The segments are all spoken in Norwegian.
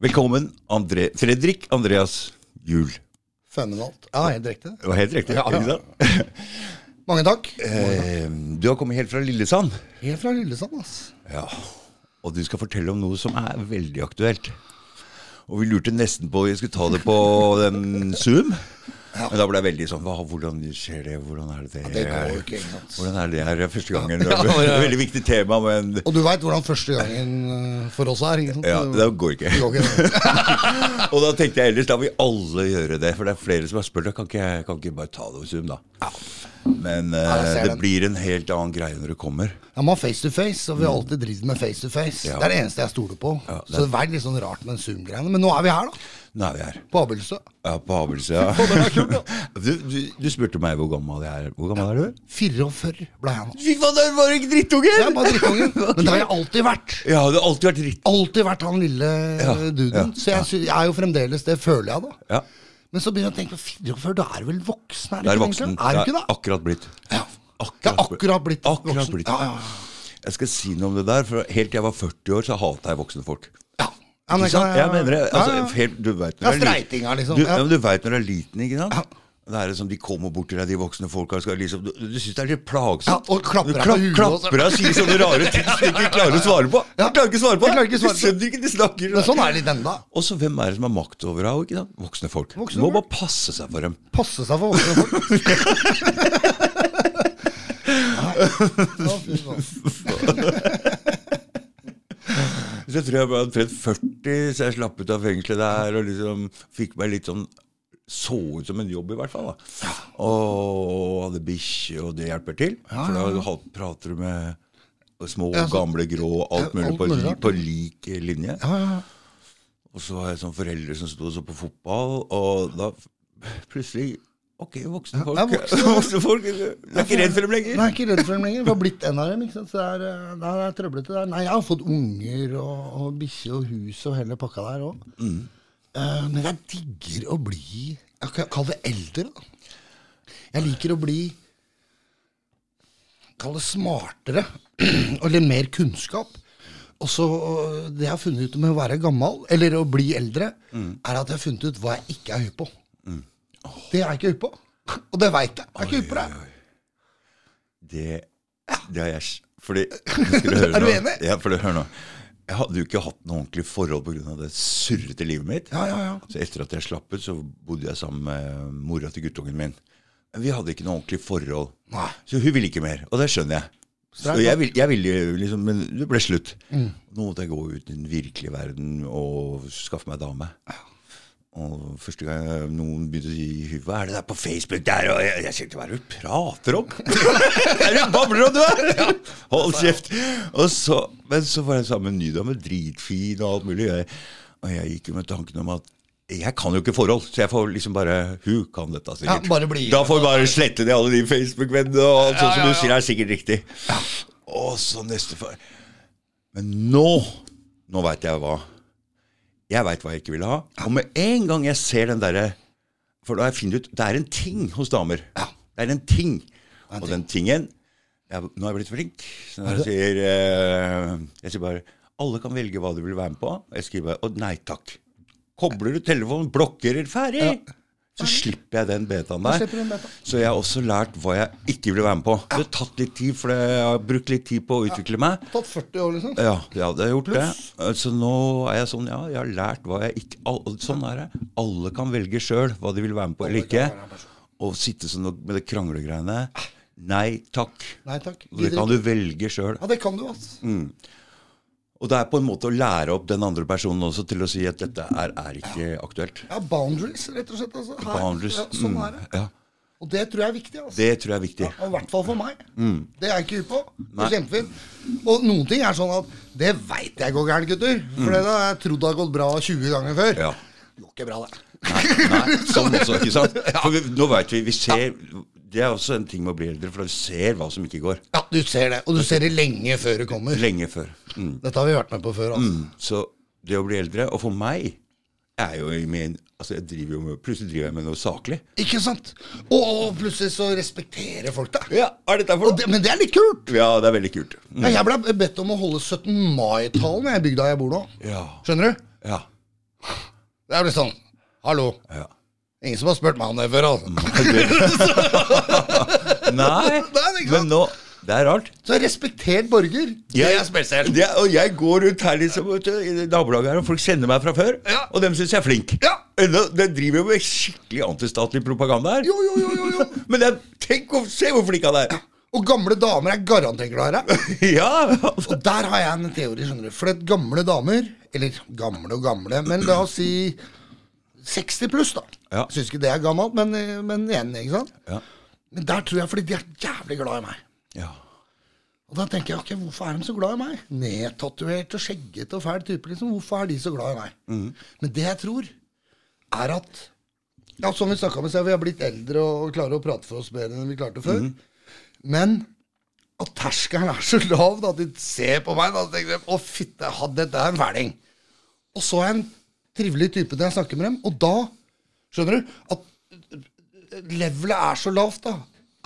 Velkommen, André, Fredrik Andreas Juel. Fenomenalt. Ja, helt riktig. Det var helt riktig. Ja, ja. ikke sant? Mange takk. Eh, du har kommet helt fra Lillesand. Helt fra Lillesand, ass. Ja. Og du skal fortelle om noe som er veldig aktuelt. Og vi lurte nesten på om vi skulle ta det på den Zoom. Men da ble jeg veldig sånn hva, Hvordan skjer det? Hvordan er det det? Det går jo ikke, sant. Hvordan er det her første gangen? Ja, Det er ja. et veldig viktig tema, men Og du veit hvordan første gangen eh, for oss er, ja, det går ikke. Det går ikke. Og da tenkte jeg ellers da vil alle gjøre det. For det er flere som har spurt Kan ikke kan ikke bare ta det hos Zoom, da. Men uh, det den. blir en helt annen greie når det kommer. Ja, man har face to face, og vi har alltid drevet med face to face. Ja. Det er det eneste jeg stoler på. Ja, det- Så det er litt sånn rart med den Zoom-greiene. Men nå er vi her, da. Nå er vi her. På Abelsø Ja, på Abelsø Ja. Du, du, du spurte meg hvor gammel jeg er. Hvor gammel er du? 44 ble jeg nå. Fy faen, det var ikke drittunge! Jeg var drittungen. Men det har jeg alltid vært. Ja, du har alltid vært dritt... Alltid vært han lille Ja, duden. ja, Så jeg, jeg er jo fremdeles det, føler jeg, da. Ja, Men så begynner jeg å tenke på 44, du er vel voksen? Er, du ikke voksen. Er du ikke det? akkurat blitt. Ja. Akkurat, er akkurat blitt Akkurat voksen. blitt. Ja, ja, ja. Jeg skal si noe om det der, for helt til jeg var 40 år, så hata jeg voksne folk. Ja. ja Ikke sant? Jeg mener det. Altså, ja, ja. Helt, du vet når Ja, du er liksom. Du, Ja. ja. du vet når du er liten, ikke sant? Det er liksom, De kommer bort til deg, de voksne folka. Liksom, du du syns det er litt plagsomt. Ja, og klapper deg på huet Klapper deg og sier sånne rare ting som du ikke klarer å svare på. Ja. Du klarer ikke å svare på svare Du skjønner ikke de snakker. Men sånn er det litt enda. Og så hvem er det som har makt over deg? Voksne folk. Voksne du må bare passe seg for dem. Passe seg for voksne folk. Nei. Så tror jeg ble omtrent 40, så jeg slapp ut av fengselet der og liksom fikk meg litt sånn Så ut som en jobb, i hvert fall. da Og hadde bikkje, og det hjelper til. For da prater du med små, Ja, så- gamle, grå, alt mulig alt på, mulig på, på lik linje. Ja, ja. Og så var jeg sånn foreldre som sto og så på fotball, og da plutselig Ok, voksne folk. Ja, voksne. voksne folk Du er ikke redd for dem lenger? Nei, ikke redd for dem lenger. Vi har blitt en av dem. ikke sant? Så det er, eh, det er trøblete der. Nei, jeg har fått unger og, og bikkje og hus og hele pakka der òg. Mm. men jeg digger å bli Jeg kan det eldre, da. Jeg liker å bli Kall det smartere. og litt mer kunnskap. Og så øh, Det jeg har funnet ut med å være gammel, eller å bli eldre, Mm. er at jeg har funnet ut hva jeg ikke er høy på. Det er jeg ikke hypp på. Og det veit jeg. Jeg er ikke hypp på det. Det, det har jeg Fordi skal du høre Er du nå. enig? Ja, for hør nå. Jeg hadde jo ikke hatt noe ordentlig forhold pga. det surrete livet mitt. Ja, ja, ja. Så etter at jeg slapp ut, så bodde jeg sammen med mora til guttungen min. Men vi hadde ikke noe ordentlig forhold. Nei. Så hun ville ikke mer, og det skjønner jeg. Så jeg, vil, jeg ville liksom, Men det ble slutt. Mm. Nå måtte jeg gå ut i den virkelige verden og skaffe meg dame. Og første gang noen begynte å si 'Hva er det der på Facebook der?' Og jeg, jeg tenkte 'Hva er det du prater om?' Hva er det du babler om, du er?! Hold kjeft! Så, men så var jeg sammen med en ny dame, dritfin og alt mulig. Jeg, og jeg gikk jo med tanken om at jeg kan jo ikke forhold, så jeg får liksom bare Hun kan dette sikkert. Ja, bli- da får vi bare slette ned alle de Facebook-vennene, og sånn ja, som du sier er sikkert riktig. Og så neste. Men nå Nå veit jeg hva Jeg veit hva jeg ikke vil ha. Og med en gang jeg ser den derre For da har jeg funnet ut Det er en ting hos damer. Det er en ting. Og den tingen jeg, Nå har jeg blitt flink. Så jeg sier, eh, jeg sier bare Alle kan velge hva de vil være med på. Jeg skriver bare Å, nei takk. Kobler du telefonen, blokkerer, ferdig! Så slipper jeg den betaen der. Så jeg har også lært hva jeg ikke vil være med på. Det har tatt litt tid, for jeg har brukt litt tid på å utvikle meg. Tatt 40 år, liksom. Ja, ja, det har gjort det. Så nå er jeg sånn, ja, jeg har lært hva jeg ikke Sånn er det. Alle kan velge sjøl hva de vil være med på eller ikke. Og sitte sånn med det kranglegreiene. Nei takk. Nei takk. Det kan du velge sjøl. Ja, det kan du, altså. Og det er på en måte å lære opp den andre personen også til å si at dette er, er ikke aktuelt. Ja, boundaries, rett og slett. Altså. Her, Boundaries. Ja, sånn mm, er det. Ja, Og det tror jeg er viktig. Altså. det tror jeg er viktig. Og I hvert fall for meg. Det er jeg ikke hypp på. Det er kjempefint. Og noen ting er sånn at det veit jeg går gærent, gutter. For det har jeg trodd har gått bra 20 ganger før. Ja. Det går ikke bra, det. Nei, nei, sånn også, ikke sant? For vi, nå vet vi, vi ser Det er også en ting med å bli eldre, for du ser hva som ikke går. Ja, du ser det. Og du ser det lenge før det kommer. Lenge før. Mm. Dette har vi vært med på før. Altså. Mm. Så det å bli eldre Og for meg er jo i min Altså jeg driver jo med Plutselig driver jeg med noe saklig. Ikke sant? Og plutselig så respekterer folk deg. Ja, er dette for det, men det er litt kult. Ja, det er veldig kult. Mm. Ja, jeg ble bedt om å holde 17. mai-talen i bygda jeg bor nå. Ja. Skjønner du? ja. Det er blitt sånn Hallo. Ja. Ingen som har spurt meg om det før, altså. Nei, Nei, men nå Det er rart. Så respektert borger. Det er spesielt. Det, og jeg går rundt her liksom, du, i nabolaget her, og folk kjenner meg fra før. Ja. Og dem syns jeg er flink. Ja. Den De driver jo med skikkelig antistatlig propaganda her. Jo, jo, jo, jo, jo. Men det, er- tenk, se hvor flink han er! Og gamle damer er garantert glad i. Ja! Og der har jeg en teori, skjønner du. For at gamle damer, eller gamle og gamle, men la oss si 60 pluss, da. Ja. Syns ikke det er gammelt, men, men igjen, ikke sant. Ja. Men der tror jeg fordi de er jævlig glad i meg. ja. Og da tenker jeg, ok, hvorfor er de så glad i meg? Nedtatovert og skjeggete og fæl type, liksom. Hvorfor er de så glad i meg? Men det jeg tror, er at Ja, som vi snakka om i vi har blitt eldre og klarer å prate for oss bedre enn vi klarte før. Men at terskelen er så lav da, at de ser på meg da, og tenker Å, fitte, dette er en fæling. Og så er jeg en trivelig type når jeg snakker med dem, og da Skjønner du? At levelet er så lavt, da.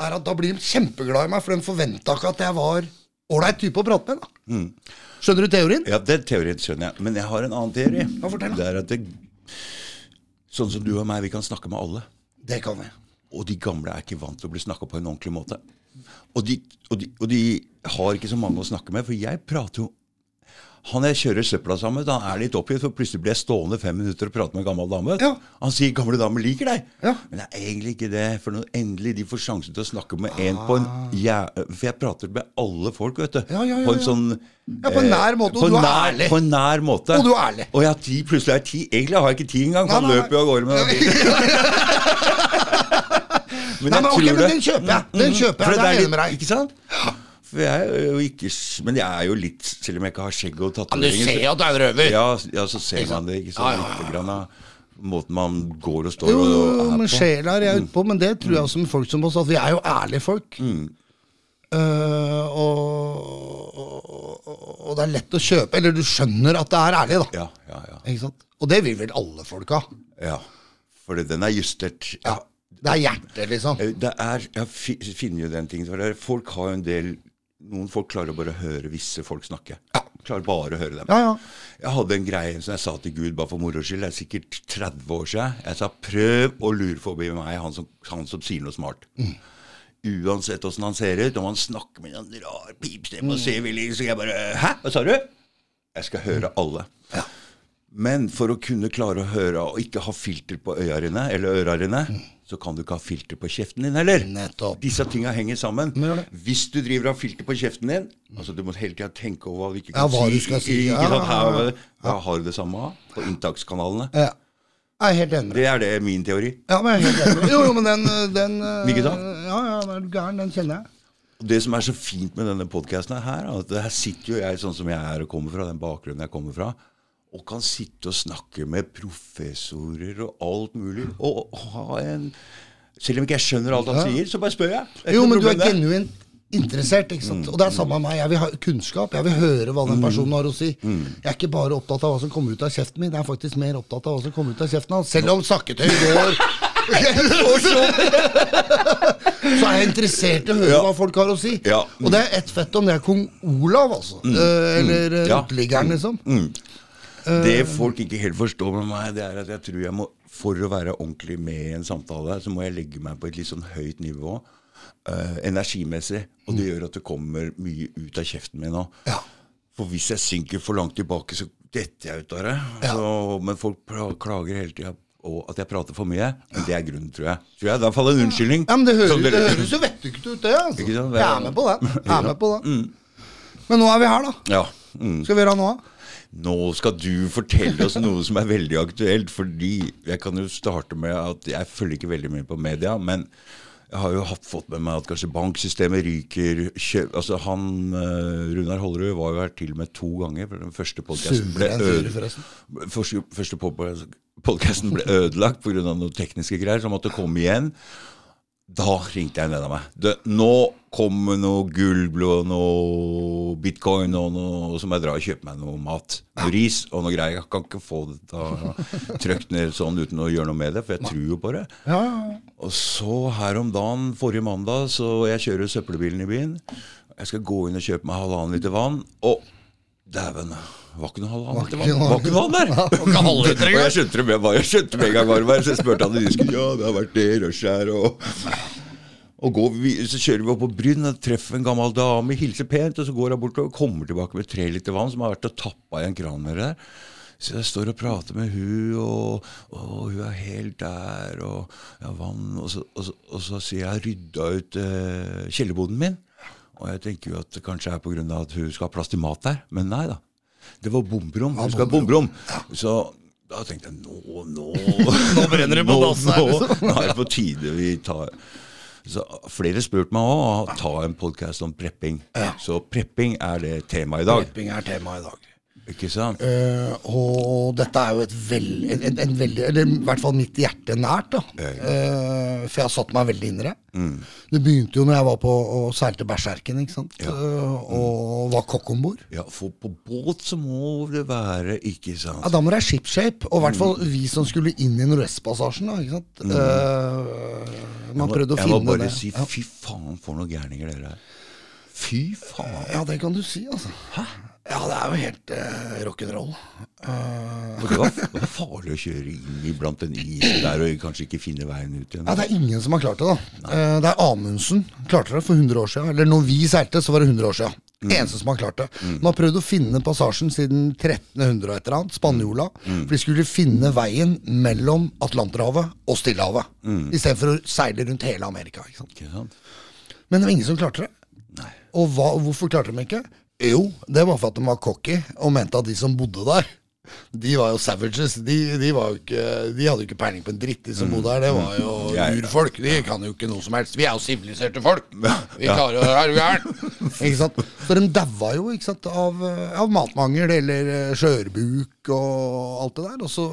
Er at Da blir de kjempeglade i meg, for de forventa ikke at jeg var ålreit type å prate med. da Skjønner du teorien? ja, den teorien skjønner jeg. Men jeg har en annen teori. Ja, fortell da. Det er at det, Sånn som du og meg, vi kan snakke med alle. Det kan vi. Og de gamle er ikke vant til å bli snakka på en ordentlig måte. Og de, og, de, og de har ikke så mange å snakke med, for jeg prater jo Han jeg kjører søpla sammen med, han er litt oppgitt, for plutselig blir jeg stående fem minutter og prate med en gammel dame. Ja. Han sier 'gamle dame liker deg'. Ja. Men det er egentlig ikke det. For når endelig de får sjansen til å snakke med en på en ja, For jeg prater med alle folk, vet du. Ah. Ja, ja, ja, På en sånn Ja, på en nær måte, og du er nær, ærlig. På en nær måte. Og du er ærlig. Og jeg har ti, plutselig har jeg ti. Egentlig har jeg ikke ti engang, for han løper jo av gårde med den bilen. Men Nei, men ok, tror men den kjøper jeg. Den kjøper jeg. mm, det jeg er enig med deg. ikke sant? For jeg er jo ikke Men jeg er jo litt Selv om jeg ikke har skjegg og Men du ser jo at du er en røver. ja, ja, så ser man det. ikke så sant? Lite grann av måten man går og står Jo, og jo, er men på. men sjela er jeg ute på. Men det tror jeg også med folk som oss, at vi er jo ærlige folk. Mm. Uh, og, og, og, og det er lett å kjøpe. Eller du skjønner at det er ærlig, da. Ja, ja, ja. Ikke sant? Og det vil vel alle folk ha. ja. For den er justert. Ja. Det er hjertet, liksom. Eh, Det er, Jeg finner jo den tingen. For er, folk har jo en del Noen folk klarer å bare høre visse folk snakke. Ja, Klarer bare å høre dem. Ja, ja. Jeg hadde en greie som jeg sa til Gud bare for moro skyld. Det er sikkert 30 år siden. Jeg sa prøv å lure forbi meg han som, han som sier noe smart. Uansett åssen han ser ut, om han snakker med en rar pipstemme og ser veldig Så jeg bare Hæ? Hva sa du? Jeg skal høre alle. Men for å kunne klare å høre og ikke ha filter på øya eller ørene, dine, så kan du ikke ha filter på kjeften din heller. Nettopp. Disse tinga henger sammen. Hvis du driver og har filter på kjeften din altså Du må hele tida tenke over hva du ikke Ja, hva si. du skal si. Ja, ja, Ja, ja, har du det samme på inntakskanalene. Ja. Jeg er helt enig. Det er det min teori. Ja, men jeg er helt enig. Jo, jo, men den, den eh, Ja, ja, den gæren. Den kjenner jeg. Det som er så fint med denne podkasten her, er at her sitter jo jeg sånn som jeg er og kommer fra, den bakgrunnen jeg kommer fra, og kan sitte og snakke med professorer og alt mulig, og, og ha en Selv om ikke jeg skjønner alt han Ja. sier, så bare spør jeg. Jo, men du er genuint interessert, ikke sant? Og det er samme med meg. Jeg vil ha kunnskap. Jeg vil høre hva den personen har å si. Jeg er ikke bare opptatt av hva som kommer ut av kjeften min, jeg er faktisk mer opptatt av hva som kommer ut av kjeften hans. Selv om snakketøy går Så er jeg interessert i å høre Ja. hva folk har å si. Ja. Og det er ett fett om det er kong Olav, altså. Eh, Eller eh, Ja. uteliggeren, liksom. Det folk ikke helt forstår med meg, det er at jeg tror jeg må For å være ordentlig med i en samtale, så må jeg legge meg på et litt sånn høyt nivå. uh, energimessig. Og det gjør at det kommer mye ut av kjeften min nå. Ja. For hvis jeg synker for langt tilbake, så detter jeg ut av det. Ja. Så, men folk klager hele tida og at jeg prater for mye. Men det er grunnen, tror jeg. Tror jeg. I hvert fall en unnskyldning. Ja, men det høres, det høres jo vettug ut, det. Altså. Jeg er med på det. Jeg er med på det. Men nå er vi her, da. Ja. Mm. Skal vi gjøre noe? Nå skal du fortelle oss noe som er veldig aktuelt. Fordi jeg kan jo starte med at jeg følger ikke veldig mye på media. Men jeg har jo hatt, fått med meg at kanskje banksystemet ryker. Kjø, altså han, eh, Runar Hollerud var jo her til og med to ganger. for Den første podcasten ble øde- første, første ble ødelagt pga. noen tekniske greier, så han måtte komme igjen. Da ringte jeg en venn av meg. Du, nå kommer noe gullblod og noe bitcoin og noe, så må jeg dra og kjøpe meg noe mat. Noe ris og noe greier. Jeg kan ikke få det trykt ned sånn uten å gjøre noe med det, for jeg tror jo på det. Og så her om dagen, forrige mandag, så jeg kjører søppelbilen i byen. Jeg skal gå inn og kjøpe meg halvannen liter vann. Og Dæven, var ikke noe Var ikke vann. noe- Var ikke noe der! Var Og jeg skjønte det med, jeg skjønte med en gang hva det var, så jeg spurte han i disken. Ja, det har vært det, rushet her, og og går vi, Så kjører vi opp på Bryn og treffer en gammel dame, hilser pent, og så går hun bort og kommer tilbake med tre liter vann som har vært og tappa i en kran med det der. Så jeg står og prater med hun, og, og hun er helt der, og jeg har vann Og så, og så, og så sier jeg 'jeg har rydda ut eh, kjellerboden min'. Og jeg tenker jo at det kanskje er pga. at hun skal ha plass til mat der. Men nei da. Det var bomberom. Ja, skal bomberom. bomberom. Så da tenkte jeg nå, nå Nå brenner det på dassen her, liksom. Nå er det på tide vi tar så Flere spurte meg òg å ta en podkast om prepping. Så prepping er det temaet i dag. Prepping er tema i dag. Ikke sant? Uh, og dette er jo et veld, en, en, en veldig Eller i hvert fall mitt hjerte nært. da Uh, For jeg har satt meg veldig inn i det. Det begynte jo når jeg var på og seilte Berserken ikke sant? Ja. Uh, og var kokk om bord. Ja, for på båt så må det være Ikke sant? Ja, da må det være shipshape. Og i hvert fall vi som skulle inn i Nordvestpassasjen. ikke sant? Eh, man prøvde å jeg må bare det. si fy faen for noen gærninger dere er. Fy faen. Ja, det kan du si, altså. Hæ? Ja, det er jo helt uh, rock'n'roll. Uh, Det var, det var farlig å kjøre inn iblant den isen der og kanskje ikke finne veien ut igjen. ja, det er ingen som har klart det, da. Uh, det er Amundsen klarte det for 100 år siden. Eller når vi seilte, så var det 100 år siden. Eneste som har klart det. De har prøvd å finne passasjen siden 1300 og et eller annet, spanjola. For de skulle finne veien mellom Atlanterhavet og Stillehavet. Istedenfor å seile rundt hele Amerika. ikke sant? Ikke sant? Men det var ingen som klarte det. Og hva, hvorfor klarte de ikke? Jo, det var for at de var cocky og mente at de som bodde der, de var jo savages. De, de, var jo ikke, de hadde jo ikke peiling på en dritt, de som bodde der. Det var jo Mm. Urfolk. De kan jo ikke noe som helst. Vi er jo siviliserte folk. Vi klarer jo det her, gæren. Ikke sant? Så de daua jo ikke sant, av, av matmangel eller eh, skjørbuk og alt det der. Og så,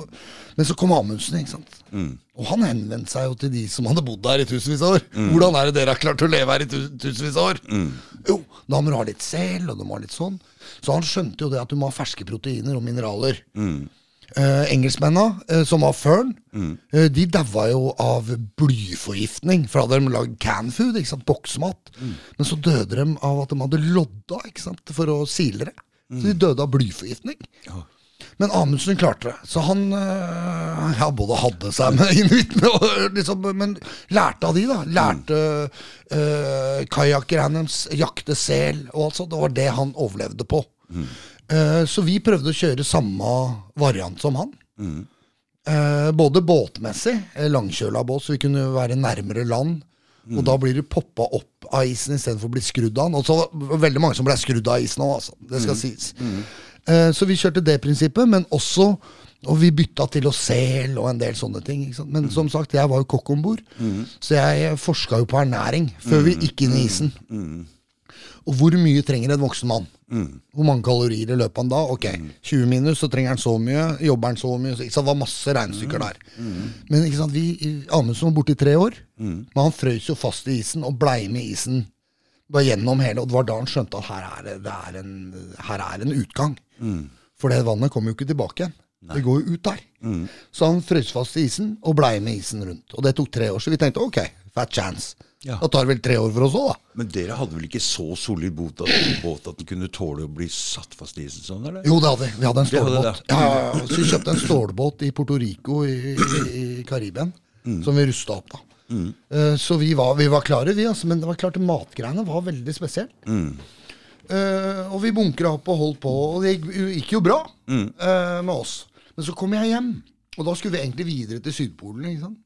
men så kom Amundsen, ikke sant. Mm. Og han henvendte seg jo til de som hadde bodd der i tusenvis av år. Hvordan er det dere har klart å leve her i tu tusenvis av år? Jo, da må du ha litt sel, og du må ha litt sånn. Så han skjønte jo det at du må ha ferske proteiner og mineraler. Eh, engelskmennene, eh, som var fern, eh, de daua jo av blyforgiftning. For hadde de lagd canfood, ikke sant, boksmat. Men så døde de av at de hadde lodda ikke sant, for å sile det. Så de døde av blyforgiftning. Ja. Men Amundsen klarte det. Så han øh, ja, både hadde seg med inuittene og liksom, Men lærte av de, da. Lærte uh, kajakkerne deres, jakte sel og alt sånt. Det var det han overlevde på. Eh, så vi prøvde å kjøre samme variant som han. Eh, både båtmessig, eh, langkjøla båt, så vi kunne være nærmere land. Og da blir du poppa opp av isen istedenfor å bli skrudd av den. Og så veldig mange som ble skrudd av isen òg, altså. Det skal sies. Eh, så vi kjørte det prinsippet, men også Og vi bytta til oss sel og en del sånne ting. Men som sagt, jeg var jo kokk om bord, så jeg forska jo på ernæring før vi gikk inn i isen. Og hvor mye trenger en voksen mann? Hvor mange kalorier i løpet av en dag? Ok, 20 minus, så trenger han så mye. Jobber han så mye? Så. Det var masse regnestykker der. Men ikke sant, vi, Amundsen var borte i tre år. Men han frøs jo fast i isen og blei med i isen gjennom hele. Og det var da han skjønte at her er det, det er en, her er en utgang. For det vannet kommer jo ikke tilbake igjen. Det går jo ut der. Så han frøs fast i isen og blei med isen rundt. Og det tok tre år, så vi tenkte ok, fat chance. Ja. Da tar det vel tre år for oss òg, da. Men dere hadde vel ikke så solid båt at, båt at den kunne tåle å bli satt fast i isen sånn, eller? Jo, det hadde vi. Vi hadde en stålbåt. Ja, ja. Så vi kjøpte en stålbåt i Puerto Rico i, i, i Karibien, som vi rusta opp, da. Eh, Så vi var, vi var klare, vi, altså. Men det var klart matgreiene var veldig spesielt. Eh, og vi bunkra opp og holdt på, og det gikk, gikk jo bra eh, med oss. Men så kom jeg hjem, og da skulle vi egentlig videre til Sydpolen.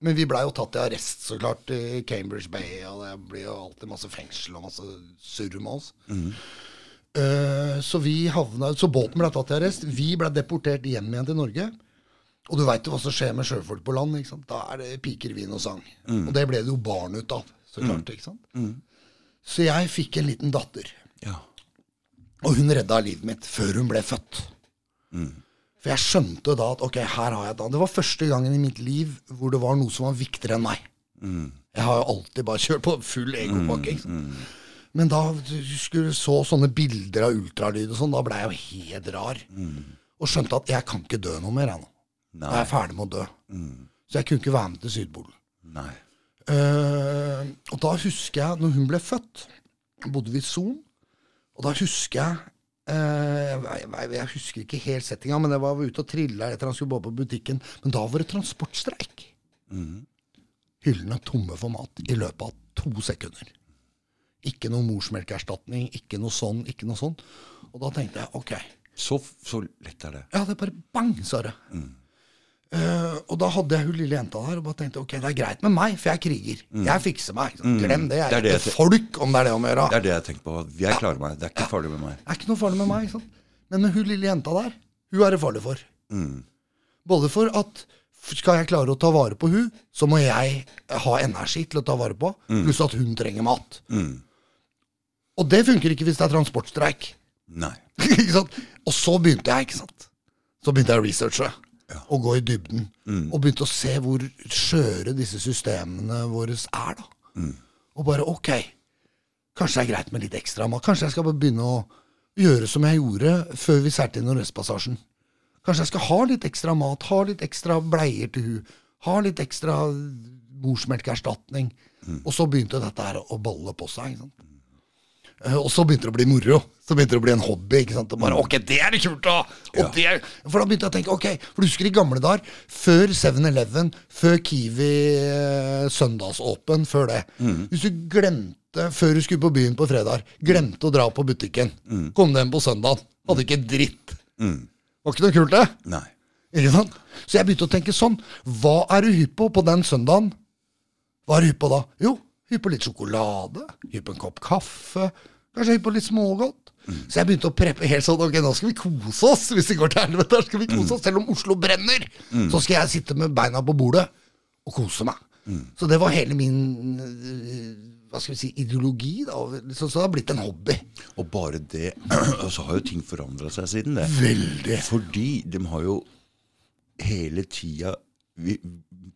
Men vi blei jo tatt i arrest, så klart, i Cambridge Bay, og det blir jo alltid masse fengsel og masse surr med oss. Eh, så vi havna Så båten ble tatt i arrest. Vi ble deportert hjem igjen til Norge. Og du veit jo hva som skjer med sjøfolk på land. ikke sant? Da er det piker, vin og sang. Og det ble det jo barn ut av. Så klart, ikke sant? Så jeg fikk en liten datter. Ja. Og hun redda livet mitt før hun ble født. For jeg skjønte da at ok, her har jeg da Det var første gangen i mitt liv hvor det var noe som var viktigere enn meg. Jeg har jo alltid bare kjørt på full egopakke. Mm, mm. Men da du skulle så sånne bilder av ultralyd og sånn, da ble jeg jo helt rar. Og skjønte at jeg kan ikke dø noe mer, jeg nå. Nei. Jeg er ferdig med å dø. Så jeg kunne ikke være med til Sydpolen. Eh, og da husker jeg, når hun ble født, bodde vi i Son, og da husker jeg Eh, jeg, jeg, jeg husker ikke helt settinga, men jeg var ute og trilla etter han skulle gå på butikken. Men da var det transportstreik. Hyllene tomme for mat i løpet av to sekunder. Ikke noe morsmelkerstatning, ikke noe sånn, ikke noe sånn. Og da tenkte jeg ok. Så, så lett er det. Ja, det bare bang, sa det. Eh, og da hadde jeg hun lille jenta der og bare tenkte ok, det er greit med meg, for jeg er kriger. Jeg fikser meg. Glem det. Jeg Det er, er det ikke jeg- folk, om det er det om å gjøre. Det er det jeg tenker på. Jeg klarer meg. Det er ikke farlig med meg. Det er ikke noe farlig med meg. sant? Men med hun lille jenta der, hun er det farlig for. Både for at skal jeg klare å ta vare på hun, så må jeg ha energi til å ta vare på, pluss at hun trenger mat. Og det funker ikke hvis det er transportstreik. Nei. Og så begynte jeg, ikke sant. Så begynte jeg å researche. Og gå i dybden. Og begynte å se hvor skjøre disse systemene våre er, da. Og bare ok, kanskje det er greit med litt ekstra mat. Kanskje jeg skal begynne å gjøre som jeg gjorde før vi seilte inn Nordvestpassasjen. Kanskje jeg skal ha litt ekstra mat, ha litt ekstra bleier til hun, ha litt ekstra morsmelkerstatning. Og så begynte dette her å balle på seg. ikke sant? Eh, Og så begynte det å bli moro. Så begynte det å bli en hobby. ikke sant? Og bare, ok, det er kult da! Og det, for da begynte jeg å tenke, ok, for du husker i gamle dager, før 7-Eleven, før Kiwi eh, søndagsåpen, før det. Hvis du glemte, før du skulle på byen på fredag, glemte å dra på butikken, kom du hjem på søndagen, hadde ikke dritt. Var ikke noe kult det? Nei. Ikke sant? Så jeg begynte å tenke sånn, hva er du hypp på på den søndagen? Hva er du hypp på da? Jo, hypp på litt sjokolade, hypp på en kopp kaffe, kanskje hypp på litt smågodt. Så jeg begynte å preppe helt sånn, ok, nå skal vi kose oss, hvis det går til helvete, skal vi kose oss, selv om Oslo brenner, så skal jeg sitte med beina på bordet og kose meg. Så det var hele min, øh, hva skal vi si, ideologi da, så, så det har blitt en hobby. Og bare det så har jo ting forandra seg siden det. Veldig. Fordi de har jo hele tida Vi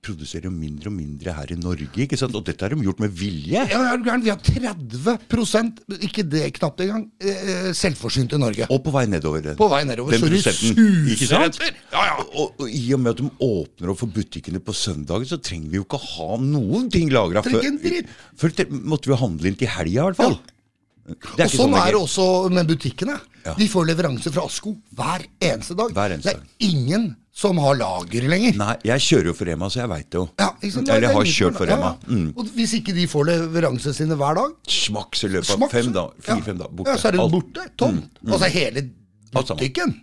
produserer jo mindre og mindre her i Norge, ikke sant? Og dette har de gjort med vilje. Ja? Vi har 30% ikke det knapt engang, eh, selvforsynt i Norge. Og på vei nedover. På vei nedover, Den så de suser etter. Ja, ja. Og, og i og med at de åpner opp for butikkene på søndager, så trenger vi jo ikke ha noen ting lagra før. Før måtte vi handle inn til helga, i hvert fall. Er Og ikke sånn er det også med butikkene. Ja. De får leveranse fra Asko hver eneste dag. Hver eneste det er ingen som har lager lenger. Nei, jeg kjører jo for Rema, så jeg veit det jo. Ja, liksom. Eller jeg har kjørt for Rema. Mm. Og hvis ikke de får leveransene sine hver dag, Smaks i løpet av fem dager. ja. Fire-fem dager. Borte. Ja, så er det. Mm. borte. Tomt. Altså hele Alt. Mm. butikken.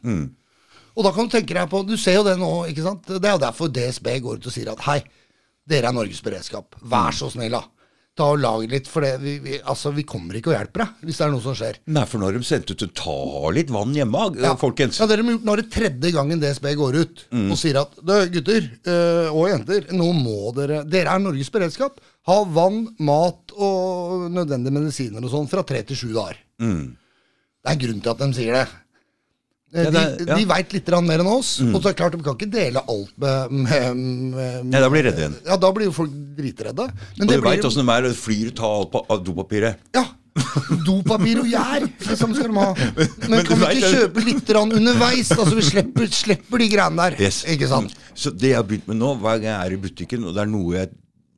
Og da kan du tenke deg på Du ser jo det nå, ikke sant. Det er jo derfor DSB går ut og sier at hei, dere er Norges beredskap. Vær så snill, da. Ta og Lag litt, for det, vi, vi, altså, vi kommer ikke og hjelper deg hvis det er noe som skjer. Nei, for nå har de sendt ut ta litt vann hjemme, folkens. Ja, dere må gjort, Nå er det tredje gangen DSB går ut Mm. og sier at gutter øh, og jenter, nå må dere Dere er Norges beredskap. Ha vann, mat og nødvendige medisiner og sånn fra tre til sju dager. Det er en grunn til at de sier det. Mm. Ja, det de ja. Mm. de veit litt mer enn oss. Og så er det klart, de kan ikke dele alt med, med, med Nei, da blir de redde igjen. Ja, da blir jo folk dritredde. Men Og det du veit åssen de er, flyr ta alt på dopapiret. Ja. Dopapir og gjær, liksom skal de ha. Men, men kan vi ikke vet- kjøpe litt underveis? Altså Vi slipper, slipper de greiene der. Yes. Ikke sant? Så det jeg har begynt med nå, hver gang jeg er i butikken, og det er noe jeg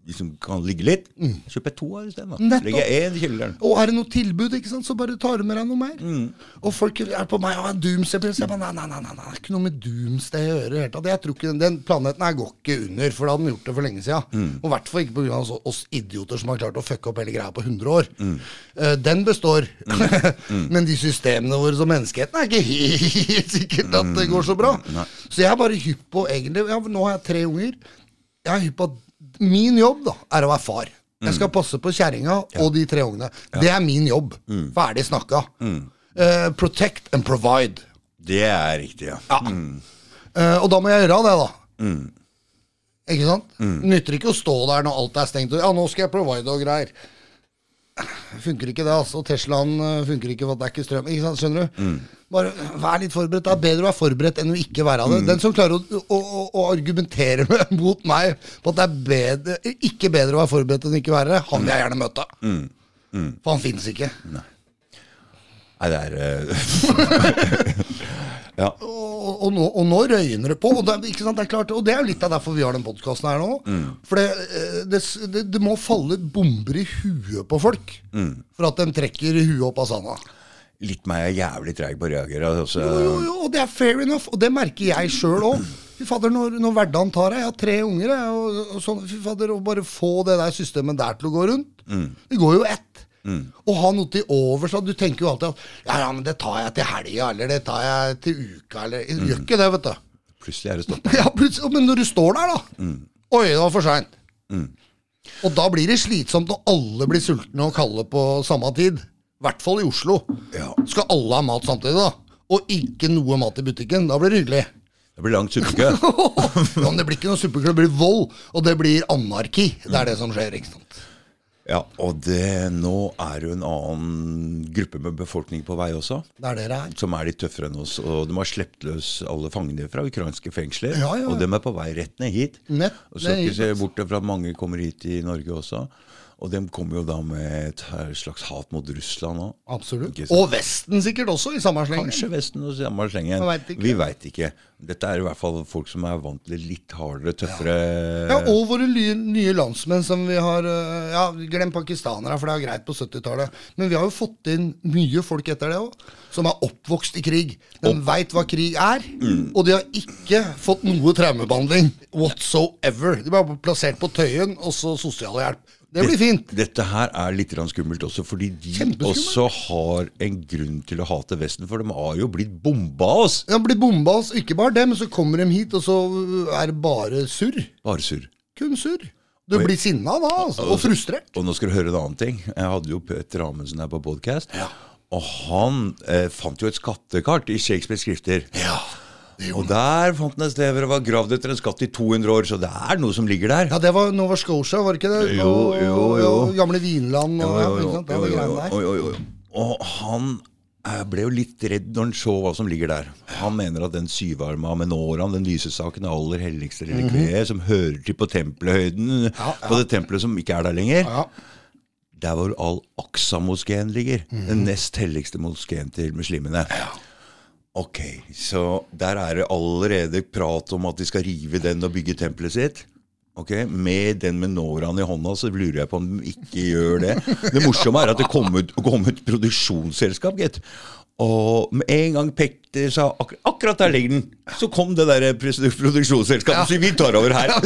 liksom kan ligge litt, kjøper jeg to av isteden. Mm. Legger én i kjelleren. Og er det noe tilbud, ikke sant, så bare tar du med deg noe mer. Mm. Og folk er på meg og doomsday. Jeg bare, nei, nei, nei, nei, det er ikke noe med doomsday å gjøre. Helt. det. Jeg tror ikke, Den planeten her går ikke under, for da hadde den gjort det for lenge siden. Mm. Og i hvert fall ikke pga. Oss, oss idioter som har klart å fucke opp hele greia på 100 år. Mm. Uh, den består. Men de systemene våre som menneskeheten er ikke helt sikkert at det går så bra. Så jeg er bare hypp på egentlig ja, Nå har jeg tre unger. Jeg er hypp på at min jobb da, er å være far. Jeg skal passe på kjerringa og de tre ungene. Det er min jobb. Ferdig snakka. Uh, protect and provide. Det er riktig, ja. Ja. Eh, og da må jeg gjøre det, da. Ikke sant? Nytter ikke å stå der når alt er stengt. Og, ja, nå skal jeg provide og greier. Funker ikke det, altså. Teslaen eh, funker ikke, for at det er ikke strøm. Ikke sant? Skjønner du? Bare vær litt forberedt. Det er bedre å være forberedt enn å ikke være det. Den som klarer å, å, å, å argumentere med, mot meg på at det er bedre, ikke bedre å være forberedt enn å ikke være det, han vil jeg gjerne møte. For han finnes ikke. Nei, det er eh, Ja. Og, og, nå, og nå røyner det på. Og det, ikke sant, det er klart, og det er litt av derfor vi har den podkasten her nå. For det, eh, det, det, det må falle bomber i huet på folk for at de trekker huet opp av sanda. Litt meg er jævlig treig på å reagere. Altså. Jo, jo, jo, og det er fair enough, og det merker jeg sjøl òg. Fy fader, når, når hverdagen tar deg Jeg har tre unger, jeg, og, og sånn, fy fader, å bare få det der systemet der til å gå rundt Det går jo ett. Å ha noe til overs, du tenker jo alltid at ja, ja, men det tar jeg til helga, eller det tar jeg til uka, eller Jeg Gjør ikke det, vet du. Plutselig er det stopp. Ja, men når du står der, da Oi, det var for seint. Og da blir det slitsomt når alle blir sultne og kalde på samme tid. I hvert fall i Oslo. Ja. Skal alle ha mat samtidig, da? Og ikke noe mat i butikken. Da blir det hyggelig. Det blir lang suppekø. Ja, men det blir ikke noe suppekø, det blir vold. Og det blir anarki. Det er det som skjer. ikke sant? Ja, og det, nå er det jo en annen gruppe med befolkning på vei også. Det er det det er. Som er litt tøffere enn oss. Og de har sluppet løs alle fangene fra ukrainske fengsler. Ja, ja, ja. Og de er på vei rett ned hit. Nett og så ned ikke se altså. bort fra at mange kommer hit i Norge også. Og de kommer jo da med et slags hat mot Russland òg. Absolutt. Og Vesten sikkert også, i samme slengen. Kanskje Vesten og samme slengen. Vet. Vi veit ikke. Dette er i hvert fall folk som er vant til litt hardere, tøffere Ja, Og våre nye, landsmenn som vi har øh, Ja, glem pakistanere, for det er greit på 70-tallet. Men vi har jo fått inn mye folk etter det òg, som er oppvokst i krig. De veit hva krig er, Mm. og de har ikke fått noe traumebehandling whatsoever. De ble plassert på Tøyen, og så sosialhjelp. Det blir fint. Dette her er litt skummelt også, fordi de også har en grunn til å hate Vesten. For de har jo blitt bomba oss! De blitt bomba, oss, ikke bare det, men så kommer de hit, og så er det bare surr. Bare surr. Kun surr. Du blir sinna da, altså, og frustrert. Og nå skal du høre en annen ting. Jeg hadde jo Petter Amundsen her på podcast. Og han eh, fant jo et skattekart i Shakespeares skrifter. Ja, Og der fant han et sted hvor var gravd etter en skatt i 200 år, så det er noe som ligger der. Ja, det var Nova Scotia, var det ikke det? Jo, jo, jo. Og Gamle Vinland og ja? Ja, jo. Og han eh, ble jo litt redd når han så hva som ligger der. Han mener at den syvarma menoraen, den lysestaken, er aller helligste relikviet, som hører til på tempelhøyden. Ja, ja. på det tempelet som ikke er der lenger, Ja. der hvor Al-Aqsa-moskeen ligger. Mhm. Den nest helligste moskeen til muslimene. Ok, så der er det allerede prat om at de skal rive den og bygge tempelet sitt. Ok, Med den menoraen i hånda, så lurer jeg på om de ikke gjør det. Det morsomme er at det kom ut, kom ut produksjonsselskap, gitt. Og med en gang Petter sa ak akkurat der ligger den, så kom det der produksjonsselskapet produksjonsselskapet. Så vi tar over her.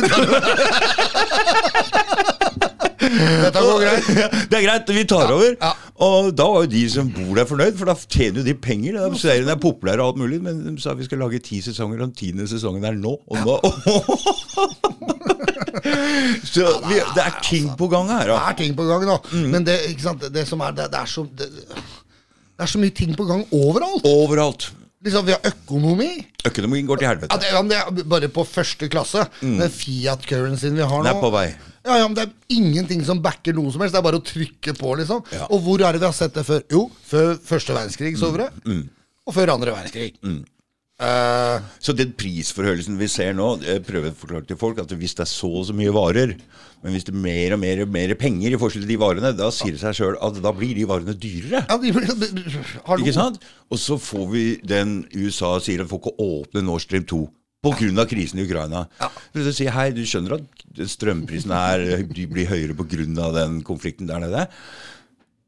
Dette går greit. Det er greit, vi tar over. ja. Og da var jo de som bor der fornøyd, for da tjener jo de penger. Da. Serien er populær og alt mulig, men de sa vi skal lage ti sesonger, og den tiende sesongen er nå. Og nå Så vi, det er ting på gang her. Det er ting på gang, da. Mm. Men det, det som er det, det er så det, det er så mye ting på gang overalt. Overalt. Liksom, Vi har økonomi. Økonomien går til helvete. ja, det, det er bare på første klasse. Den Fiat-currencyen vi har nå. Den er på vei. Ja, ja, men Det er ingenting som backer noe som helst. Det er bare å trykke på, liksom. Ja. Og hvor er det vi har sett det før? Jo, før første verdenskrig, så det. Mm. Og før andre verdenskrig. Eh, Så den prisforhøyelsen vi ser nå, jeg prøver å forklare til folk at hvis det er så og så mye varer, men hvis det er mer og mer, mer penger i forskjell til de varene, da sier det seg sjøl at da blir de varene dyrere. ja, de, hallo. Ikke sant? Og så får vi den USA sier at får ikke åpne Nord Stream 2 pga. krisen i Ukraina. For å si, hei, du skjønner at strømprisen er, de blir høyere pga. den konflikten der nede?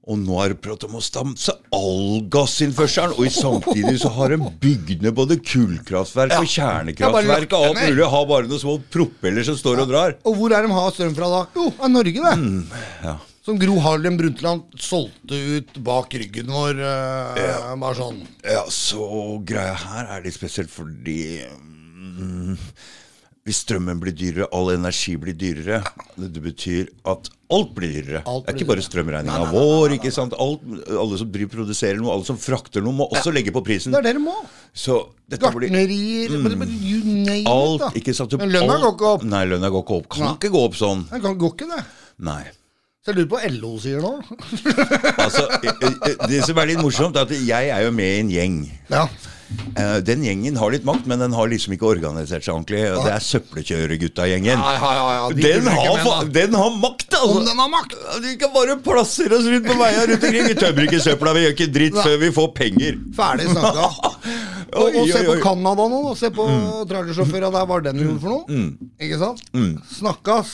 Og nå er det prat om å stanse all gassinnførselen, og i samtidig så har de bygd ned både kullkraftverk og kjernekraftverk og alt mulig. Har bare noen små propeller som står og drar. Og hvor er de har strøm fra da? Jo, av Norge, det. Mm, Ja. Som Gro Harlem Brundtland solgte ut bak ryggen vår. eh, Bare sånn. Ja, så greia her er litt spesielt fordi mm, Hvis strømmen blir dyrere, all energi blir dyrere, det betyr at alt blir dyrere. Alt det er ikke bare strømregninga vår. ikke sant? Alt, alle som driver, produserer noe, alle som frakter noe, må også legge på prisen. Det er det du må. Så Gartnerier bare You name alt it, da. ikke sant? Men lønna går ikke opp. Nei, lønna går ikke opp. Kan Nei. ikke gå opp sånn. Det kan- går ikke det. Nei. Så jeg lurer på hva LO sier nå. Altså, Det som er litt morsomt, er at jeg er jo med i en gjeng. Ja. Eh, Den gjengen har litt makt, men den har liksom ikke organisert seg ordentlig. og Det er søppelkjøregutta-gjengen. Ja, ja, ja. De Den den har makt, altså! Om den har makt! Vi kan bare plassere oss rundt på veia rundt omkring. Vi tømmer ikke søpla, vi gjør ikke dritt før vi får penger. Ferdig snakka. Og, og se på. Canada nå. Se på trailersjåfører der, hva den gjorde for noe. Ikke sant? Snakkas.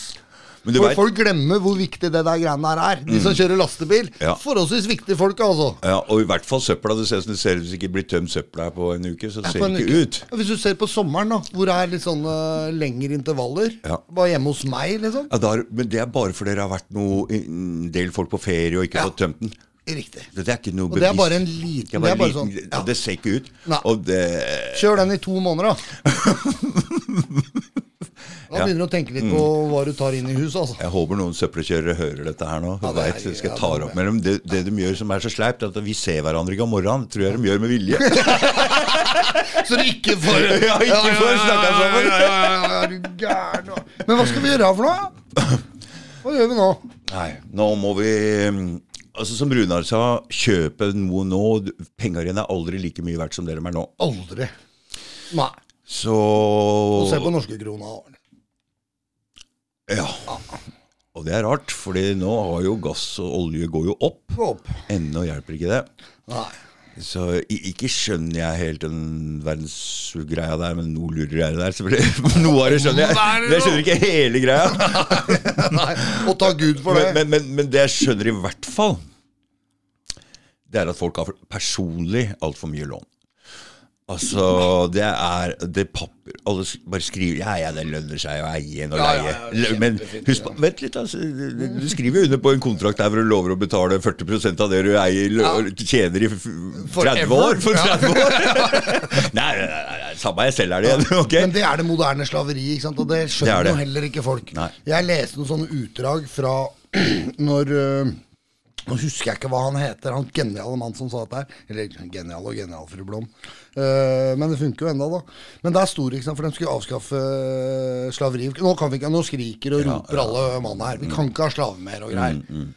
Men vet- Folk glemmer hvor viktig det der greiene der er. De som kjører lastebil. Ja. Forholdsvis viktige folk, altså. Ja, og i hvert fall søpla. Det ser ut som det ser ut som det ikke blir tømt søpla her på en uke. Så det ser det ikke ut. Ja, Hvis du ser på sommeren, da, hvor det er litt sånne lengre intervaller. Ja. Bare hjemme hos meg, liksom. Ja, da er- men det er bare fordi det har vært noe, en del folk på ferie og ikke Ja. fått tømt den. Riktig. Det er ikke noe Og det er bare en liten- Det, bare liten- sånn, ja. det ser ikke ut. Og det Kjør den i to måneder, da. Da begynner du å tenke litt på hva du tar inn i huset, altså. Jeg håper noen søppelkjørere hører dette her nå. Ja, det er- vet, skal jeg ta det det er opp med dem. Det, det de gjør som er så sleipt, at vi ser hverandre ikke om morgenen. Tror jeg de gjør med vilje. Så du ikke får Ja, ikke får snakka sammen. Ja, ja, er du gæren. Men hva skal vi gjøre for noe? Hva gjør vi nå? Nei, nå må vi mm, Altså Som Runar sa, kjøpe noe nå. Penga dine er aldri like mye verdt som det de er nå. Aldri. Nei. Så Og se på norske krona. Ja. Og det er rart, Fordi nå har jo gass og olje går jo opp. Opp. Ennå hjelper ikke det. Nei. Så ikke skjønner jeg helt den verdensgreia der, men noe lurer jeg der. selvfølgelig. Noe av det skjønner jeg. Men jeg skjønner ikke hele greia. Nei. Og takk Gud for det. Men, men, men, men det jeg skjønner i hvert fall, det er at folk har personlig altfor mye lån. Altså, det er det papper Alle bare skriver Ja, ja, det lønner seg å eie en og Ja, ja, leie. ja, Men husk på Vent litt, altså. Du skriver jo under på en kontrakt der hvor du lover å betale 40% av det du eier, tjener i 30 år. For 30 år. nei, nei, nei, nei, samme jeg selv er det igjen. ok? Men det er det moderne slaveri, ikke sant? og det skjønner er jo heller ikke folk. Nei. Jeg leste noen sånne utdrag fra når øh, Nå husker jeg ikke hva han heter, han geniale mann som sa dette her. Eller genial og genial, fru Blom. Uh, men det funker jo enda, da. Men der sto det, ikke sant, for de skulle avskaffe øh, slaveri. Nå, kan vi ikke, nå skriker og roper alle mann her. Vi kan ikke ha slaver mer og greier. Mm,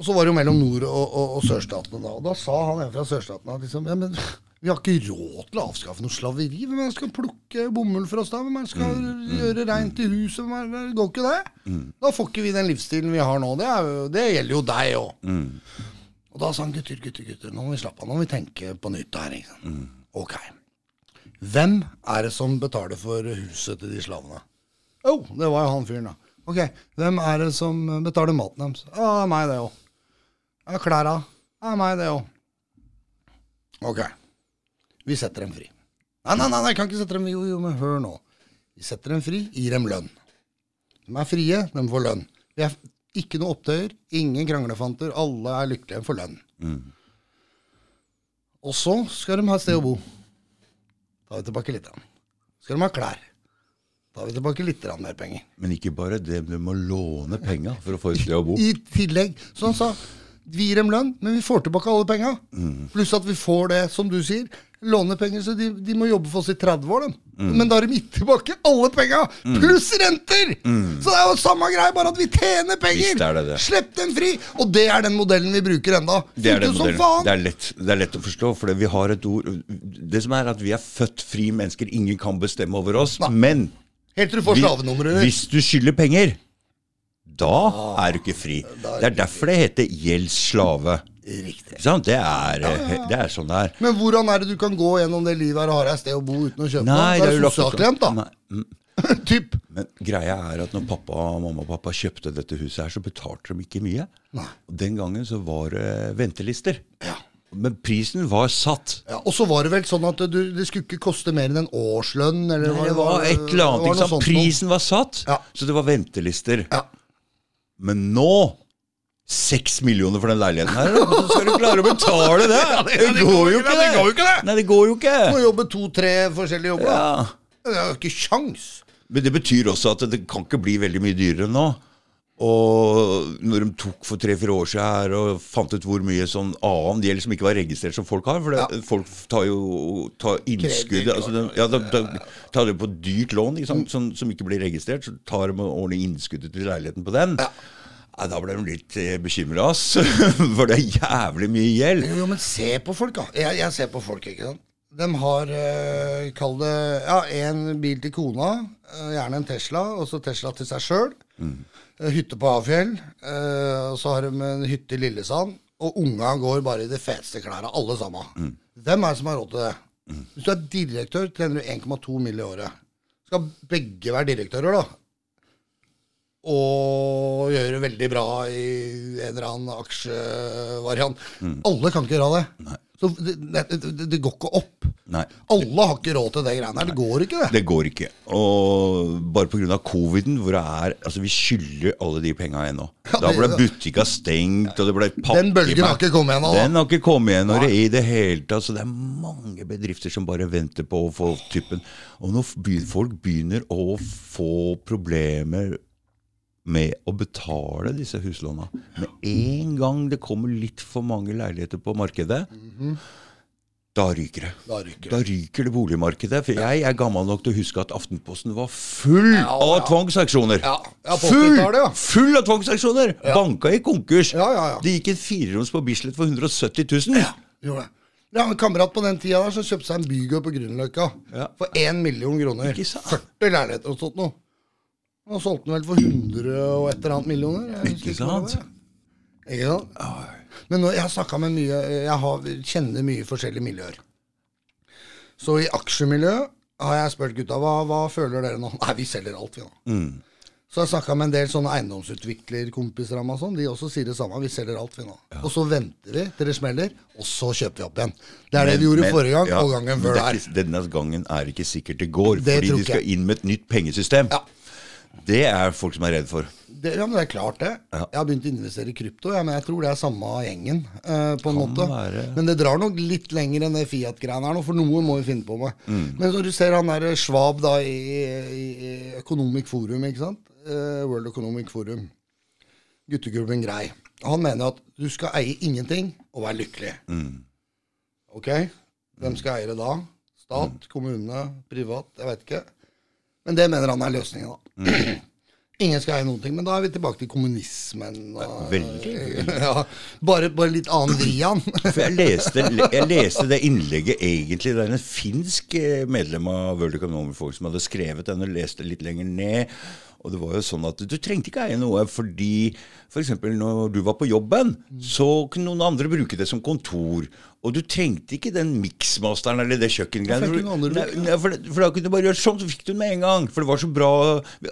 Og så var det jo mellom nord- og, og, og sørstatene da. Og da sa han en fra sørstatene at liksom, ja, men vi har ikke råd til å avskaffe noe slaveri. Hvem skal plukke bomull for oss da? Hvem skal Mm, gjøre reint i huset? Det? Går ikke det? Da får ikke vi den livsstilen vi har nå. Det, jo, det gjelder jo deg òg. Mm. Og da sa han gutter, gutter, gutter, nå må vi slappe av. Nå må vi tenke på nytt her. Mm. Ok. Hvem er det som betaler for huset til de slavene? Jo, det var jo han fyren, da. Ok, hvem er det som betaler maten deres? Det er meg, det òg. Ja, klæra? Er meg, det òg. Ok. Vi setter dem fri. Nei, nei, nei, jeg kan ikke sette dem Jo, jo, men hør nå. Vi setter dem fri, gir dem lønn. De er frie, de får lønn. Vi er ikke noe opptøyer, ingen kranglefanter. Alle er lykkelige, for lønn. lønn. Og så skal de ha et sted å bo. tar vi tilbake litt. Så Skal de ha klær. tar vi tilbake litt mer penger. Men ikke bare det, du må låne penga for å få et sted å bo. I tillegg. Så han sa vi gir dem lønn, men vi får tilbake alle penga. Pluss at vi får det, som du sier, lånepenger, så de, de må jobbe for oss i 30 år, de. Men da har de gitt tilbake alle penga, pluss renter! Så det er jo samme greie, bare at vi tjener penger! Er det det. Slipp dem fri! Og det er den modellen vi bruker enda. Det er, den modellen. det, er lett, det er lett å forstå, for vi har et ord Det som er at vi er født fri mennesker. Ingen kan bestemme over oss. Nei. Men Helt til du får slavenummeret ditt. hvis du skylder penger, da er du ikke fri. er Det er derfor det heter gjeldsslave. Riktig. Det er, det er sånn det er. Men hvordan er det du kan gå gjennom det livet her og har deg et sted å bo uten å kjøpe Nei, noe? det er jo sosialklient, da. Nei, mm. Typ. Men greia er at når pappa, mamma og pappa kjøpte dette huset her, så betalte de ikke mye. Nei. Den gangen så var det ventelister. Ja. Men prisen var satt. Ja, og så var det vel sånn at du, det skulle ikke koste mer enn en årslønn? Eller Nei, det var et eller annet. var? Prisen var satt, Ja. så det var ventelister. Ja. Men nå Seks millioner for den leiligheten her? Hvordan skal du klare å betale det? Det går jo ikke, det går jo ikke det. Nei, det går jo ikke. Du må jobbe to-tre forskjellige jobber. da. Ja. Det er jo ikke kjangs. Men det betyr også at det kan ikke bli veldig mye dyrere nå. Og når de tok for tre-fire år siden her og fant ut hvor mye sånn annen gjeld som ikke var registrert som folk har For det, Ja. folk tar jo tar innskudd altså de, Ja, de, de tar det på dyrt lån ikke sant, som, som ikke blir registrert. Så tar de og ordner innskuddet til leiligheten på den. Ja. Da ble de litt eh, bekymra, ass. For det er jævlig mye gjeld. Jo, men se på folk, da. Jeg, jeg ser på folk, ikke sant. De har, eh, kall det, ja, en bil til kona, eh, gjerne en Tesla, og så Tesla til seg sjøl. hytte på Hafjell, eh, og så har de en hytte i Lillesand. Og unga går bare i de feteste klærne, alle sammen. Hvem er det som har råd til det? Hvis du er direktør, trener du 1,2 mill. i året. Skal begge være direktører, da? Og gjøre veldig bra i en eller annen aksjevariant. Alle kan ikke gjøre det. Så det, det, det, går ikke opp. Nei. Alle har ikke råd til det greiene her. Det går ikke, det. Det går ikke. Og bare pga. coviden, hvor det er Altså, vi skylder alle de penga ennå. Ja, Da ble butikka stengt, og det ble Den bølgen har ikke kommet ennå. Den har ikke kommet det i det hele tatt. Så det er mange bedrifter som bare venter på å få typen. Og når folk begynner å få problemer med å betale disse huslåna Med en gang det kommer litt for mange leiligheter på markedet, da ryker det. Da ryker det. Da ryker det boligmarkedet. For jeg er gammel nok til å huske at Aftenposten var full Ja, av ja. tvangsaksjoner. Ja, ja, full, 80-tallet, ja. full av tvangsaksjoner! Banka i konkurs. Ja, ja, ja. Det gikk en fireroms på Bislett for 170 000. Gjorde det. Jeg har en kamerat på den tida der som kjøpte seg en bygård på Grünerløkka Ja. for 1 million kroner. 40 leiligheter og sånt noe. Og solgte den vel for 100 og et eller annet millioner. Ikke sant? Ikke sant? Men nå, jeg har snakka med mye Jeg har, kjenner mye forskjellige miljøer. Så i aksjemiljøet har jeg spurt gutta hva, hva føler dere nå. Nei, vi selger alt, vi nå. Mm. Så jeg snakka med en del sånne eiendomsutviklerkompiser av meg sånn. De også sier det samme. Vi selger alt, vi nå. Og så venter vi til det smeller, og så kjøper vi opp igjen. Det er det vi gjorde Men- forrige gang, ja, og gangen før er der. Denne gangen er ikke sikkert det går, Det fordi de skal inn med et nytt pengesystem. Ja. Det er folk som er redd for. Det, ja, men det er klart det. Ja. Jeg har begynt å investere i krypto, ja, men jeg tror det er samme gjengen. eh, på en Kan måte. være. Men det drar nok litt lenger enn det Fiat-greiene her nå, for noe må vi finne på med. Mm. Men når du ser han der Schwab da i, i, Economic Forum, ikke sant? Eh, World Economic Forum. Guttegruppen Grei. Han mener at du skal eie ingenting og være lykkelig. Mm. Ok? Hvem skal eie det da? Stat, kommune, privat? Jeg vet ikke. Men det mener han er løsningen, da. Mm. Ingen skal eie noen ting. Men da er vi tilbake til kommunismen. Og, Veldig. ja, bare, bare litt annen vri an. For jeg leste, jeg leste det innlegget egentlig. Det er en finsk eh, medlem av World Economic Forum som hadde skrevet den, og leste litt lenger ned. Og det var jo sånn at Du trengte ikke eie noe fordi f.eks. når du var på jobben, så kunne noen andre bruke det som kontor. Og du trengte ikke den miksmasteren eller det kjøkkengreiene. For, nei, for, for da kunne du bare gjøre sånn, så fikk du den med en gang. For det var så bra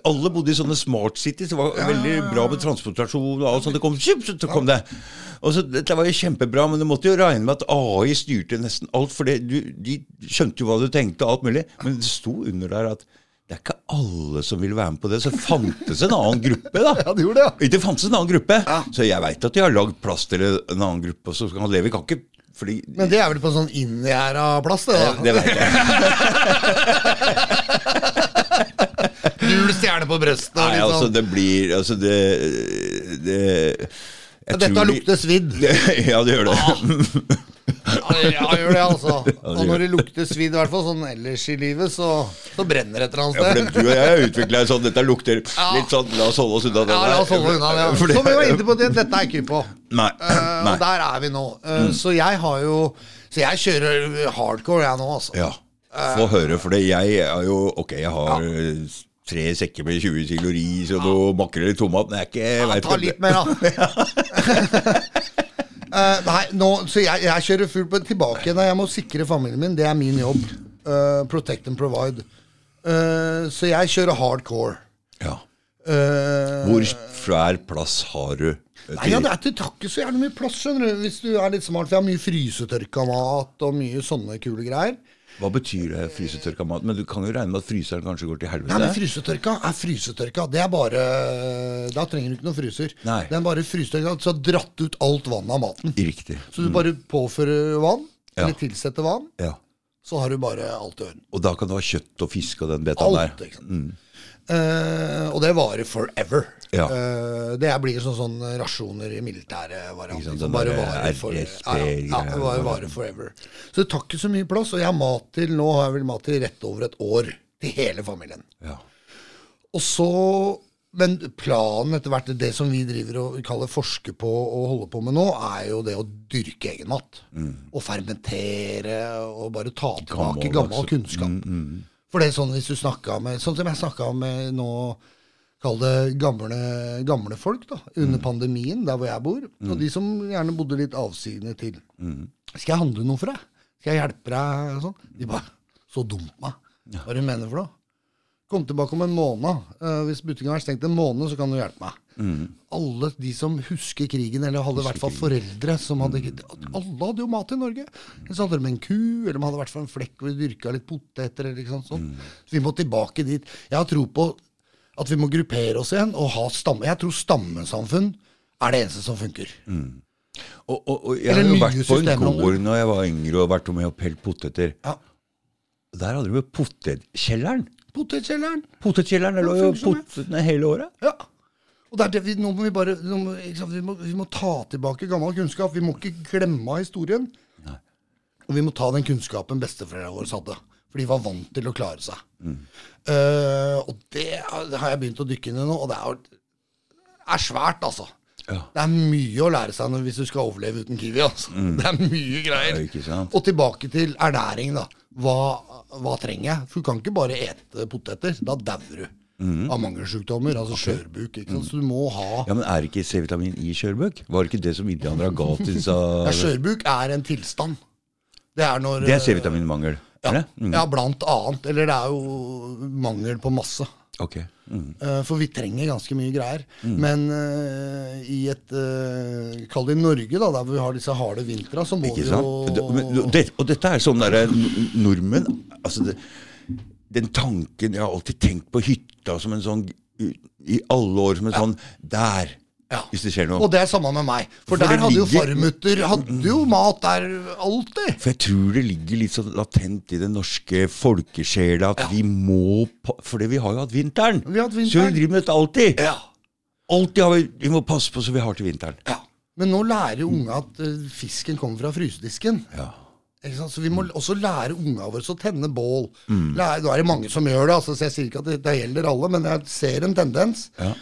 Alle bodde i sånne smart cities. Det var veldig bra med transportasjon og alt sånt. Det kom, kjup, så kom det. Og så, Dette var jo kjempebra, men du måtte jo regne med at AI styrte nesten alt. For det, du, de skjønte jo hva du tenkte, og alt mulig. Men det sto under der at det er ikke alle som vil være med på det. Så fantes en annen gruppe, da. Ja, det gjorde det, ja. Det fantes en annen gruppe. Så jeg veit at de har lagd plass til en annen gruppe. som kan leve kan ikke fordi Men det er vel på en sånn inngjerda plass, det. da Det veit jeg. Gul stjerne på brøstet. og Nei, litt altså, sånn. det blir Altså, det, det jeg Dette lukter svidd. Ja, det gjør det. Ja, ja, gjør det, altså. Og når det lukter svidd, i hvert fall sånn ellers i livet, så, så brenner det et eller annet Ja, for du og jeg har utvikla en sånn Dette lukter litt sånn La oss holde oss unna det Ja, la oss holde unna det. Ja. Som vi var inne på, det, dette er jeg ikke på. Nei. Uh, og der er vi nå. Eh, Så jeg har jo Så jeg kjører hardcore, jeg nå, altså. Ja. Få høre, for det jeg er jo Ok, jeg har ja tre sekker med 20 kilo ris og noe makrell i tomat, men jeg er ikke Ja, ta litt mer, da. Eh, nei, nå, så jeg, jeg kjører fullt tilbake igjen. Jeg må sikre familien min. Det er min jobb. Uh, protect and provide. Uh, så jeg kjører hardcore. Ja. Hvor svær plass har du? Nei, ja, det, er, til takke så gjerne mye plass, skjønner du. Hvis du er litt smart. For jeg har mye frysetørka mat og mye sånne kule greier. Hva betyr det, frysetørka mat? Men du kan jo regne med at fryseren kanskje går til helvete? Nei, men frysetørka er frysetørka. Det er bare Da trenger du ikke noen fryser. Nei. Er bare frysetørka. Så dratt ut alt vannet av maten. Riktig. Så du bare påfører vann, Ja. eller tilsetter vann, Ja. så har du bare alt i orden. Og da kan du ha kjøtt og fisk og den betaen Alt, der. ikke sant. Eh, og det varer forever. Ja. Uh, det blir sånn, sånn rasjoner i militære varianter. Ikke som bare varer for, ja, RSP ja, ja, bare varer forever. Så det tar ikke så mye plass. Og jeg har mat til nå har jeg vel mat til rett over et år til hele familien. Ja. Og så Men planen etter hvert, det som vi driver og kaller forsker på og holder på med nå, er jo det å dyrke egen mat. Og fermentere og bare ta tilbake Gammel, gammel kunnskap. For det er sånn hvis du snakka med Sånn som jeg snakka med nå Kall det gamle, gamle folk da, under pandemien, der hvor jeg bor. Og de som gjerne bodde litt avsidende til. Skal jeg handle noe for deg? Skal jeg hjelpe deg? og Sånn? De bare Så dumt meg. Hva er det du mener for noe? Kom tilbake om en måned. Uh, hvis butikken har vært stengt en måned, så kan du hjelpe meg. Mm. Alle de som husker krigen, eller hadde i hvert fall foreldre som hadde Mm. Alle hadde jo mat i Norge. Så hadde de en ku, eller de hadde i hvert fall en flekk hvor de dyrka litt poteter. eller ikke sant sånn. Mm. Så vi må tilbake dit. Jeg har tro på at vi må gruppere oss igjen og ha stamme. Jeg tror stammesamfunn er det eneste som funker. Og, og, og jeg har jo vært på en gård når jeg var yngre og vært med og pelt poteter. Ja. Der hadde du potetkjelleren. Potetkjelleren. Potetkjelleren lå jo potetene hele året. Ja. Og det er det vi, nå må vi bare må, sant, vi, må, vi må ta tilbake gammel kunnskap. Vi må ikke glemme historien. Og vi må ta den kunnskapen besteforeldrene våre hadde. For de var vant til å klare seg. Eh, og det, har jeg begynt å dykke inn i nå, og det er, er svært, altså. Ja. Det er mye å lære seg hvis du skal overleve uten Kiwi. Altså. Det er mye greier. Ja? Og tilbake til ernæring, da. Hva, hva trenger jeg? For du kan ikke bare ete poteter. Da dauer du av mangelsykdommer. Altså skjørbuk. Ikke sant? Så du må ha Ja, Men er ikke C-vitamin i skjørbuk? Var det ikke det som indianere ga til disse ja, Skjørbuk er en tilstand. Det er når Det er C-vitaminmangel? Ja? Mm. ja, blant annet. Eller det er jo mangel på masse. Ok. Mm. Eh, For vi trenger ganske mye greier. Men uh, i et uh, Kall det Norge, da, der vi har disse harde vintra, så må vi jo og, det, og dette er sånn derre nordmenn altså det, Den tanken Jeg har alltid tenkt på hytta som en sånn i i alle år som en sånn Der! Ja. Hvis det skjer noe. Og det er samme med meg. For, For der hadde hadde jo farmutter hadde jo mat der alltid. For jeg tror det ligger litt sånn latent i den norske folkesjela at Ja. vi må for Fordi vi har jo hatt vinteren. Vi har hatt Så vi driver med dette alltid. Ja. Alltid har vi Vi må passe på så vi har til vinteren. ja. Men nå lærer unga at uh, fisken kommer fra frysedisken. Ja. Så vi må også lære unga våre å tenne bål. Mm. Lære, nå er det mange som gjør det, altså, så jeg sier ikke at det, det gjelder alle, men jeg ser en tendens. Ja.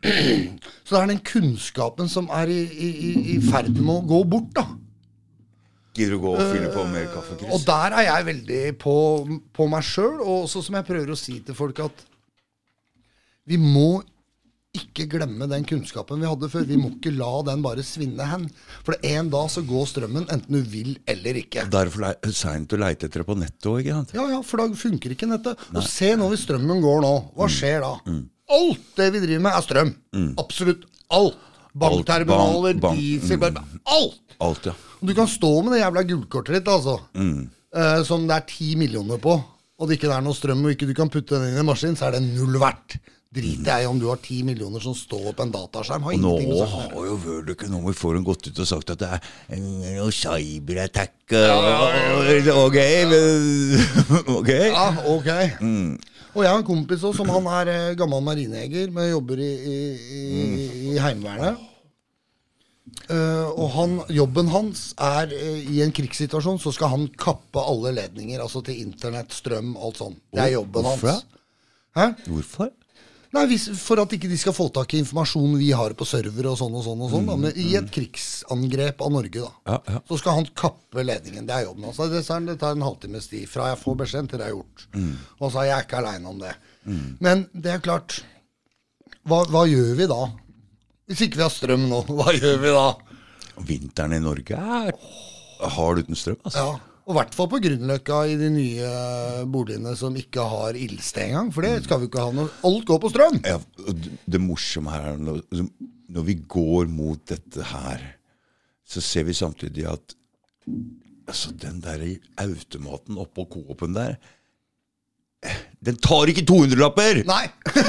Så det er den kunnskapen som er i, i, i- ferd med å gå bort, da. Gidder du gå og fylle på mer kaffe, Og der er jeg veldig på, på meg sjøl, og også som jeg prøver å si til folk, at vi må ikke glemme den kunnskapen vi hadde før. Vi må ikke la den bare svinne hen. For en dag så går strømmen, enten du vil eller ikke. Derfor er det seint å leite etter det på nettet òg, ikke sant? Ja, ja, for da funker ikke nettet. Og se nå hvis strømmen går nå. Hva skjer da? Alt det vi driver med, er strøm. Absolutt alt. Bankterminaler, bank- bank- diesel, alt. Alt, ja. Og du kan stå med det jævla gullkortet ditt, altså. Eh, som det er ti millioner på, og det ikke er noe strøm, og ikke du kan putte den inn i en maskin, så er det null verdt. Driter jeg i om du har ti millioner som står på en dataskjerm. Har Og nå har jo World Economic Forum gått ut og sagt at det er eh, noe cyberattack Ok, men Ok. Ja, ok. Og jeg har en kompis også, som han er eh, gammel marinejeger, men jobber i, i, i, i Heimevernet. Eh, og han, jobben hans er eh, i en krigssituasjon, så skal han kappe alle ledninger. Altså til internett, strøm, alt sånt. Det er jobben Hvorfor hans. Hæ? Hvorfor? Nei, hvis, For at ikke de skal få tak i informasjon vi har på server og sånn og sånn. og sånn da, men I et krigsangrep av Norge, da. Ja, ja. Så skal han kappe ledningen. Det er jobben hans. Det, er- det tar en halvtimes tid fra jeg får beskjeden til det er gjort. Og så er jeg ikke aleine om det. Men det er klart hva, hva gjør vi da? Hvis ikke vi har strøm nå, hva gjør vi da? Vinteren i Norge er hard uten strøm, altså. Ja, Og i hvert fall på Grünerløkka i de nye boligene som ikke har ildsted engang. For det skal vi ikke ha noe Alt går på strøm! Ja, det, morsomme her er når, når vi går mot dette her, så ser vi samtidig at altså, den der automaten oppå Coop-en der Den tar ikke 200-lapper! Nei!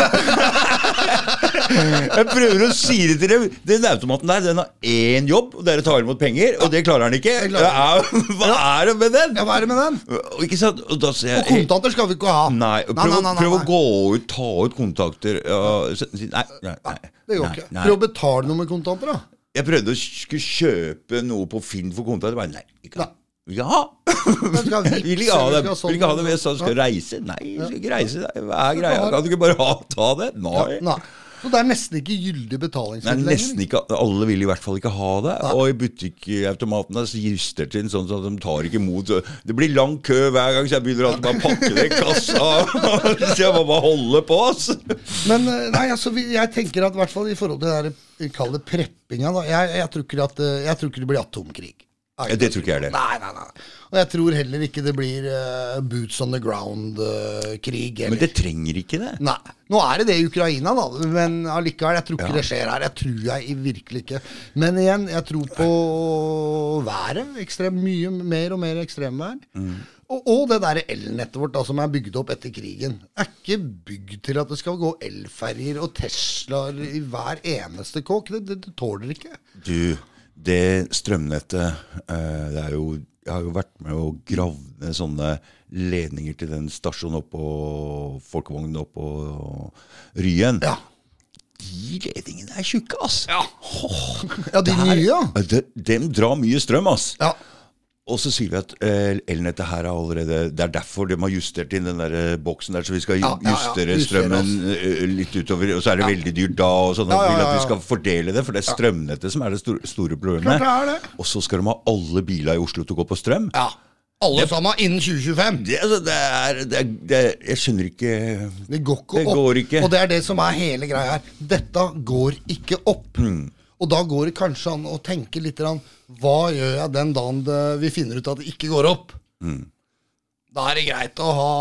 Jeg prøver å si det til dem. Den automaten der, den har én jobb, og det er å ta imot penger. Og det klarer han ikke. klarer er, hva er det med den? Ja, hva er det med den? Ikke sant? Og da sier Og kontanter skal vi ikke ha. Nei, prøv, nei, nei, prøv å gå ut, ta ut kontakter Og, Nei, nei, nei. Det går ikke. Prøv å betale noe med kontanter, da. Jeg prøvde å skulle kjøpe noe på Finn for kontakter. Bare nei, ikke. Nei. Vipps, Vil ikke ha det. sånn, Vil ikke ha det med sånn, skal du reise? Nei, skal ikke reise. Hva er greia? Kan du ikke bare ha, ta det? Nei. Nei. Så det er nesten ikke gyldig Nei, betalingsmiddel ikke, Alle vil i hvert fall ikke ha det. Og i butikkautomatene så gister til en sånn at de tar ikke imot. Det blir lang kø hver gang, så jeg begynner alltid bare å pakke det i kassa. Så jeg må bare holde på. ass. Men eh, nei, altså, jeg tenker at i hvert fall i forhold til det der, vi kaller det preppinga jeg, jeg, tror ikke at, eh, jeg tror ikke det blir atomkrig. Ja, det tror ikke jeg det. Nei, nei, nei. Og jeg tror heller ikke det blir uh, boots on the ground-krig. Men det trenger ikke det. Nei. Nå er det det i Ukraina, da, men allikevel, jeg tror ikke det skjer her. Jeg tror jeg virkelig ikke. Men igjen, jeg tror på været. Ekstrem, mye mer og mer ekstremvær. Og, og det derre elnettet vårt da, som er bygd opp etter krigen, er ikke bygd til at det skal gå elferjer og Teslaer i hver eneste kåk. Det, det, det tåler ikke. Du, det strømnettet eh, det er jo, Jeg har jo vært med å grave sånne ledninger til den stasjonen oppå Folkevognen oppå Ryen. Ja. De ledningene er tjukke, ass! Ja, de ja de nye, ja. De, de, drar mye strøm, ass. Ja. Og så sier vi at eh, elnettet her er allerede Det er derfor de har justert inn den der eh, boksen der, så vi skal justere strømmen eh, litt utover. Og så er det veldig dyrt da, og sånn. Vi vil at vi skal fordele det, for det er strømnettet som er det store, problemet. Og så skal de ha alle biler i Oslo til å gå på strøm. ja. Alle sammen innen 2025. Det, altså, det er, det det, Jeg skjønner ikke Det går ikke opp. går ikke. Og det er det som er hele greia her. Dette går ikke opp. Mm. Og da går det kanskje an å tenke litt Hva gjør jeg den dagen vi finner ut at det ikke går opp? Mm. Da er det greit å ha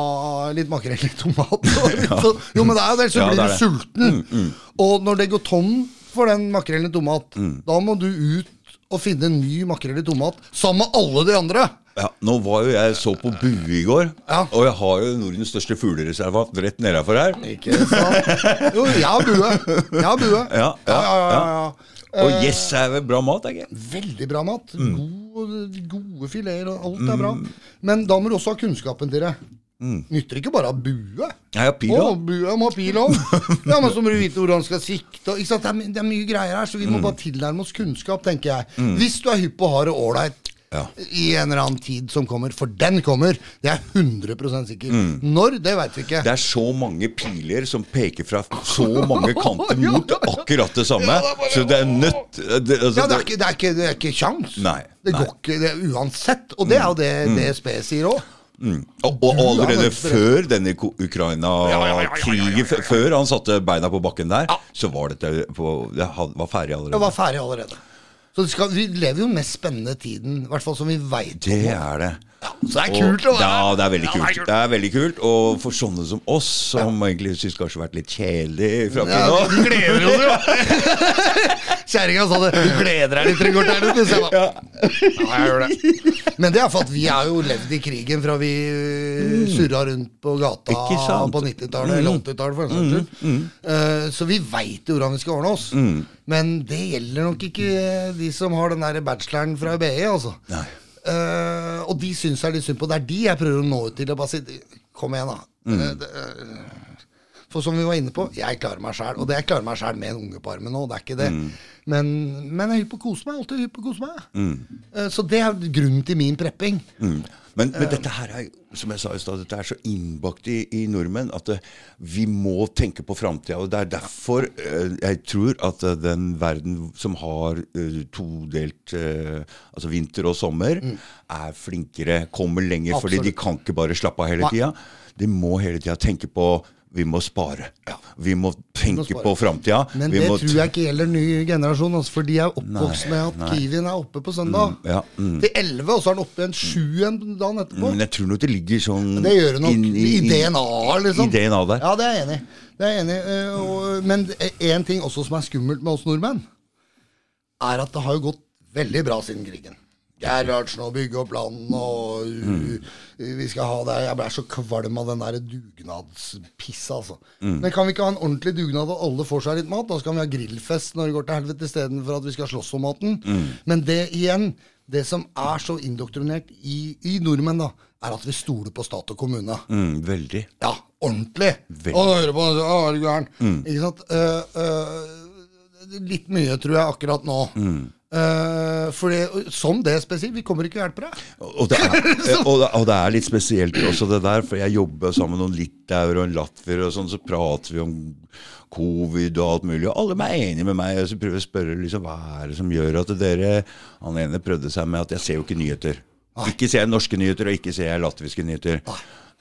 litt makrell i tomat. Sånn. Jo, men det er jo det, så Ja, blir det du er det. sulten. Og når det går tom for den makrellen i tomat, Mm. da må du ut og finne en ny makrell i tomat sammen med alle de andre. ja, Nå var jo jeg så på bue i går, Ja. og jeg har jo Nordens største fuglereservat rett nedafor her. Ikke sant? Jo, jeg har bue. Jeg har bue. Ja, ja, ja, ja, Og yes er vel bra mat, ikke? Veldig bra mat. Mm. God, gode fileter, og alt er bra. Men da må du også ha kunnskapen til det. Mm. Nytter ikke bare å ha bue. Jeg har pil òg. bue må ha pil òg. Ja, men så må du vite hvor han skal sikte. Ikke sant? Det, er, det er mye greier her, så vi Mm. må bare tilnærme oss kunnskap, tenker jeg. Hvis du er hypp på å ha det ålreit Ja. i en eller annen tid som kommer, for den kommer, det er 100 sikker. Mm. Når, det veit vi ikke. Det er så mange piler som peker fra så mange kanter mot akkurat det samme. Så det er nødt det, altså, Ja, det er det- ikke, det er ikke, det er ikke kjangs. Nei, Det går ikke det uansett. Og det er jo det DSB sier òg. Mm. Og, og allerede før denne Ukraina-krigen, før han satte beina på bakken der, så var dette på, det var ferdig Det var ferdig allerede. Så skal, vi lever jo den mest spennende tiden, i hvert fall som vi veit Det er det. Så det er kult å være ja, det er veldig Ja, det er kult. Det er veldig kult. Og for sånne som oss, som egentlig syns kanskje har vært litt kjedelig fram til Ja, nå vi gleder jo deg! Kjerringa sa det. Du gleder deg litt, Trygve Ternet. Ja. Ja, jeg gjør det. Men det er for at vi har jo levd i krigen fra vi surra rundt på gata på 90-tallet eller 80-tallet, for den saks skyld. Eh, Så vi veit jo hvordan vi skal ordne oss. Men det gjelder nok ikke de som har den der bacheloren fra BI, altså. Nei. Eh, og de syns jeg er litt synd på. Det er de jeg prøver å nå ut til. Og bare si Kom igjen, da. Eh, det, for som vi var inne på, jeg klarer meg sjæl. Og det jeg klarer meg sjæl med en unge på armen nå, det er ikke det. Men, men jeg er hypp på å kose meg. Alltid hypp på å kose meg. Mm. så det er grunnen til min prepping. Mm. Men, men dette her er, som jeg sa i sted, dette er så innbakt i, i nordmenn at det, vi må tenke på framtida. Og det er derfor uh, jeg tror at uh, den verden som har uh, todelt eh, altså vinter og sommer, er flinkere, kommer lenger. fordi de kan ikke bare slappe av hele tida. De må hele tida tenke på vi må spare. Vi må tenke spare. på framtida. Men Vi det må tror jeg ikke gjelder ny generasjon, altså, for de er oppvokst med at nei. Kiwien er oppe på søndag. ja, mm. Til 11, og så er den oppe igjen 7 en dagen etterpå. Men jeg tror nok det ligger sånn Det gjør det nok. inn I, DNA-et, liksom. I DNA der. Ja, det er jeg enig i. Det er jeg enig i. eh, Men én ting også som er skummelt med oss nordmenn, er at det har jo gått veldig bra siden krigen. Gerhardsen og bygge opp land, og mm. vi skal ha det Jeg ble så kvalm av den der dugnadspissa, altså. Men kan vi ikke ha en ordentlig dugnad og alle får seg litt mat? Da skal vi ha grillfest når det går til helvete, istedenfor at vi skal slåss om maten. Men det igjen, det som er så indoktrinert i, i nordmenn, da, er at vi stoler på stat og kommune. Mm, veldig. Ja, ordentlig. Veldig. Og hører på Å, er du gæren? Ikke sant? Uh, uh, litt mye, tror jeg, akkurat nå. Uh, for det, som det spesielt, vi kommer ikke og hjelper deg. Og det, er, og, det, og det er litt spesielt også det der, for jeg jobber sammen med noen litauere og en latvier, og sånn, så prater vi om covid og alt mulig, og alle er enige med meg. Og så prøver jeg å spørre liksom, hva er det som gjør at dere Han ene prøvde seg med at jeg ser jo ikke nyheter. Ikke ser jeg norske nyheter, og ikke ser jeg latviske nyheter.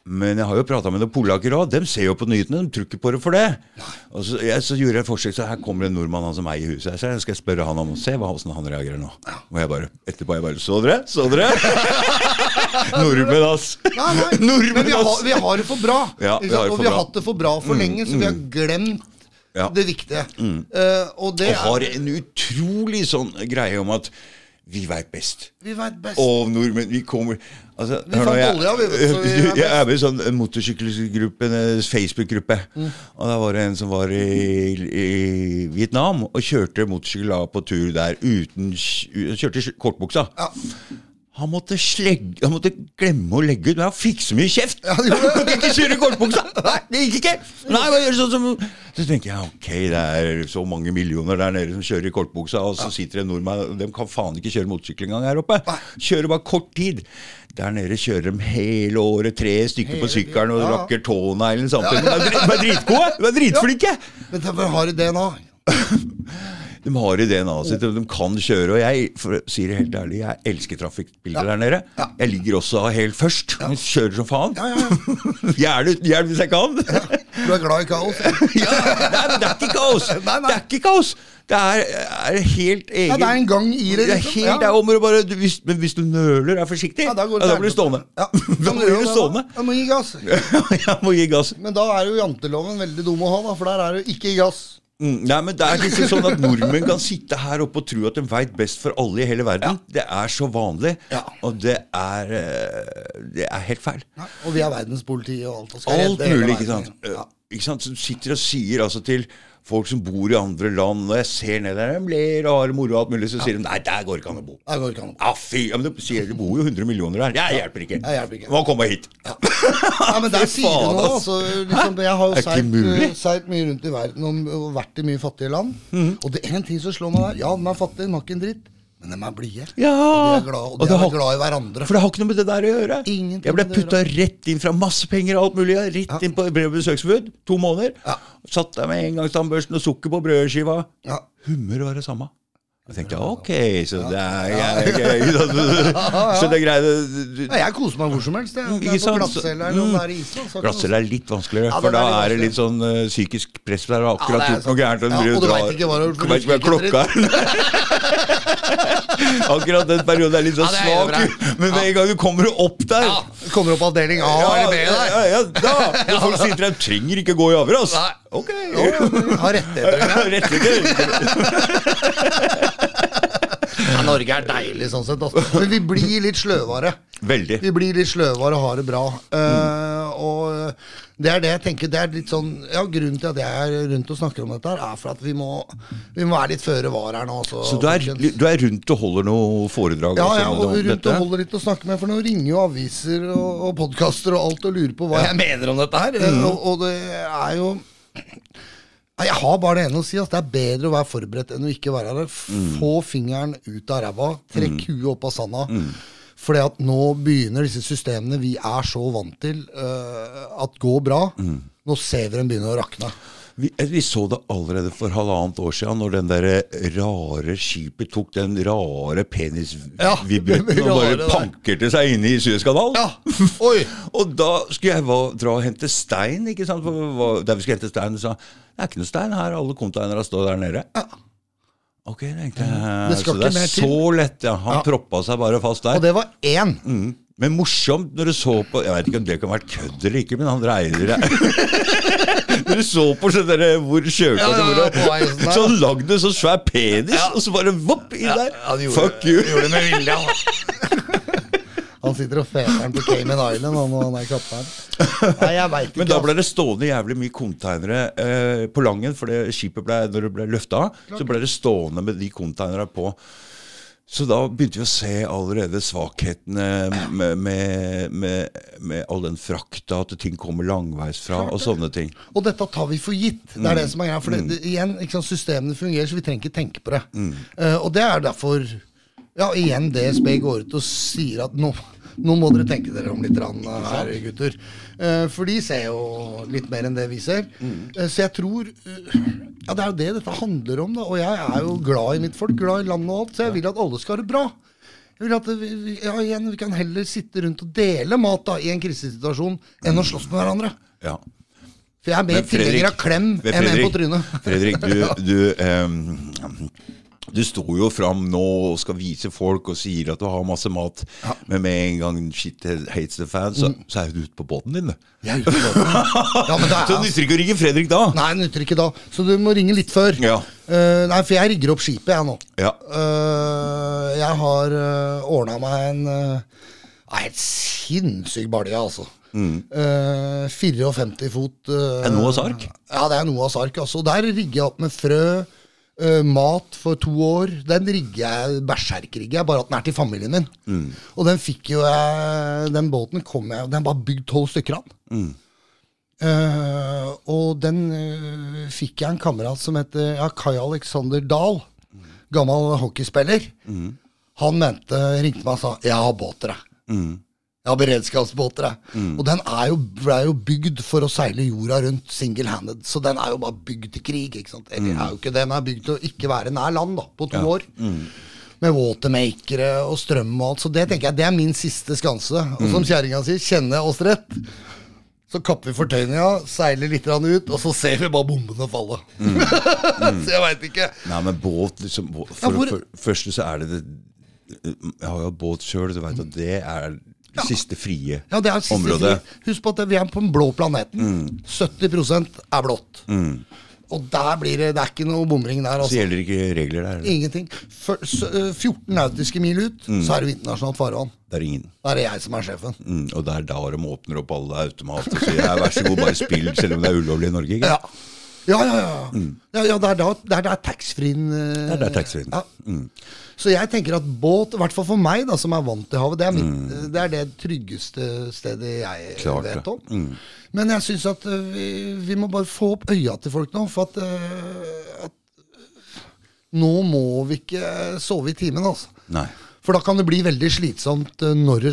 Men jeg har jo prata med noen polakker òg. De ser jo på nyhetene, de tror ikke på det for det. Og så, jeg, så gjorde jeg et forsøk, så her kommer en nordmann han som eier huset. Så jeg skal jeg spørre han om å se åssen han reagerer nå. Og jeg bare, etterpå jeg bare Så dere? Så dere? Nordmenn, ass. Nei, nei. Men vi har, vi har det for bra. Ja, vi har det og vi har bra. hatt det for bra for lenge, så vi har glemt Ja. det viktige. Eh, og det Og har en utrolig sånn greie om at vi veit best. Vi vet best. Og nordmenn, vi kommer altså, Vi fant olja, vi, vet så vi er jeg er med i sånn motorsykkelgruppe, en Facebook-gruppe. Mm. Og da var det en som var i, i Vietnam og kjørte motorsykkel på tur der uten Kjørte i kortbuksa. Ja. Han måtte, slegge, han måtte glemme å legge ut, men han fikk så mye kjeft! Ja, det det. Han kunne ikke kjøre i kortbuksa! Nei, det gikk ikke! Nei, bare gjør sånn som Så tenker jeg ok, det er så mange millioner der nede som kjører i kortbuksa, og så sitter det en nordmann De kan faen ikke kjøre motorsykkel engang her oppe. Kjører bare kort tid. Der nede kjører de hele året, tre stykker på sykkelen og ja. rakker tåneglen samtidig. De er drit- de dritgode! De er dritflinke! Men derfor har de DNA. De har i DNA-et sitt, og de kan kjøre. Og jeg for å si det helt ærlig, jeg elsker trafikkbilder der nede. Ja. Jeg ligger også helt først. Jeg kjører som faen. Ja, ja, ja. Gjerne hjelp hvis jeg kan. Du er glad i kaos? ja, nei, men det er ikke kaos! Nei, nei. Det er ikke kaos! Det er, er helt egen Ja, det er en gang i det, Det liksom. helt, Ja. det bare, du- hvis, Men hvis du nøler, er forsiktig, Ja, da ja, da blir du stående. Ja, da blir du stående. Jeg må gi gass. jeg må gi gass. Men da er jo janteloven veldig dum å ha, da, for der er det jo ikke gass. Mm, nei, men Det er liksom sånn at nordmenn kan sitte her oppe og tro at de veit best for alle i hele verden. Det er så vanlig, Ja. og det er, eh, det er helt feil. Og vi har verdenspolitiet og alt. Og Alt mulig, ikke sant. Ja. Eh, Ikke sant? Så sitter og sier altså til folk som bor i andre land, og jeg ser ned der, de ler og har moro og alt mulig, så sier de nei, der går ikke an å bo. Der går ikke an. Ja, fy, ja, men du sier, det bor jo 100 millioner der. Jeg hjelper ikke. Jeg hjelper ikke. Må komme hit. Ja, men der sier du noe. Altså, liksom, jeg har jo seilt, eh, seilt mye rundt i verden og, og vært i mye fattige land. Mhm. Og det er en ting som slår meg der. Ja, den er fattig, de har ikke en dritt. Men de er blide. Ja. Og de er glad, og Og de det er har- glad i hverandre. For det har ikke noe med det der å gjøre. Ingenting jeg ble putta rett inn fra masse penger og alt mulig. Rett inn på og besøksforbud. To måneder. Ja. Satt der med engangstannbørsten og sukker på brødskiva. Ja. Humør var det samme. Jeg tenkte ok, så det er jeg, Så det Ja, jeg koser meg hvor som helst. Jeg. Er på glattcelle eller er Island. har Glattcelle er litt vanskeligere, for da er er det litt sånn eh, psykisk press der. og Akkurat er gjort noe gærent. og du vet ikke hva du- du klokka er. Akkurat den perioden er litt så er jo svak. Men med en gang du kommer opp der kommer opp avdeling A ja, eller B der. ja, ja, da. Når folk sier til deg 'trenger ikke gå i avhør'. Nei. Ok. Har rettigheter. Norge er deilig sånn sett. Altså. Men vi blir litt sløvere. Veldig. Vi blir litt sløvere og har det bra. Uh, og det er det jeg tenker. Det er litt sånn Ja, Grunnen til at jeg er rundt og snakker om dette, her er for at vi må, vi må være litt føre var her nå. Så, Så du er, du er rundt og holder noe foredrag? ja, og ja, og rundt dette? og holder litt å snakke med, for nå ringer jo aviser og, og podkaster og alt og lurer på hva jeg mener om dette her. Mm. Og, og det er jo Nei, Jeg har bare det ene å si. Altså. Det er bedre å være forberedt enn å ikke være der. Mm. Få fingeren ut av ræva. Trekk huet opp av sanda. Fordi at nå begynner disse systemene vi er så vant til, uh, at går bra. Mm. Nå ser vi dem begynne å rakne. Vi, eh, vi så det allerede for halvannet år siden, når den der rare skipet tok den rare Ja, penisvibrutten og bare pankerte seg inn i Suezkanalen. Ja! Og da skulle jeg va- dra og hente stein, ikke sant? Der vi skulle hente stein, sa det er ikke noe stein her, alle containerne står der nede. Ok, tenkte jeg. Det så det er så lett, ja. Han Ja. proppa seg bare fast der. Og det var én. Mm. Men morsomt når du så på Jeg vet ikke om det kan ha vært kødd eller ikke, men han dreier det Når du så på sånn der, hvor sjøkart Ja, ja, ja, sånn Så lagde du så svær penis, og så bare vopp inn der. Fuck you. Gjorde det med vilje, han. Han sitter og feter den på Cayman Island han, og han er kaptein. Nei, jeg veit ikke. Men da altså. ble det stående jævlig mye containere eh, på Langen, for det skipet ble, når det ble løfta, så ble det stående med de containerne på. Så da begynte vi å se allerede svakhetene med, med, med, med all den frakta, at ting kommer langveisfra og sånne ting. Og dette tar vi for gitt. Det er det som er greia. For det, det, igjen, sant, systemene fungerer, så vi trenger ikke tenke på det. Eh, og det er derfor Ja, igjen DSB går ut og sier at nå, nå må dere tenke dere om litt, rann, her, gutter. Eh, for de ser jo litt mer enn det vi ser. Eh, så jeg tror eh, Ja, det er jo det dette handler om, da. Og jeg er jo glad i mitt folk, glad i landet og alt, så jeg vil at alle skal ha det bra. Jeg vil at vi, ja, igjen, vi kan heller sitte rundt og dele mat da, i en krisesituasjon enn å slåss med hverandre. Ja. For jeg er mer tilhenger av klem enn en på trynet. Fredrik, du, du, ehm, du står jo fram nå og skal vise folk og sier at du har masse mat, men med en gang shit hates the fan, så, så er du ute på båten din. er ute på båten. Ja, men det Så er nytter ikke å ringe Fredrik da. Nei, nytter ikke da. Så du må ringe litt før. Ja. Uh, nei, for jeg rigger opp skipet, jeg nå. Ja. Uh, jeg har uh, ordna meg en uh, helt sinnssyk balje, altså. Eh, 54 fot Uh, Er Noahs ark? Ja, det er Noahs ark. Altså. Der rigger jeg opp med frø, eh, mat for to år. Den rigger jeg, berserkrigger jeg, bare at den er til familien min. Og den fikk jo jeg Den båten kom jeg Den var bygd tolv stykker av. Eh, og den uh, fikk jeg en kamerat som heter ja, Kai Alexander Dahl. Gammel hockeyspiller. Han mente, ringte meg og sa 'Jeg har båter, jeg'. Jeg har beredskapsbåter, jeg. Og den er jo, ble jo bygd for å seile jorda rundt single-handed. Så den er jo bare bygd til krig. ikke sant? Eller er jo ikke det, den er bygd til å ikke være nær land da, på to år. Med watermakere og strøm og alt. Så det tenker jeg, det er min siste skanse. Og som kjerringa sier, kjenner jeg oss rett. Så kapper vi fortøyninga, seiler litt ut, og så ser vi bare bombene falle. så jeg veit ikke. Nei, men båt liksom båt, Ja, For hvor- for, første så er det det Jeg har jo båt sjøl, du veit at det er det siste frie Ja, det er siste området. fri. Husk på at vi er på den blå planeten. 70% er blått. Og der blir det Det er ikke noe bomring der. Så Altså. gjelder ikke regler der. Ingenting. For, s- øh, 14 nautiske mil ut, så er det jo internasjonalt farvann. Det er ingen. Da er det jeg som er sjefen. Mm, og det er da de åpner opp alle automater og sier vær så god, bare spill, selv om det er ulovlig i Norge. Ikke? Ja. Ja, ja, ja. ja, ja det er da det er der taxfree-en Det er der taxfree-en. Ja. Så jeg tenker at båt, i hvert fall for meg, da, som er vant til havet, det er, mitt, det, er det tryggeste stedet jeg Klart vet om. Men jeg syns at øh, vi, vi må bare få opp øya til folk nå, for at, at nå må vi ikke sove i timen, altså. Nei. For da kan det bli veldig slitsomt øh, når det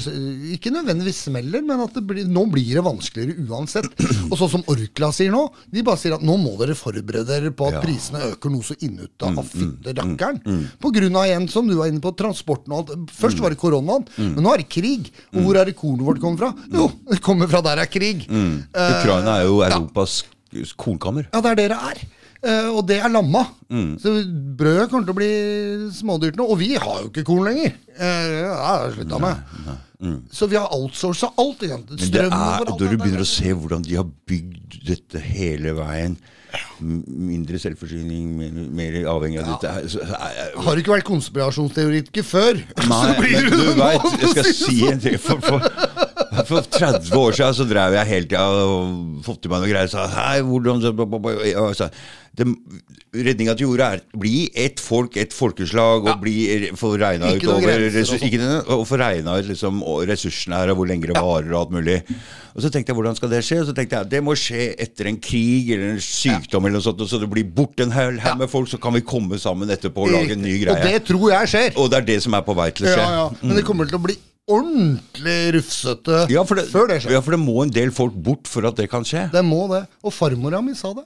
Ikke nødvendigvis smeller, men at det blir, nå blir det vanskeligere uansett. Og sånn som Orkla sier nå, de bare sier at nå må dere forberede dere på at Ja. prisene øker noe så innuta av fytte rakkeren. På grunn av igjen, som du var inne på, transporten og alt. Først var det koronaen, men nå er det krig. Og hvor er det kornet vårt kommer fra? Jo, det kommer fra der er krig. Eh, Ukraina er jo Europas kornkammer. ja, det er det det er. Eh, og det er lamma. Så brødet kommer til å bli smådyrt nå. Og vi har jo ikke korn lenger. Uh, ja, slutta med. Så vi har outsourca alt. ikke sant? Men det er, vår, alt når du begynner å se hvordan de har bygd dette hele veien Mindre selvforsyning, mer, mer avhengig av dette så, så jeg, Har du ikke vært konspirasjonsteoretiker før? Nei, så blir men du det nå, jeg skal si si en ting. For, for, for 30 år siden så drev jeg hele tida og fått i meg noe greier. Sa hei, hvordan så, Redninga til jorda er bli ett folk, ett folkeslag, og bli, få regna ut over og sånn. og få regna ut liksom, ressursene her, og hvor lenge det varer, og alt mulig. Og så tenkte jeg, hvordan skal det skje? Og så tenkte jeg, det må skje etter en krig eller en sykdom, eller noe sånt, og så det blir borte en haug med folk, så kan vi komme sammen etterpå og lage en ny greie. Og det tror jeg skjer. Og det er det som er på vei til å skje. Ja, ja. Men det kommer til å bli ordentlig rufsete Ja for, det, før det skjer. ja, for det må en del folk bort for at det kan skje. Det må det. Og farmora mi sa det.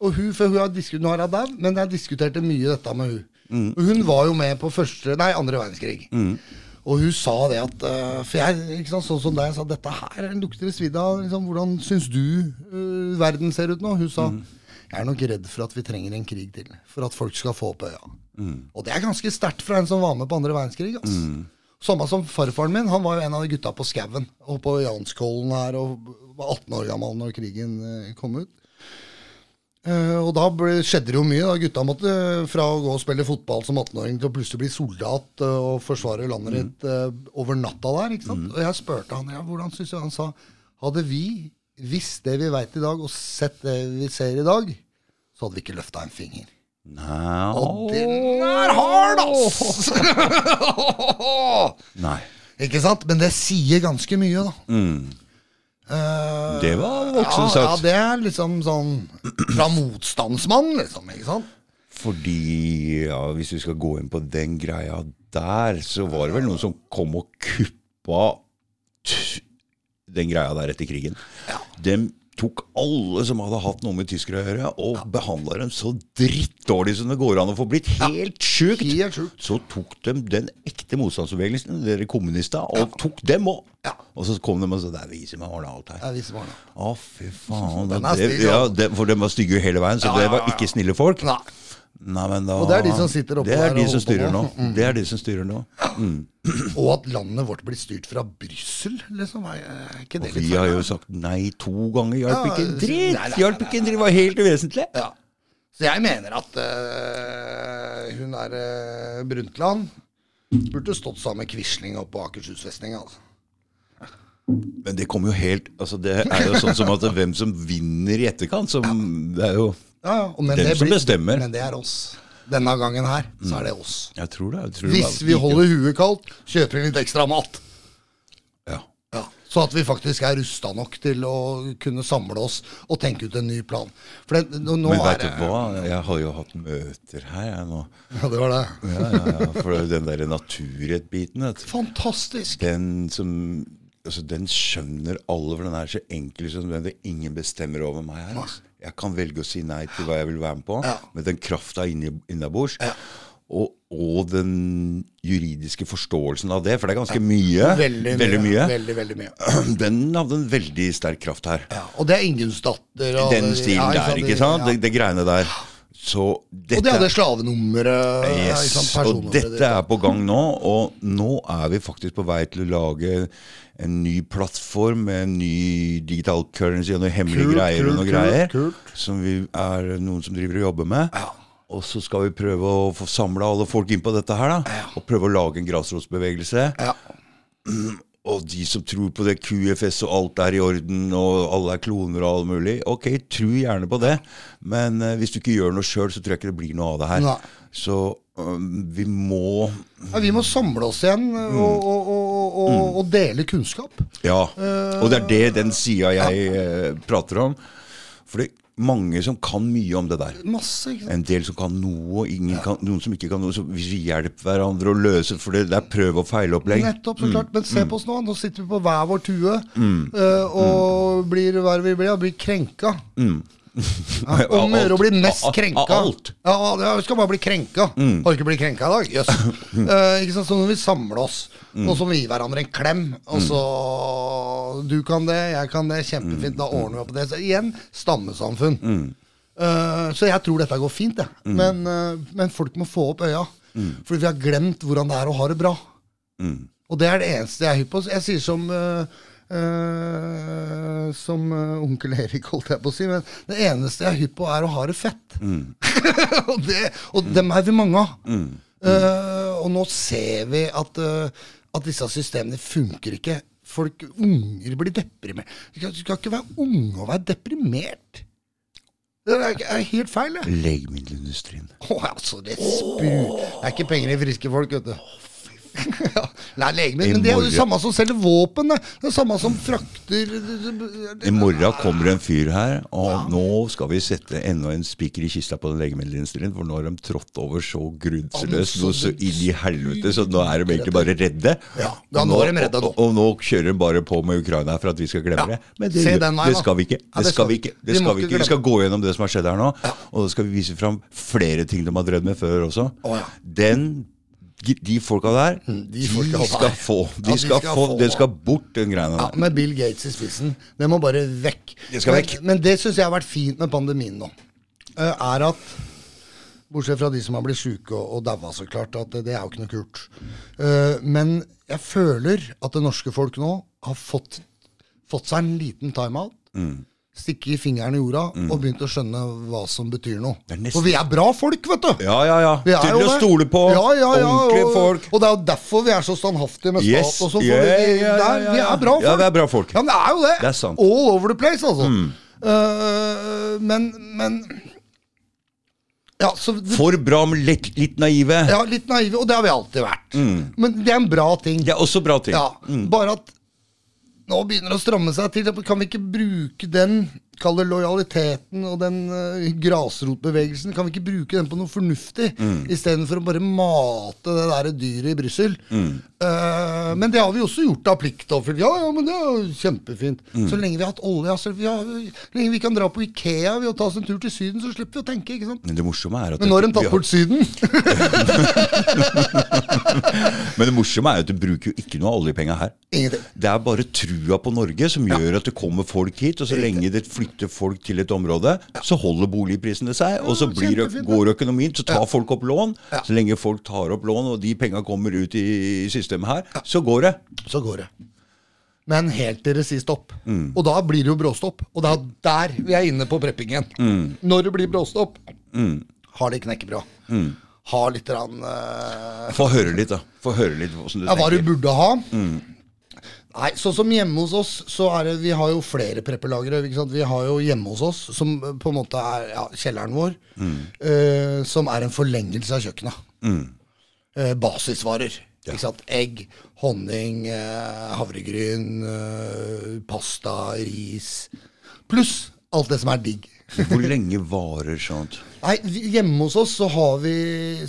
Og hun, for hun har diskutert, Nå er hun dau, men jeg diskuterte mye dette med hun. Mm. Og hun var jo med på første, nei, andre verdenskrig. Og hun sa det at uh, For jeg, sant, sånn som deg, sa dette her lukter det svidd av. Liksom, hvordan syns du uh, verden ser ut nå? Hun sa Mm. jeg er nok redd for at vi trenger en krig til. For at folk skal få opp øya. Mm. Og det er ganske sterkt fra en som var med på andre verdenskrig. Altså. Samme som farfaren min. Han var jo en av de gutta på skauen. Og på Janskollen her og var 18 år gammel når krigen eh, kom ut. Uh, og da ble, skjedde det jo mye. da Gutta måtte fra å gå og spille fotball som 18-åring til å plutselig bli soldat uh, og forsvare landet ditt uh, over natta der. ikke sant? Og jeg spurte han ja, hvordan synes jeg Han sa hadde vi visst det vi veit i dag, og sett det vi ser i dag, så hadde vi ikke løfta en finger. Nei. Og den er hard, ass! Nei. Ikke sant? Men det sier ganske mye, da. Eh, Det var voksen ja, ja, sagt. det er liksom sånn fra motstandsmann, liksom. Ikke sant? Fordi ja, hvis vi skal gå inn på den greia der, så var det vel noen som kom og kuppa t- den greia der etter krigen. De tok alle som hadde hatt noe med tyskere å gjøre, og behandla dem så drittdårlig som det går an å få blitt. Helt sjukt! Helt sjukt. Så tok de den ekte motstandsbevegelsen, dere kommunister, og tok dem òg. Ja. Og så kom de og sa det er vi som har ordna alt her. Jeg viser barna. Å, fy faen. Er det, stil, ja, ja. det, for de var stygge hele veien, så Ja, det ja, var ja. ikke snille folk. Nei. Nei, men da, Og det er de som sitter oppå Det der er de og som styrer nå. nå. Det er de som styrer nå. Og at landet vårt blir styrt fra Brussel, liksom. Er ikke det litt Vi har jo sagt nei to ganger. Hjalp Ja, ikke en dritt! Hjalp ikke en dritt, var helt uvesentlig. Ja. Så jeg mener at uh, hun er uh, Brundtland burde stått sammen med Quisling oppe på Akershus festning. Altså. Men det kommer jo helt altså Det er jo sånn som at hvem som vinner i etterkant, som Det er jo Ja, ja. og men Den det som bestemmer. Men det er oss. Denne gangen her, så er det oss. Jeg tror det. Jeg tror Hvis vi holder huet kaldt, kjøper vi litt ekstra mat. ja. Ja, Så at vi faktisk er rusta nok til å kunne samle oss og tenke ut en ny plan. For det, nå, nå Men er veit du det hva? Jeg har jo hatt møter her, jeg nå. Ja, det var det. Ja, ja, ja, for den der naturrettbiten, vet du. Fantastisk. Den som Altså, den skjønner alle, for den er så enkel som den. Det ingen bestemmer over meg her. Altså. Jeg kan velge å si nei til hva jeg vil være med på, Ja. med den krafta innabords. Ja. Og, og den juridiske forståelsen av det, for det er ganske mye. Veldig, veldig mye. Veldig, veldig mye. Den hadde en veldig sterk kraft her. Ja, og det er Ingunns datter. og Den stilen der, ikke sant? Det, det greiene der. Så dette Og de hadde slavenummeret. Yes, og dette er på gang nå, og nå er vi faktisk på vei til å lage en ny plattform med en ny digital currency og noen hemmelige Kult, greier og noen kult, greier. kult. Som vi er noen som driver og jobber med. Ja. Og så skal vi prøve å få samla alle folk inn på dette her, da. Og prøve å lage en grasrotsbevegelse. Ja. Og de som tror på det QFS og alt er i orden, og alle er kloner og alt mulig, ok, tro gjerne på det. Men uh, hvis du ikke gjør noe sjøl, så tror jeg ikke det blir noe av det her. Nei. Så um, vi må Ja, vi må samle oss igjen Mm. og, og, og, og, og dele kunnskap. Ja. Og det er det den sida jeg ja. prater om. For det er mange som kan mye om det der. Masse. En del som kan noe, og ingen kan, noen som ikke kan noe. Så hvis vi hjelper hverandre å løse For det, det er prøv- og feilopplegg. Nettopp, så klart. Men Mm. se på oss nå. Nå sitter vi på hver vår tue mm. og blir hva er vi blir, ja, blir krenka. Ja, om å gjøre å bli mest krenka. alt. Ja, ja, vi skal bare bli krenka. Har du ikke blitt krenka i dag? Jøss. Eh, ikke sant? Så når vi samler oss, og så må vi gi hverandre en klem, og så Du kan det, jeg kan det, kjempefint, da ordner vi opp det. Så igjen stammesamfunn. Eh, så jeg tror dette går fint, jeg. Men, uh, men folk må få opp øya. Fordi vi har glemt hvordan det er å ha det bra. Og det er det eneste jeg er hypp på. Jeg sier som eh, eh, Som eh, onkel Erik, holdt jeg på å si. Men det eneste jeg er hypp på, er å ha det fett. og det, og dem er vi mange av. Eh, og nå ser vi at, uh, at disse systemene funker ikke. Folk, Unger blir deprimert. Du skal, skal ikke være unge og være deprimert. Det er, er helt feil, det. Legemiddelindustrien. Oh, altså, det oh. Det er ikke penger i friske folk, vet du. ja, nei, legemiddel, men det er jo det samme som selger våpen. Det Det er samme som frakter I morgen kommer det en fyr her, og nå skal vi sette enda en spiker i kista på den legemiddelindustrien, for nå har de trådt over så grunseløst, noe så inn i helvete, så nå er de egentlig bare redde. Ja, da nå er de redde nå. Og, og nå kjører de bare på med Ukraina for at vi skal glemme Ja, det. Men det, se den veien, det skal vi ikke. Det skal vi ikke. Det skal vi ikke. Vi skal gå gjennom det som har skjedd her nå, og da skal vi vise fram flere ting de har drevet med før også. Ja. Den de folka der, de folka de skal få. De Ja, de skal skal få, få. det skal bort, den greiene ja. Med Bill Gates i spissen. Det må bare vekk. Det skal vekk. Men, men det syns jeg har vært fint med pandemien nå. eh, Er at Bortsett fra de som har blitt sjuke og, og daua, så klart. At det, det er jo ikke noe kult. Eh, men jeg føler at det norske folk nå har fått, fått seg en liten timeout. Mm. Stikke i fingeren i jorda og begynt å skjønne hva som betyr noe. nesten- For vi er bra folk, vet du! Ja, ja, ja. Vi er Til jo å stole på. Ja, ja, ja, Ordentlige folk. Og det er jo derfor vi er så standhaftige med stat. Yes. Og så, for Ja, vi, ja, ja, ja, vi er bra folk. Ja, vi er bra folk. Ja, men det er jo det. Det er sant. Mm. All over the place, altså. Eh, men, men Ja, så For bra, men litt, litt naive. ja, litt naive, og det har vi alltid vært. Men det er en bra ting. Det er også bra ting. Ja, Bare at nå begynner det å stramme seg til. Kan vi ikke bruke den kall det lojaliteten og den uh, grasrotbevegelsen, kan vi ikke bruke den på noe fornuftig? Mm. Istedenfor å bare mate det der dyret i Brussel. Mm. Uh, men det har vi også gjort av plikt. Ja, ja, men det er jo kjempefint. Mm. Så lenge vi har hatt olje, altså, vi har, så lenge vi kan dra på Ikea ved å ta oss en tur til Syden, så slipper vi å tenke. ikke sant? Men det morsomme er at Men nå har de tatt bort Syden. men det morsomme er at du bruker jo ikke noe oljepenger her. Ingenting. Det er bare trua på Norge som ja. gjør at det kommer folk hit. Og så lenge det flytter folk til et område, så holder boligprisene seg. og så blir, går økonomien, så tar folk opp lån. Så lenge folk tar opp lån, og de penga kommer ut i systemet her, så går det. Så går det. Men helt til det sier stopp. Mm. Og da blir det jo bråstopp. Og er der vi er inne på preppingen. Mm. Når det blir bråstopp, mm. har de knekkebrød. Mm. Ha litt rann, uh... Få høre litt, da. Få høre litt hvordan du ja, tenker. Hva du burde ha. Mm. Nei, sånn som hjemme hos oss, så er det Vi har jo flere preppelagre. Vi har jo hjemme hos oss, som på en måte er ja, kjelleren vår, mm. uh, som er en forlengelse av kjøkkenet. Mm. Uh, basisvarer. Ja. Ikke sant? Egg, honning, uh, havregryn, pasta, ris. Pluss alt det som er digg. Hvor lenge varer sånt? Nei, Hjemme hos oss så har vi,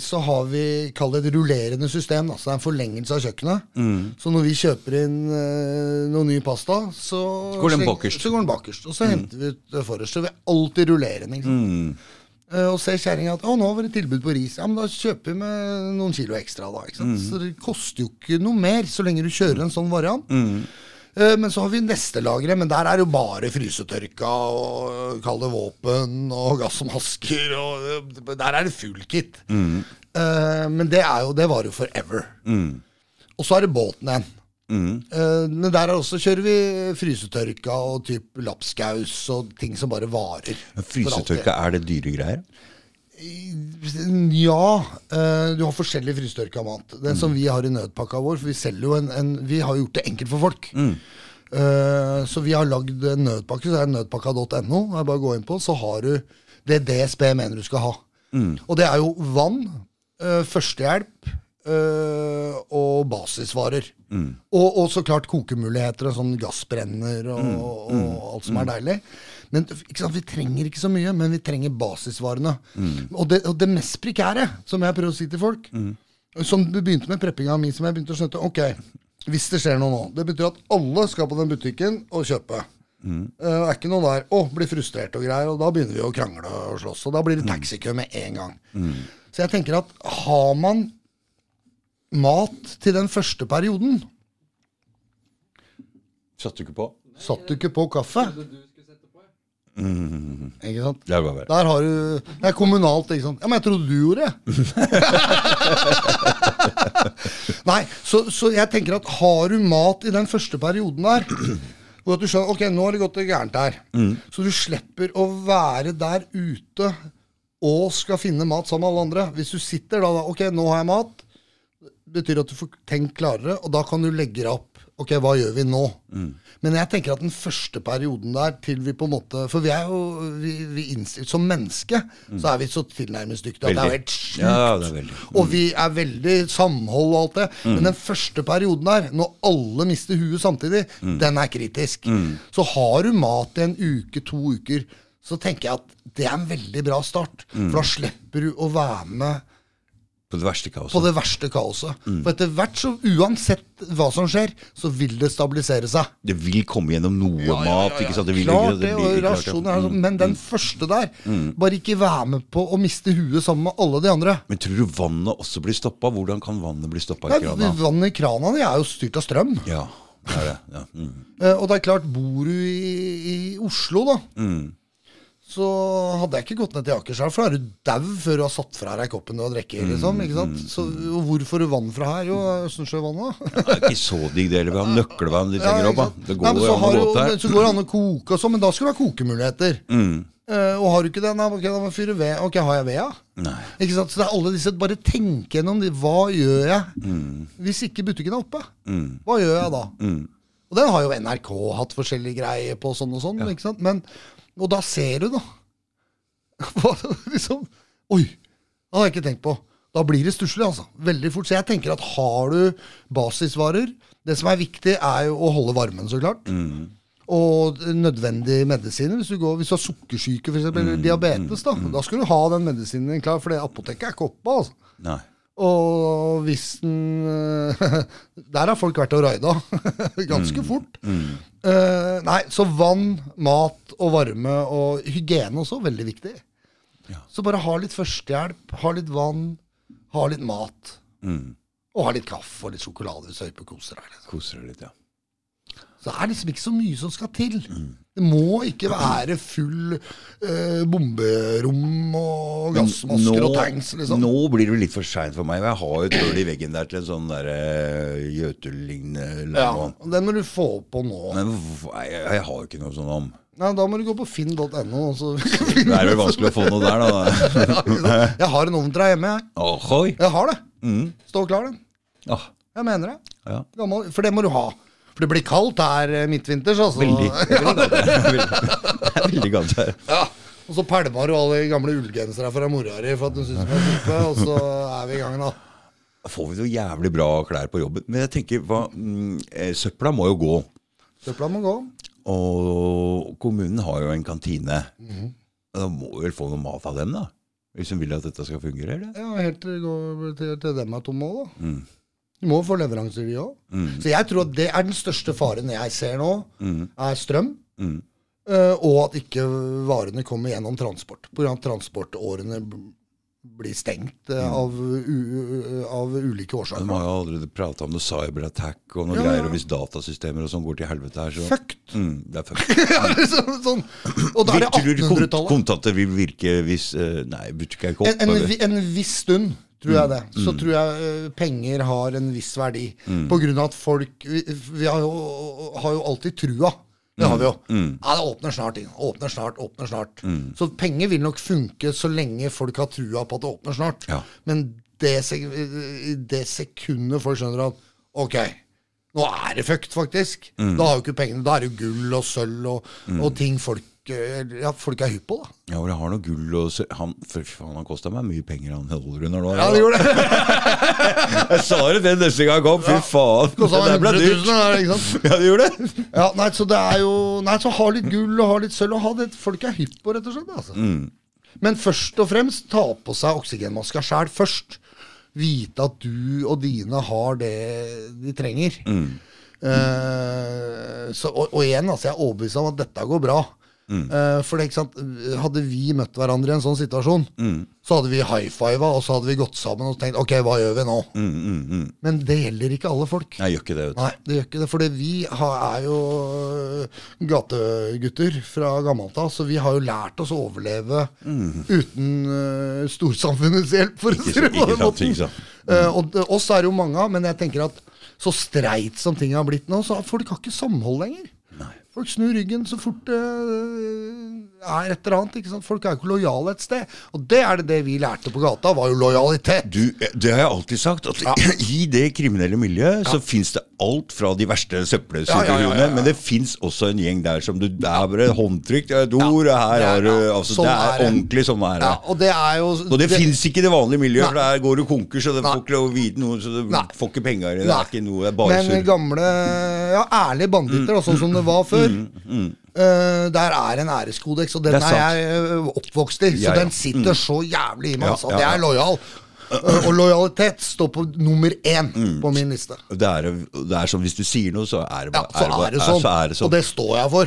så har vi kall det et rullerende system. Altså Så det er en forlengelse av kjøkkenet. Mm. Så når vi kjøper inn uh, noe ny pasta, så går den bakerst. Så går den bakerst Og så mm. henter vi det forrest. Så vi alltid rullerende. Liksom. Mm. Uh, og ser kjerringa at 'å, nå var det tilbud på ris'. Ja, men da kjøper vi med noen kilo ekstra, da. Ikke sant? Mm. Så det koster jo ikke noe mer så lenge du kjører en sånn variant. Mm. Eh, men så har vi neste lageret, men der er jo bare frysetørka og kalde våpen og gassmasker. Og eh, der er det full kit. Mm. Uh, men det, er jo, det var jo forever. Mm. Og så er det båten igjen. Mm. Men der også kjører vi frysetørka og typ lapskaus og ting som bare varer. Frysetørka, er det dyre greier? Ja. Uh, du har forskjellig frysetørka mat. Den mm. som vi har i nødpakka vår, for vi selger jo en, en Vi har gjort det enkelt for folk. Mm. Uh, så vi har lagd en nødpakke, så det er nødpakka.no. Bare gå inn på, så har du det DSB mener du skal ha. Mm. Og det er jo vann, uh, førstehjelp og basisvarer. Mm. Og, og, så klart kokemuligheter, og sånn gassbrenner og, mm. og, og alt som er mm. deilig. Men sant, Vi trenger ikke så mye, men vi trenger basisvarene. Mm. Og, det, og, det, mest prekære, som jeg prøver å si til folk, mm. som begynte med preppinga mi, som jeg begynte å skjønne Ok, hvis det skjer noe nå Det betyr at alle skal på den butikken og kjøpe. Mm. Uh, det er ikke noe der 'Å, blir frustrert' og greier, og da begynner vi å krangle og slåss. Og da blir det mm. taxikø med en gang. Mm. Så jeg tenker at har man mat til den første perioden Satt du ikke på? Satt du ikke på kaffe? Mm. Ikke sant? Det er Der har du Det er kommunalt, ikke sant. Ja, men jeg trodde du gjorde det. Nei, så, så, jeg tenker at har du mat i den første perioden der, hvor at du skjønner ok, nå har det gått gærent her, mm. så du slipper å være der ute og skal finne mat sammen med alle andre. Hvis du sitter da, da ok, nå har jeg mat, betyr at du får tenkt klarere, og da kan du legge deg opp Ok, hva gjør vi nå? Mm. Men jeg tenker at den første perioden der til vi på en måte For vi er jo vi, vi innstilt, Som menneske mm. så er vi så tilnærmingsdyktige at det er helt sjukt. Ja, mm. Og vi er veldig samhold og alt det. Mm. Men den første perioden der, når alle mister huet samtidig, mm. den er kritisk. Mm. Så har du mat i en uke, to uker, så tenker jeg at det er en veldig bra start. For da slipper du å være med på det verste kaoset. På det verste kaoset. Mm. For etter hvert, så uansett hva som skjer, så vil det stabilisere seg. Det vil komme gjennom noe ja, ja, ja, ikke sant? Det vil, klart det, det, rasjoner, mm. Men den mm. første der, mm. bare ikke være med på å miste huet sammen med alle de andre. Men tror du vannet også blir stoppa? Hvordan kan vannet bli stoppa i krana? Vannet i krana er jo styrt av strøm. Ja, det er det. Ja. Mm. Uh, og det er klart, bor du i, i Oslo, da mm så hadde jeg ikke gått ned til Akerselv, for da er du dau før du har satt fra deg koppen du har drukket. Liksom, ikke sant? Mm, så og hvor du vann fra her? Jo, Østensjøvannet. ja, det er ikke så digg det heller. Vi har nøkkelvann litt lenger opp. Det går jo an å gå. Så går det an å koke og sånn, men da skal du ha kokemuligheter. Mm. Uh, og har du ikke det, da, okay, da må jeg fyre ved. Ok, har jeg ved, ja? Nei. Ikke sant? Så det er alle disse, Bare tenk gjennom det. Hva gjør jeg mm. hvis ikke butikken er oppe? Mm. Hva gjør jeg da? Mm. Og den har jo NRK hatt forskjellige greier på, sånn og sånn. Ja. ikke sant? Men og da ser du, da. liksom, Oi! Det hadde jeg ikke tenkt på. Da blir det stusslig, altså. Veldig fort. Så jeg tenker at har du basisvarer Det som er viktig, er jo å holde varmen, så klart. Mm. og nødvendige medisiner. Hvis du, går, hvis du har sukkersyke for eksempel, eller diabetes, da, da skal du ha den medisinen klar, for det apoteket er ikke oppe. altså. Nei. Og hvis den Der har folk vært og raida. Ganske fort. Eh, nei, så vann, mat og varme og hygiene også, veldig viktig. Ja. Så bare ha litt førstehjelp, ha litt vann, ha litt mat. Og ha litt kaffe og litt sjokolade hvis du er koser deg. Liksom. Koser deg litt, ja. Så det er liksom ikke så mye som skal til. Det må ikke være full eh, bomberom og gassmasker og tanks, liksom. nå blir det litt for seint for meg. Jeg har jo et hull i veggen der til en sånn der uh, Jøtul-lignende ja. Den må du få på nå. Men jeg, jeg har jo ikke noe sånn om. Nei, Da må du gå på finn.no. Det er vel vanskelig å få noe der, da. Jeg har en ovn til deg hjemme, jeg. Ohoi. Jeg har det. Står klar, den. Ah, Jeg mener det. ja. Gammel, for det må du ha. For det blir kaldt her eh, midtvinters. Altså. Veldig. Veldig, godt her. Ja. Og så pælma du alle de gamle ullgensere fra mora di for at hun syntes du var type, og så er vi i gang, da. Får vi så jævlig bra klær på jobben. Men jeg tenker, hva, mm, eh, søpla må jo gå. Søpla må gå. Og kommunen har jo en kantine. Mhm. Da må vi vel få noe mat av dem, da? Hvis de vil at dette skal fungere? eller? Ja, helt til, til dem er tomme òg, da. Mm. De må få leveranser, de òg. Så jeg tror at det er den største faren jeg ser nå, er strøm. Mm. eh, og at ikke varene kommer gjennom transport. Pga. av transportårene blir stengt eh, Mm. av, av ulike årsaker. Man har jo allerede prata om noe cyberattack og noe Ja, greier, og hvis datasystemer og sånn går til helvete her, så Fucked! Mm, det er fucked. Ja, liksom sånn. Og da er det Tror du kont 1800-tallet. kontanter vil virke hvis eh, Nei, burde ikke jeg ikke En, en, en viss stund, tror jeg det. Så tror jeg eh, penger har en viss verdi. På grunn av at folk Vi, vi har, jo, har jo alltid trua. Det har vi jo. Ja, det åpner snart. inn. Åpner snart, åpner snart. Så penger vil nok funke så lenge folk har trua på at det åpner snart. Ja. Men det, det sekundet folk skjønner at ok, nå er det fucked, faktisk. Da har jo ikke pengene, da er det jo gull og sølv og, og ting folk, ja, folk er hypp på. da. Ja, hvor jeg har noe gull og Han, han, har kosta meg mye penger, han holder under nå. Ja, det gjorde det. Jeg sa det det neste gang jeg kom, fy faen. Kosta Det meg ble 100 000, dyrt. da, ikke sant? Ja, det gjorde det. Ja, nei, så det er jo Nei, så ha litt gull og ha litt sølv og ha det folk er hypp på, rett og slett. Altså. Men først og fremst ta på seg oksygenmaska sjæl først. Vite at du og dine har det de trenger. Eh, så, og, og igjen, altså, jeg er overbevist om at dette går bra. Eh, for det, ikke sant? Hadde vi møtt hverandre i en sånn situasjon, så hadde vi high fiva og så hadde vi gått sammen og tenkt ok, hva gjør vi nå? Men det gjelder ikke alle folk. Jeg gjør ikke det, vet du. Nei, det gjør ikke det. fordi vi har, er jo øh, gategutter fra gammelt av, så vi har jo lært oss å overleve uten uh, storsamfunnets hjelp, for å si det på den måten. Eh, og oss er det jo mange av, men jeg tenker at så streit som ting har blitt nå, så folk har ikke samhold lenger. Folk snur ryggen så fort det er et eller annet. ikke sant? Folk er ikke lojale et sted. Og det er det det vi lærte på gata, var jo lojalitet. Du, det har jeg alltid sagt, at i det kriminelle miljøet så fins det alt fra de verste Ja, ja, ja, ja, ja. men det fins også en gjeng der som du Det er bare håndtrykk, det er et ord, her er- har du ja, altså, sånn Det er er ordentlig sånn er det. Ja, og det er jo Og det, fins ikke i det vanlige miljøet, for der går du konkurs, og det får ikke lov å vite noe, så du Nei. får ikke penger i det. Det er ikke noe, det er bare Men surr. gamle, ja, ærlige banditter, da, sånn som det var før, eh, der er en æreskodeks, og den er er, jeg eh, oppvokst i. Så Ja, ja. den sitter så jævlig i meg. Ja, altså. ja, Det er lojal. Uh, og lojalitet står på nummer én på min liste. Det er, det er som Hvis du sier noe, så er det Ja, bare, så er det bare- sånn. så er det sånn. Og det står jeg for.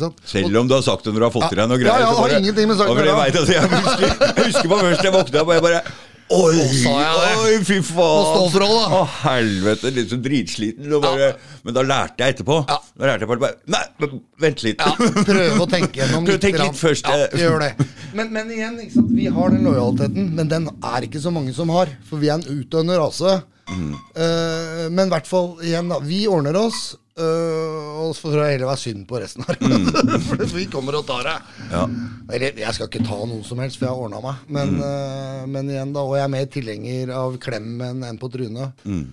Sant? Selv om du har sagt det når du har fått Ja. til deg noe greier. ja, så det har ingenting med saken Ja, for å jeg, gjøre. jeg, husker, jeg husker på først jeg våkna opp, jeg bare Oi, oi, fy faen! Å, helvete, litt så dritsliten. Bare, Men da lærte jeg etterpå. Ja. Da lærte jeg bare, Nei, men vent litt. Ja, prøve å tenke gjennom litt. Tenk litt først, Ja, eh. gjør det. Men, men igjen, vi har den lojaliteten, men den er ikke så mange som har. For vi er en utdøende rase. Mm. Men i hvert fall, igjen, da. Vi ordner oss. eh, og så får det heller være synd på resten her. Mm. for vi kommer og tar det. Ja. Eller, jeg skal ikke ta noe som helst, for jeg har ordna meg. Men, Mm. eh, men igjen, da. Og jeg er mer tilhenger av klem enn på trynet. Mm.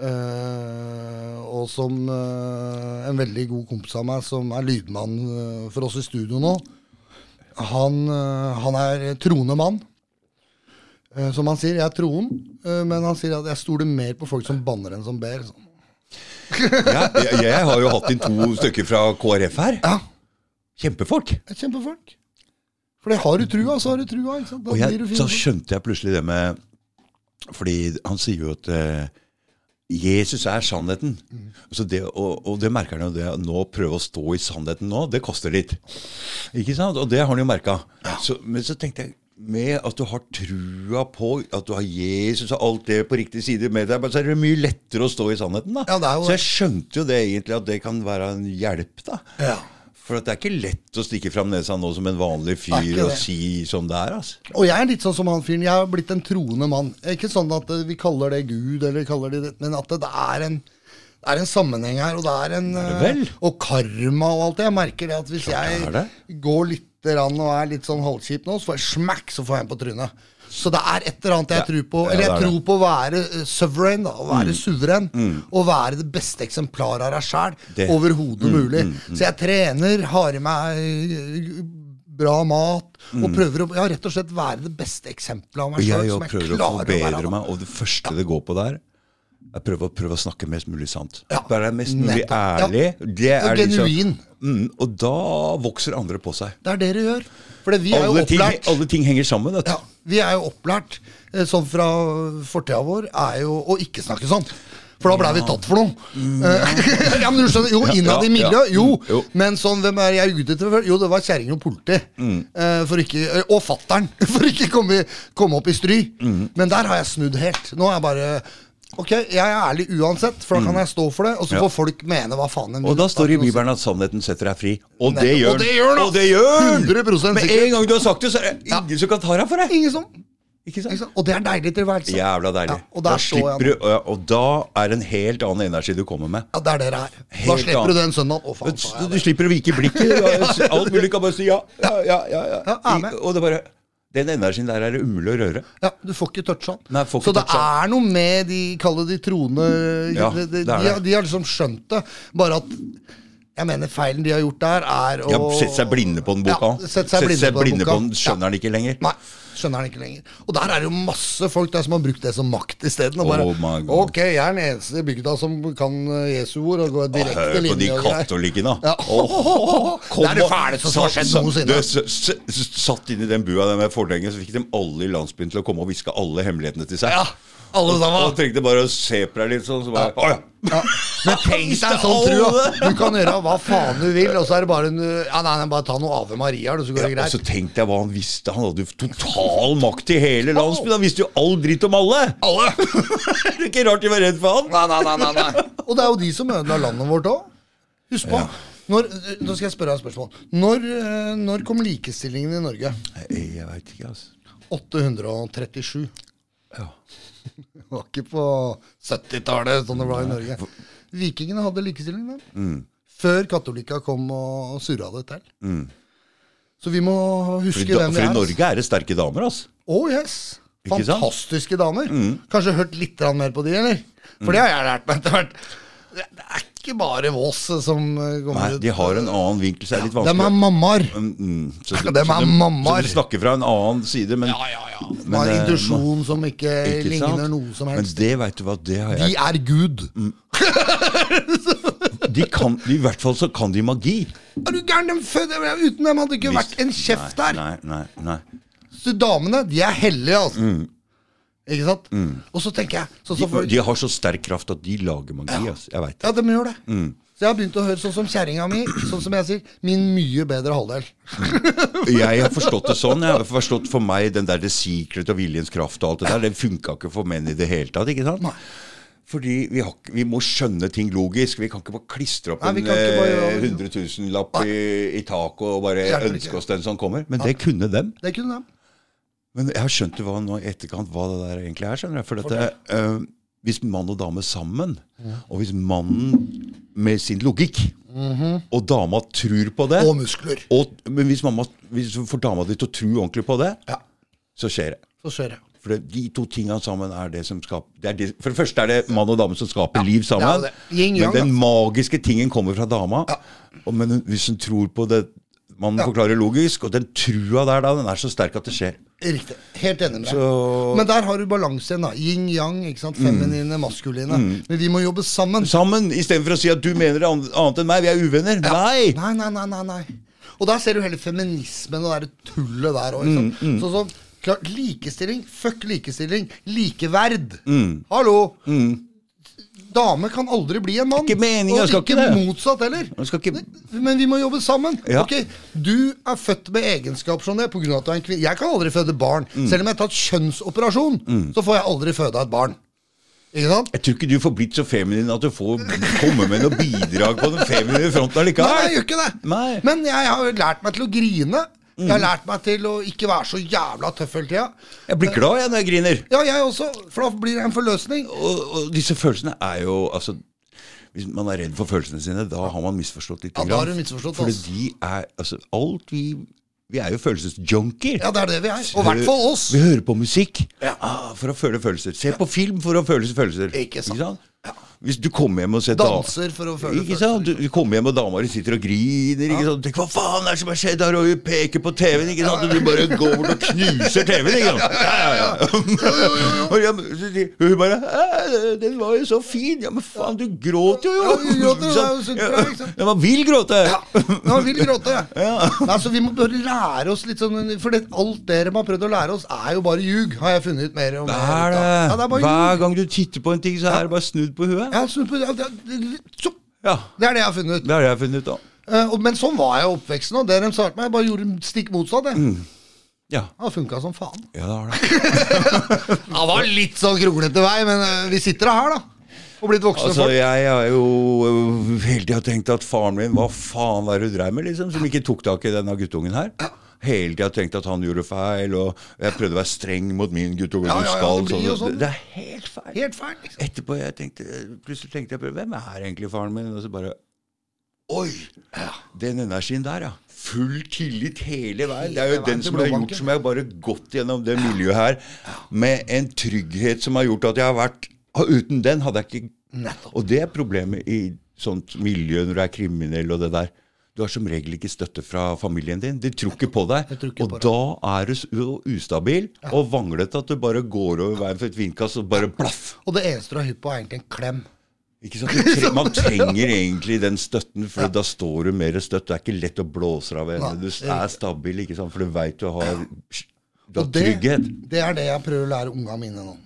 Uh, og som en veldig god kompis av meg, som er lydmann for oss i studio nå, han, han er troende mann. Eh, som han sier, jeg er troen, eh, men han sier at jeg stoler mer på folk som banner enn som ber. Sånn. Ja, jeg, jeg har jo hatt inn to stykker fra KrF her. Ja, Kjempefolk. kjempefolk. For det har du trua, så har du trua. ikke sant? Da Og jeg, så skjønte jeg plutselig det med Fordi han sier jo at eh, Jesus er sannheten. Så det, og, og det merker han jo. det Nå prøve å stå i sannheten nå, det koster litt. Ikke sant? Og det har han jo merka. Men så tenkte jeg med at du har trua på at du har Jesus og alt det på riktig side med deg, så er det mye lettere å stå i sannheten. da. Ja, er jo så jeg skjønte jo det egentlig, at det kan være en hjelp. da. Ja. For at det er ikke lett å stikke fram nesa nå som en vanlig fyr og si som det er. altså. Og jeg er litt sånn som han fyren. Jeg har blitt en troende mann. Ikke sånn at eh, vi kaller det Gud, eller kaller det men at det er en det er en sammenheng her, og det er en det er det Og karma og alt det. Jeg merker det at hvis jeg går litt rann og er litt sånn halvkjip nå, så får jeg smakk, så får jeg en på trynet. Så det er et eller annet jeg Ja. tror på. Eller jeg ja, tror på å være eh, sovereign, da. Å være Mm. suveren. Og være det beste eksemplaret av deg sjæl overhodet Mm, mulig. Så jeg trener, har i meg eh, bra mat, og prøver å ja, rett og slett være det beste eksempelet av meg sjøl. jeg jeg prøver å forbedre meg, og det første det går på der jeg prøver å prøve å snakke mest mulig sant. Ja. Være mest mulig Nettopp. ærlig. Ja. Det er liksom, Genuin. mm, og da vokser andre på seg. Det er det dere gjør. For vi er jo Alle ting, alle ting henger sammen. Ja, Vi er jo opplært eh, sånn fra fortida vår er jo å ikke snakke sånn. For da blei vi tatt for noe. Mm. ja, men du skjønner, Jo, innad i miljøet, jo. Mm, jo. Men sånn, hvem er jeg ute etter? Jo, det var kjerring og politi. Mm. Eh, for ikke, eh, og fattern, for ikke komme, komme opp i stry. Mm. Men der har jeg snudd helt. Nå er jeg bare Ok, jeg er ærlig uansett, for da kan jeg stå for det. Og så Mm. Får folk mene hva faen de vil. Og da står det i. Bibelen at sannheten setter deg fri. Og det gjør den, Og det gjør den! 100% Med en gang du har sagt det, så er det ingen som kan ta deg for det. Ingen som Ikke ikke sant? sant? Og det er deilig tilværelse. Jævla deilig. Ja, og da slipper du, og, da er det en helt annen energi du kommer med. Ja, det er det det er. Da slipper annen. du den søndagen. Å, faen, Du, du slipper å vike blikket. Alt mulig kan bare si ja. Ja, ja, ja. ja. Ja. Og det bare Den energien der er det umulig å røre. Ja, Du får ikke toucha den. Så det toucha er noe med de Kalle de troende Ja, de, de, det. de har liksom skjønt det. Bare at jeg mener feilen de har gjort der, er å Ja, Sette seg blinde på den boka. Ja, sette seg blinde på den boka. på den, skjønner den ikke lenger. Nei, skjønner den ikke lenger. Og der er det jo masse folk der som har brukt det som makt isteden. Oh bare. Ok, jeg er den eneste i bygda som kan eh, Jesu ord og går direkte Hør på de linje katolikkene. Ja. Kom Det er det fæleste som har skjedd noensinne. du, s- s- Satt inn i den bua der med forlenget, så fikk de alle i landsbyen til å komme og hviske alle hemmelighetene til seg. Ja, alle Og tenkte bare å se på deg litt sånn, så bare Å ja! Ja. Men tenk deg sånn, trua. Du kan gjøre hva faen du vil, og så er det bare en, ja, nei, nei, bare ta noe Ave Maria, så går det Ja, og så greit. tenkte jeg hva han visste. Han hadde jo total makt i hele landsbyen. Han visste jo all dritt om alle! Alle! det er ikke rart de var redd for han. Nei, nei, nei, nei, nei. Og det er jo de som ødela landet vårt òg. Husk på. Ja. Når, nå skal jeg spørre deg et spørsmål. Når, eh, når kom likestillingen i Norge? Jeg, jeg veit ikke, altså. 837. Ja. Det var ikke på 70-tallet sånn det var i Norge. Vikingene hadde likestilling da. Mm. Før katolika kom og surra det til. Så vi må For, huske da, hvem for i er. Norge er det sterke damer, altså. Oh yes! Fantastiske damer. Mm. Kanskje hørt litt mer på de, eller? For det har jeg lært meg etter hvert. Det det er ikke bare Vås som kommer Nei, ut. de har en annen vinkel, så det er litt De er vanskelig. mammaer. Mm, mm. Så, Dem er mammaer. Så de snakker fra en annen side, men, De har en intuisjon som ikke, ikke ligner sant? noe som helst. Men det, veit du hva, det har jeg De er Gud. de kan, I hvert fall så kan de magi. Er du gæren? De føder, Uten dem hadde det ikke vært en kjeft der. Nei, nei, nei. Så damene, de er hellige, altså. Ikke sant? Og så tenker jeg sånn De, de har så sterk kraft at de lager magi. Altså. Jeg veit det. Ja, de gjør det. Så jeg har begynt å høre sånn som kjerringa mi, sånn som jeg sier, min mye bedre halvdel. Jeg har forstått det sånn. Jeg har forstått For meg den der The Secret og viljens kraft og alt det der, den funka ikke for menn i det hele tatt. ikke sant? Nei. Fordi vi, har, vi må skjønne ting logisk. Vi kan ikke bare klistre opp Nei, en bare gjøre eh, 100 000-lapp i, i taket og bare ønske oss den som kommer. Men det kunne dem. Det kunne de. Men jeg har skjønt hva nå i etterkant hva det der egentlig er. skjønner jeg. For dette, uh, Hvis mann og dame sammen, og hvis mannen med sin logikk og dama tror på det Og muskler. og, Men hvis, mamma, hvis du får dama di til å tro ordentlig på det, Ja, så skjer det. så skjer det. For det, de to tingene sammen er det som skaper det er det, For det første er det mann og dame som skaper liv sammen. men den altså. magiske tingen kommer fra dama. Og, men hvis hun tror på det Ja. forklarer logisk, og den trua der da, den er så sterk at det skjer. Riktig. Helt enig med deg. Så- Men der har du balanse igjen, da. Yin-yang. ikke sant? Feminine, maskuline. Men vi må jobbe sammen. Sammen, istedenfor å si at du mener det annet enn meg. Vi er uvenner. Nei! Nei, nei, nei, nei, nei. Og der ser du hele feminismen og det tullet der òg. Mm, som klart, likestilling. Fuck likestilling. Likeverd. Mm. Hallo! Dame kan aldri bli en mann. Ikke meningen, og skal ikke ikke motsatt heller. Skal ikke Men vi må jobbe sammen. Ja. Ok, Du er født med egenskaper som det pga. at du er en kvinne. Jeg kan aldri føde barn. Mm. Selv om jeg har tatt kjønnsoperasjon, så får jeg aldri føde et barn. Ikke sant? Jeg tror ikke du får blitt så feminin at du får komme med noe bidrag på den feminine fronten Nei, jeg gjør ikke det. Nei. Men jeg har lært meg til å grine. Jeg har lært meg til å ikke være så jævla tøff hele tida. Jeg blir glad jeg når jeg griner. Ja, jeg også. For da blir det en forløsning. Og, og disse følelsene er jo altså Hvis man er redd for følelsene sine, da har man misforstått litt. Ja, da har du misforstått, For altså. de er altså Alt vi Vi er jo følelsesjunkier. Ja, det er det vi er. Og i hvert fall oss. Vi hører på musikk Ja. ah, for å føle følelser. Se på film for å føle følelser. Ikke sant. Hvis du kommer hjem og ser Danser for å føle Ikke sant? Du, du kommer hjem og dama di sitter og griner. Ikke sant? Tenk, Hva faen er det som har skjedd Har Og hun peker på TV-en. Ikke sant? Og du bare går bort og knuser TV-en. Ikke sant? Ja, ja, ja. Og hun bare 'Den var jo så fin.' Ja, men faen, du gråter jo! Ja, du gråter, er jo? Ja, man vil gråte. Ja, man vil gråte. Nei, så vi må bare lære oss litt sånn For det, alt dere har prøvd å lære oss, er jo bare ljug, har jeg funnet ut mer om. Det er det. Ja, det er bare Hver gang du titter på en ting, så er det bare snudd på huet. Ja, snudd på- huet. Ja, det er det jeg har funnet ut. det har jeg funnet ut av. Eh, men sånn var jeg i oppveksten. Og det de sa til meg, jeg bare gjorde stikk motsatt. Jeg. Mm. Ja, Det har funka som faen. ja det har det. Det var litt sånn kronglete vei, men eh, vi sitter da her, da. Og blitt voksne Altså, folk. Jeg har jo øh, hele tida tenkt at faren min Hva faen var det du dreiv med, liksom? Som ikke tok tak i denne guttungen her. Hele tida tenkt at han gjorde feil, og jeg prøvde å være streng mot min guttunge. Ja, du ja, ja, skal det sånn. sånn. Det er helt feil. Helt feil, liksom. Etterpå jeg tenkte, plutselig tenkte jeg hvem er egentlig faren min? Og så bare Oi! Den energien der, ja. Full tillit hele veien. Det er jo Hele den som har gjort som jeg har bare gått gjennom det miljøet her med en trygghet som har gjort at jeg har vært og Uten den hadde jeg ikke Nettopp. Og det er problemet i sånt miljø når du er kriminell og det der. Du har som regel ikke støtte fra familien din. De tror ikke på deg. Ikke Og på da er du ustabil og vanglete at du bare går over veien for et vindkast og bare blaff. Og det eneste du har hypp på, er egentlig en klem. Tre man trenger egentlig den støtten, for da står du mer støtt. Det er ikke lett å blåse av henne. Du er stabil, ikke sant? for du veit du har, du har det, trygghet. det er det jeg prøver å lære unga mine nå.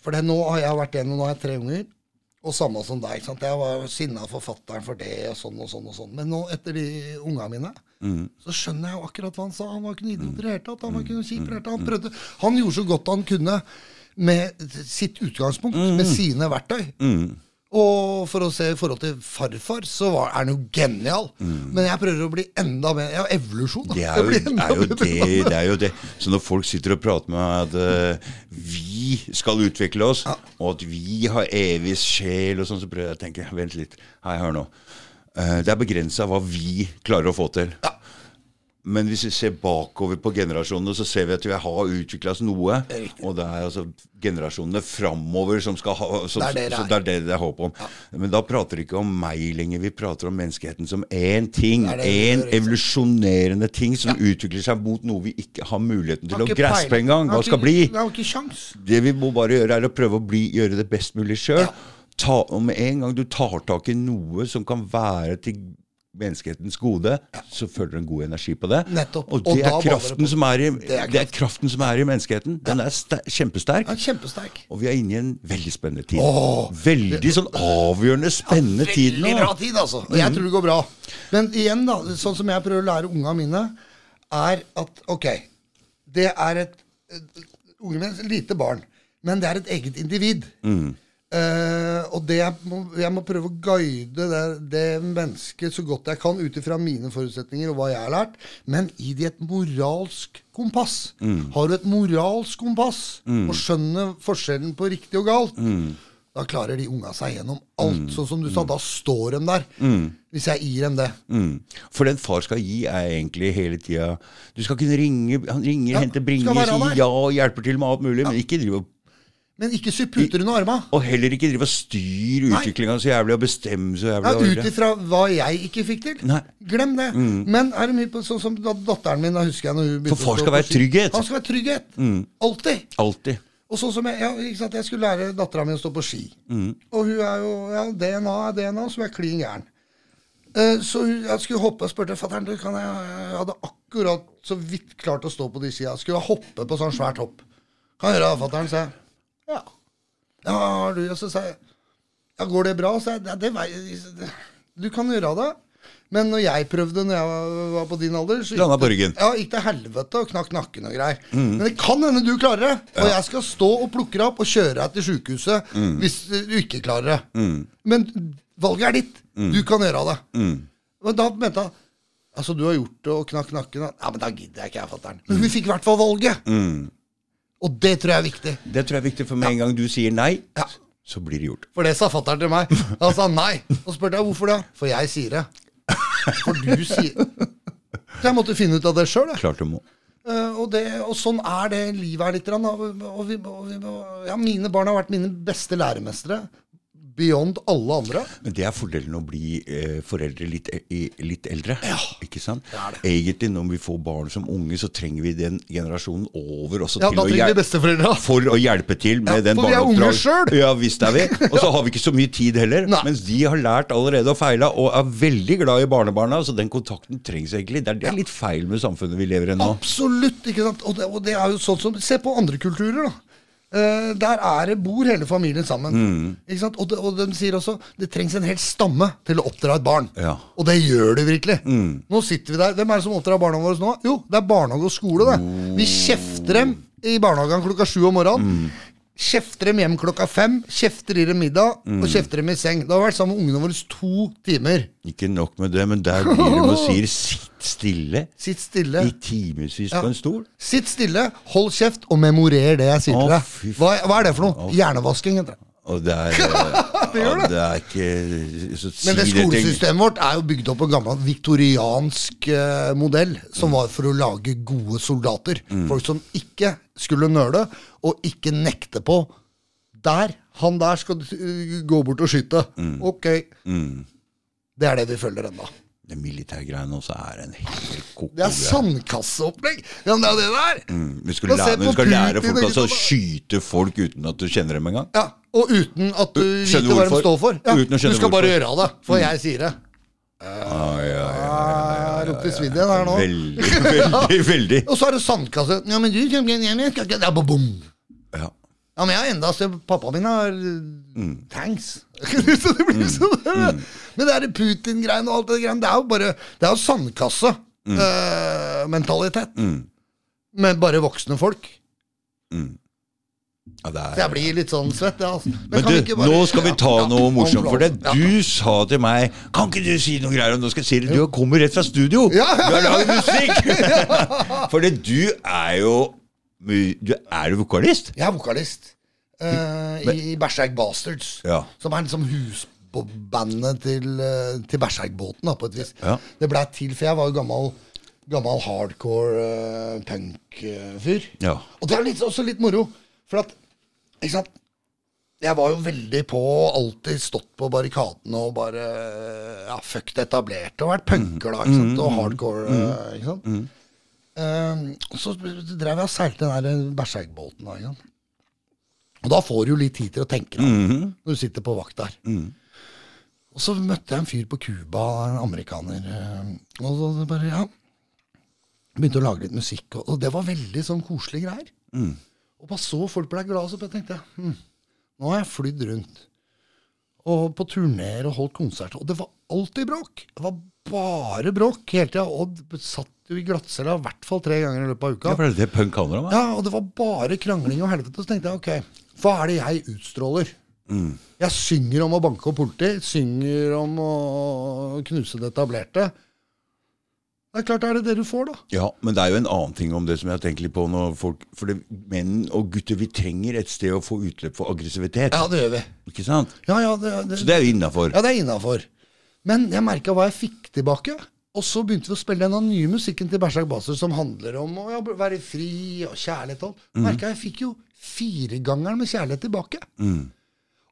For det, nå har jeg vært igjennom, nå har jeg tre unger. Og samme som deg. ikke sant? Jeg var sinna forfatteren for det, og sånn og sånn. og sånn. Men nå, etter de unga mine, så skjønner jeg jo akkurat hva han sa. Han var ikke noe idiot i det hele tatt. Han var ikke noe kjip i det hele tatt. Han, prøvde, han gjorde så godt han kunne med sitt utgangspunkt, med sine verktøy. Og for å se i forhold til farfar, så var, er han jo genial. Men jeg prøver å bli enda mer Ja, evolusjon. da. Det er jo, er jo det, det er jo det. Så når folk sitter og prater med at uh, vi skal utvikle oss, og at vi har evig sjel og sånn, så prøver jeg å tenke Vent litt. Hei, hør nå. Uh, det er begrensa hva vi klarer å få til. Men hvis vi ser bakover på generasjonene, så ser vi at vi har utvikla oss noe. Og det er altså generasjonene framover som skal ha som, Det er det det så er. det er det er håp om. Men da prater vi ikke om meg lenger. Vi prater om menneskeheten som én ting. Vi Én evolusjonerende ting som utvikler seg mot noe vi ikke har muligheten til Har å graspe engang. Hva skal bli? Det har ikke sjans. Det vi må bare gjøre, er å prøve å bli, gjøre det best mulig sjøl. Ja. med en gang du tar tak i noe som kan være til menneskehetens gode, så føler du en god energi på det. Nettopp. Og det og er, kraften som er i, Det er det er kraften som er i menneskeheten. Den er kjempesterk. Er kjempesterk. Og vi er inne i en veldig spennende tid. Åh, veldig sånn avgjørende spennende tid nå. Veldig bra tid, altså. Jeg tror det går bra. Men igjen, da, sånn som jeg prøver å lære unga mine, er at ok, det er et Unge er et lite barn, men det er et eget individ. Eh, og det jeg, må, jeg må prøve å guide det, det mennesket så godt jeg kan ut ifra mine forutsetninger og hva jeg har lært, men gi de et moralsk kompass. Har du et moralsk kompass og skjønner forskjellen på riktig og galt, da klarer de unga seg gjennom alt. Sånn som du sa, da står de der. Hvis jeg gir dem det. Mm. For den far skal gi, er egentlig hele tida Du skal kunne ringe Han ringer, Ja, henter, bringer, sier ja og hjelper til med alt mulig, men ikke drive og Men ikke sy puter under arma. Og heller ikke drive og styre utviklinga så jævlig og bestemme så Ja, jævlig. Ut ifra hva jeg ikke fikk til. Nei. Glem det. Men er det mye på sånn som da- datteren min, da husker jeg når hun begynte For far skal være trygghet. Han skal være trygghet. Alltid. Alltid. Og sånn som jeg, ja, ikke sant? jeg skulle lære dattera mi å stå på ski. Og hun er jo ja, DNA er DNA, som er klin gæren. Uh, så hun, jeg skulle hoppe og spurte fatter'n jeg, jeg hadde akkurat så vidt klart å stå på de skia. Skulle jeg hoppe på sånn svært hopp. Kan jeg gjøre det, fatter'n? sa jeg. Ja. Ja, har du Og så sa jeg Ja, går det bra? Så jeg, ja, det det, Du kan gjøre det. Men når jeg prøvde når jeg var- på din alder så gikk det- Ja, gikk det helvete og knakk nakken og greier. Men det kan hende du klarer det. Og jeg skal stå og plukke deg opp og kjøre deg til sjukehuset hvis du ikke klarer det. Men valget er ditt. Du kan gjøre det. Men da mente han Altså, du har gjort det og knakk nakken. Ja, men da gidder jeg ikke, jeg, fatter'n. Men hun fikk i hvert fall valget. Og det tror jeg er viktig. Det tror jeg er viktig, for med en gang du sier nei, Ja. så blir det gjort. For det sa fatter'n til meg. Han sa nei. Og spurte jeg hvorfor det. For jeg sier det. For du sier Så jeg måtte finne ut av det sjøl. Klart du må. og, det- og sånn er det livet her litt. Og vi, og vi, ja, mine barn har vært mine beste læremestere. Beyond alle andre. Men det er fordelen å bli eh, foreldre litt, e- litt eldre. Ja. Ikke sant? Det er det. Egentlig når vi får barn som unge, så trenger vi den generasjonen over også Ja, til å hjelpe for å hjelpe til med Ja, den for vi unge barneoppdrag- selv. Ja, visst er vi. Og så har vi ikke så mye tid heller. Nei. Mens de har lært allerede og feila, og er veldig glad i barnebarna. Så den kontakten trengs egentlig. Det er, det er litt feil med samfunnet vi lever i nå. Absolutt. ikke sant? Og det, og det er jo sånn som Se på andre kulturer, da. Eh, der er det, bor hele familien sammen. Mm. Ikke sant? Og, de, og de sier også det trengs en hel stamme til å oppdra et barn. Ja. Og det gjør det virkelig. Mm. Nå sitter vi der. Hvem er det som oppdrar barna våre nå? Jo, det er barnehage og skole, det. Vi kjefter dem i barnehagen klokka sju om morgenen. Mm. Kjefter dem hjem klokka fem, kjefter i dem middag Mm. og kjefter dem i seng. Det har vært sammen med ungene våre to timer. Ikke nok med det, men der blir de og sier 'sitt stille' Sitt stille. i timevis Ja. på en stol. Sitt stille, hold kjeft og memorer det jeg sier til deg. Hva, hva er det for noe? Hjernevasking, heter det. Og det er eh, Det gjør det. det er ikke så Men det skolesystemet vårt er jo bygd opp på en gammel viktoriansk eh, modell, som var for å lage gode soldater. Mm. Folk som ikke skulle nøle, og ikke nekte på. Der, han der skal eh, gå bort og skyte. Mm. Ok. Det er det vi følger ennå. Det militærgreiene også er en helt koko Det er sandkasseopplegg! Ja, det er det der! Mm, Vi skal, lære, du skal lære folk altså, å skyte folk uten at du kjenner dem engang. Ja, Og uten at du vet hva de står for. Ja, du skal bare gjøre det, for jeg sier det. Jeg ja, ja, Ropte svidd igjen her nå. Veldig, veldig, veldig. Og så er det sandkasse. Ja, men du kommer hjem igjen skal ikke. Ja. Ja, men jeg har enda sett Pappaen min har Mm. tanks. så det blir sånn Men det er Putin-greiene og alt det greiene. Det er jo bare Det er jo sandkassementalitet. Mm. Uh, mentalitet. Med bare voksne folk. Ja, det Så jeg er, blir litt sånn svett, jeg, altså. men kan du, bare- nå skal vi ta Ja, noe morsomt for det. ja. Du sa til meg Kan ikke du si noe greier om Nå skal jeg si det. Du kommer rett fra studio. Du har laget musikk! For det, du er jo Du er jo vokalist. Jeg er vokalist eh, i Berserk Bastards. Ja. Som er liksom husbandet til, uh, til Berserk-båten, på et vis. Det blei til, for jeg var jo gammel, gammel hardcore uh, punk-fyr. Ja. Og det er litt, også litt moro, for at Ikke sant? Jeg var jo veldig på, alltid stått på barrikadene og bare ja, fuck det etablerte. Og vært punker, da. ikke sant? Og hardcore. eh, ikke sant? Eh, og så drev jeg og seilte den der Berserk-båten. da, ikke sant? Og da får du jo litt tid til å tenke, da, når du sitter på vakt der. Og så møtte jeg en fyr på Cuba, en amerikaner. eh, Og så bare, ja Begynte å lage litt musikk, og, det var veldig sånn koselige greier. Og bare så folk ble glade, så tenkte jeg hm, nå har jeg flydd rundt. Og på turneer og holdt konserter. Og det var alltid bråk! Det var bare bråk hele tida. Odd satt jo i glattcella i hvert fall tre ganger i løpet av uka. Ja, for det er det punk handler om? Ja, og det var bare krangling og helvete. Så tenkte jeg ok, hva er det jeg utstråler? Jeg synger om å banke opp politi, synger om å knuse det etablerte. Det er klart det er det det du får, da. Ja, men det er jo en annen ting om det som jeg har tenkt litt på når folk For det, menn og gutter, vi trenger et sted å få utløp for aggressivitet. Ja, det gjør vi. Ikke sant? Ja, ja, det, det, Så det er jo innafor. ja, det er innafor. Men jeg merka hva jeg fikk tilbake. Og så begynte vi å spille den nye musikken til Bersak Baser som handler om å ja, være fri og kjærlighet og alt. Merka jeg fikk jo firegangeren med kjærlighet tilbake.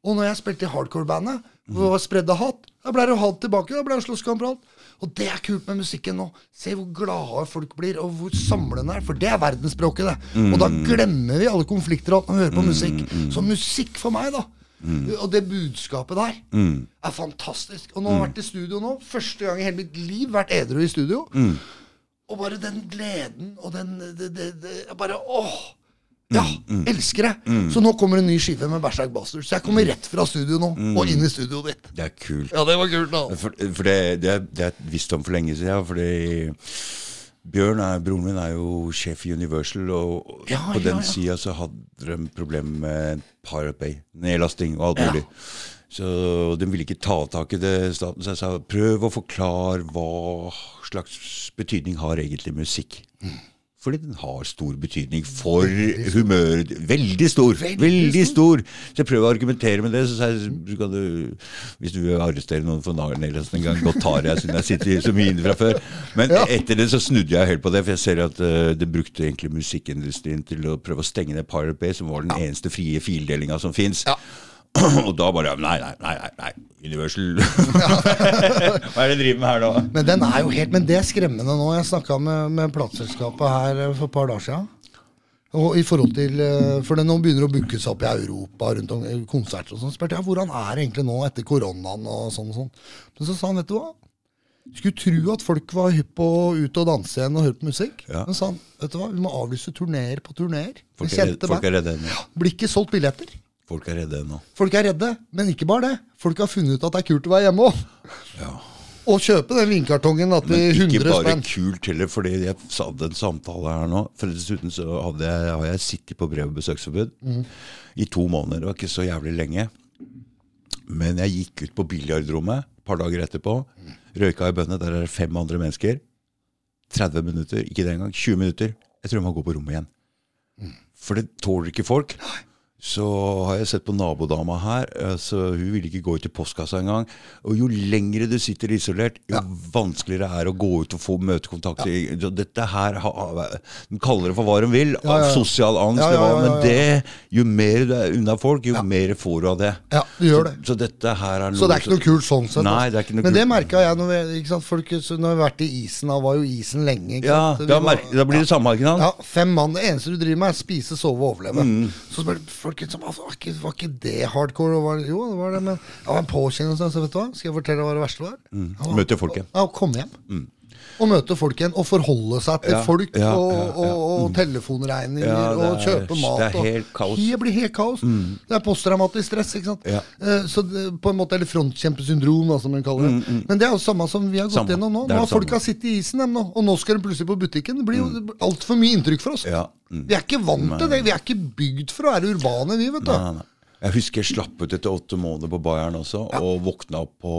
Og når jeg spilte i hardcore-bandet, hvor det var spredde hat, da ble det hat tilbake. Da ble det slåsskamp og alt. Og det er kult med musikken nå. Se hvor glade folk blir, og hvor samlende det er. For det er verdensspråket, det. Og da glemmer vi alle konflikter og alt når vi hører på musikk. Så musikk for meg, da. Og det budskapet der er fantastisk. Og nå har jeg vært i studio nå. Første gang i hele mitt liv vært edru i studio. Og bare den gleden og den det, det, det, Bare åh! Ja, elsker det! Så nå kommer en ny skive med Berserk Bastards. Så jeg kommer rett fra studio nå, og inn i studioet ditt. Det er kult. Ja, det var kult, da. For, for det, det, det er visst om for lenge siden. Fordi Bjørn, er, broren min, er jo sjef i Universal, og Ja, på ja, den ja. sida så hadde de problemer med Pirate Bay. Nedlasting og alt Ja. mulig. Så de ville ikke ta tak i det, staten. Så jeg sa prøv å forklare hva slags betydning har egentlig musikk. Mm. Fordi den har stor betydning for humøret. Veldig stor! Veldig stor! Så jeg prøver å argumentere med det. Så jeg kan du, hvis du vil arrestere noen for nedlastning en gang, godt tar jeg, siden jeg sitter så mye inne fra før. Men Ja. etter det så snudde jeg helt på det, for jeg ser at uh, det brukte egentlig musikkindustrien til å prøve å stenge ned Pirate Bay, som var den eneste frie fildelinga som fins. Ja. Og da bare Nei, nei, nei, nei. Universal. Hva er det de driver med her nå? Men den er jo helt Men det er skremmende nå. Jeg snakka med, med plateselskapet her for et par dager siden. Og i forhold til, eh, For det nå begynner å bookes opp i Europa, rundt om konserter og sånn. Spurte jeg hvordan er det egentlig nå etter koronaen og sånn og sånn. Men så sa han, vet du hva. Skulle tro at folk var hypp på å ut og danse igjen og høre på musikk. Ja. Men sa han, vet du hva, vi må avlyse turneer på turneer. Folk er, folk er redde ennå. Blir ikke solgt billetter. Folk er redde ennå. Folk er redde, men ikke bare det. Folk har funnet ut at det er kult å være hjemme òg. Ja. Og kjøpe den vinkartongen da, spenn. Men ikke bare spenn. kult heller, fordi jeg hadde en samtale her nå. For dessuten så hadde jeg, har jeg sittet på brev- og besøksforbud i to måneder. Det var ikke så jævlig lenge. Men jeg gikk ut på biljardrommet et par dager etterpå. Røyka i bønne. Der er det fem andre mennesker. 30 minutter, ikke det engang. 20 minutter. Jeg tror jeg må gå på rommet igjen. For det tåler ikke folk. Så har jeg sett på nabodama her. eh, Så Hun ville ikke gå ut i postkassa engang. Og jo lengre du sitter isolert, jo vanskeligere er det å gå ut og få møtekontakt. Ja. Dette her De kaller det for hva de vil. Ja, ja, ja. Sosial angst. Ja, ja, ja, ja, Men det, jo mer du er unna folk, jo mer får du av det. Ja, du gjør det. Så, så dette her er noe Så det er ikke noe kult sånn sett. Nei, altså. det er ikke noe Men det merka jeg når vi, folk, så når vi har vært i isen. Da var jo isen lenge. Ja, da, var- da blir det samme, ikke sant? Ja, fem mann. Det eneste du driver med, er spise, sove og overleve. Mm. Så spør folk liksom, altså, var, ikke, var ikke det hardcore? Var, jo, det var det, men det var en påkjennelse. Så vet du hva? Skal jeg fortelle hva det verste var? Mm. Møte folk igjen. Ja, å komme hjem. Og møte folk igjen, og forholde seg til folk og, ja, ja. og, og telefonregninger og kjøpe mat. det er og- helt kaos. Mm. Det blir helt kaos. Det er posttraumatisk stress. ikke sant? Eh, Så det, på en måte, Eller frontkjempesyndrom, da, som man kaller det. Men det er jo samme som vi har gått Mm, Samme. gjennom nå. Nå har folk har sittet i isen, dem nå, og nå skal de plutselig på butikken. Det blir jo altfor mye inntrykk for oss. Ja. Mm. Vi er ikke vant til det. Vi er ikke bygd for å være urbane, vi, vet du. Nei, nei. Jeg husker jeg slapp ut etter åtte måneder på Bayern også, og våkna opp på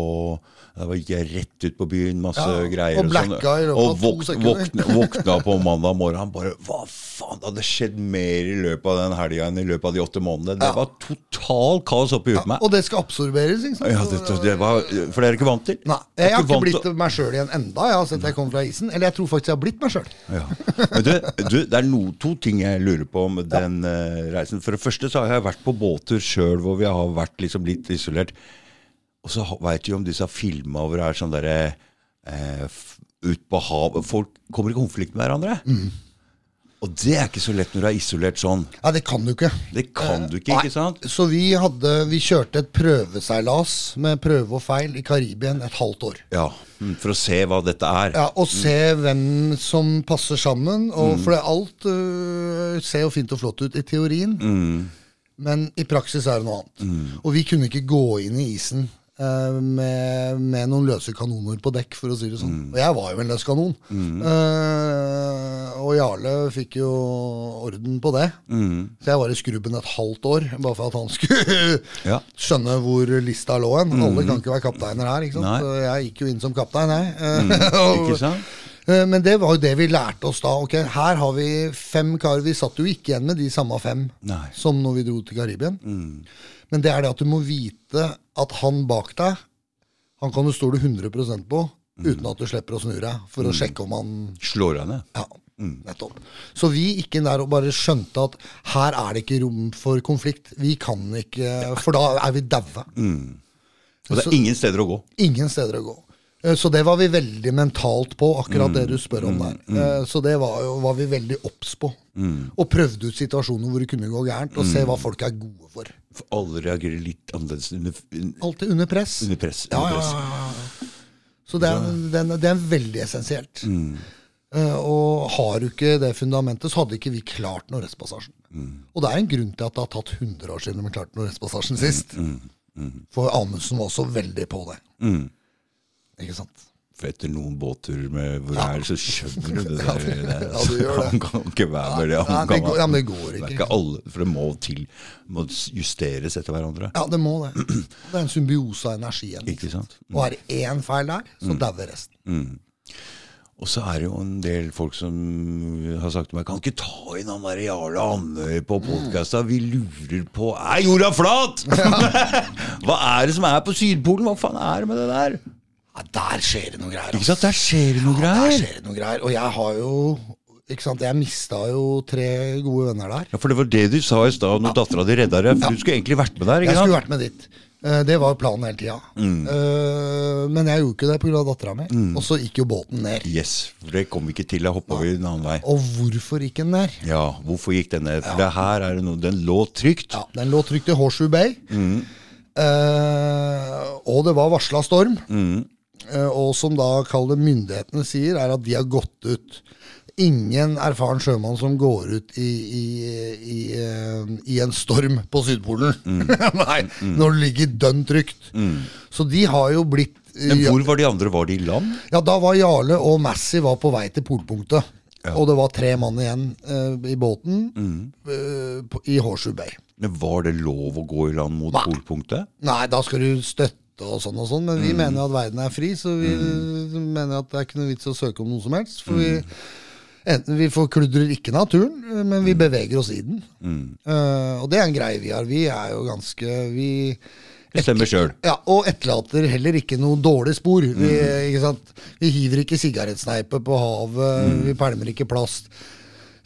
Da gikk jeg rett ut på byen, masse Ja, greier. og sånn. blacka og av våkna, våkna, på mandag morgen. Han bare Hva faen? Det hadde skjedd mer i løpet av den helga enn i løpet av de åtte månedene. Det Ja. var total kaos oppi huet på meg. Og det skal absorberes, ikke sant. Ja, det, det var, for det er ikke vant til. Nei, jeg har ikke blitt til- meg sjøl igjen enda, jeg har sett jeg kom fra isen. Eller jeg tror faktisk jeg har blitt meg sjøl. Ja. Men du, du, det er no, to ting jeg lurer på med den uh, reisen. For det første så har jeg vært på båter sjøl hvor vi har vært liksom litt isolert. Og så veit du om disse filma hvor det er sånn derre eh, Ut på havet Folk kommer i konflikt med hverandre. Og det er ikke så lett når du er isolert sånn. Ja, det kan du ikke. Det kan du ikke, ikke sant? Så vi, hadde, vi kjørte et prøveseilas med prøve og feil i Karibien et halvt år. Ja, mm, For å se hva dette er. Ja, Og se hvem som passer sammen. Og For det er alt uh, ser jo fint og flott ut i teorien, men i praksis er det noe annet. Og vi kunne ikke gå inn i isen med, med noen løse kanoner på dekk, for å si det sånn. Og jeg var jo en løs kanon. Eh, og Jarle fikk jo orden på det. Så jeg var i skrubben et halvt år, bare for at han skulle Ja. skjønne hvor lista lå hen. Alle kan ikke være kapteiner her, ikke sant? Nei. så jeg gikk jo inn som kaptein, jeg. Eh, Ikke sant? Eh, Men det var jo det vi lærte oss da. Ok, Her har vi fem karer. Vi satt jo ikke igjen med de samme fem Nei. som når vi dro til Karibien. Men det er det at du må vite at han bak deg, han kan du stole 100% på. uten at du slipper å snu deg, for å sjekke om han Slår deg ned? Ja, nettopp. Så vi gikk inn der og bare skjønte at her er det ikke rom for konflikt. Vi kan ikke For da er vi daue. Og det er ingen steder å gå. Ingen steder å gå. Eh, Så det var vi veldig mentalt på, akkurat det du spør om der. Mm. Så det var, jo, var vi veldig obs på. Og prøvde ut situasjoner hvor det kunne gå gærent, og se hva folk er gode for. For alle reagerer litt annerledes under, Alltid under press. under press. Under ja, press. ja, ja. Så det er, den, det er veldig essensielt. Eh, og har du ikke det fundamentet, så hadde ikke vi klart Nordvestpassasjen. Og det er en grunn til at det har tatt 100 år siden vi klarte Nordvestpassasjen sist. For Amundsen var også veldig på det. Ikke sant? For etter noen båtturer med hvor er det, så skjønner du det der. det er- Ja, du gjør det. Han kan ikke være med det. Nei, det går- ja, men det går Det er ikke. ikke alle, for det må til må justeres etter hverandre. Ja, det må det. Det er en symbiose av energien. Ikke sant? Og er det én feil der, så dauer resten. Og så er det jo en del folk som har sagt til meg Kan ikke ta inn han der Jarle Andøy på podkasta? Vi lurer på Er jorda flat?! Hva er det som er på Sydpolen? Hva faen er det med det der? Ja, der skjer det noe greier. Ikke altså. sant? Der skjer det noe Der greier. skjer det noe greier. Og jeg har jo ikke sant, Jeg mista jo tre gode venner der. Ja, For det var det du sa i stad når dattera di redda deg. For du skulle egentlig vært med der. Jeg ikke skulle vært med dit. Eh, Det var planen hele tida. Mm. Men jeg gjorde ikke det pga. dattera mi. Og så gikk jo båten ned. Yes, for det kom vi ikke til. Jeg hoppa over en annen vei. Og hvorfor gikk den ned? Ja, hvorfor gikk den ned? For det her er det noe Den lå trygt. Ja, Den lå trygt i Horseshoe Bay. Eh, og det var varsla storm. Eh, og som da kall det myndighetene sier, er at de har gått ut. Ingen erfaren sjømann som går ut i, i, i, eh, i en storm på Sydpolen. Nei, når det ligger dønn trygt. Så de har jo blitt Men hvor var de andre? Var de i land? Ja, da var Jarle og Massey var på vei til polpunktet. Og det var tre mann igjen uh, i båten uh, på, i Horseshoe Bay. Men Var det lov å gå i land mot Nei. polpunktet? Nei, da skal du støtte og sånn og sånn, men vi mener jo at verden er fri, så vi mener at det er ikke noe vits å søke om noe som helst. For vi, enten vi forkludrer ikke naturen, men vi beveger oss i den. Uh, og det er en greie vi har. Vi er jo ganske Vi Bestemmer sjøl. ja, og etterlater heller ikke noe dårlig spor. Vi, vi hiver ikke sigarettsneipe på havet, vi pælmer ikke plast.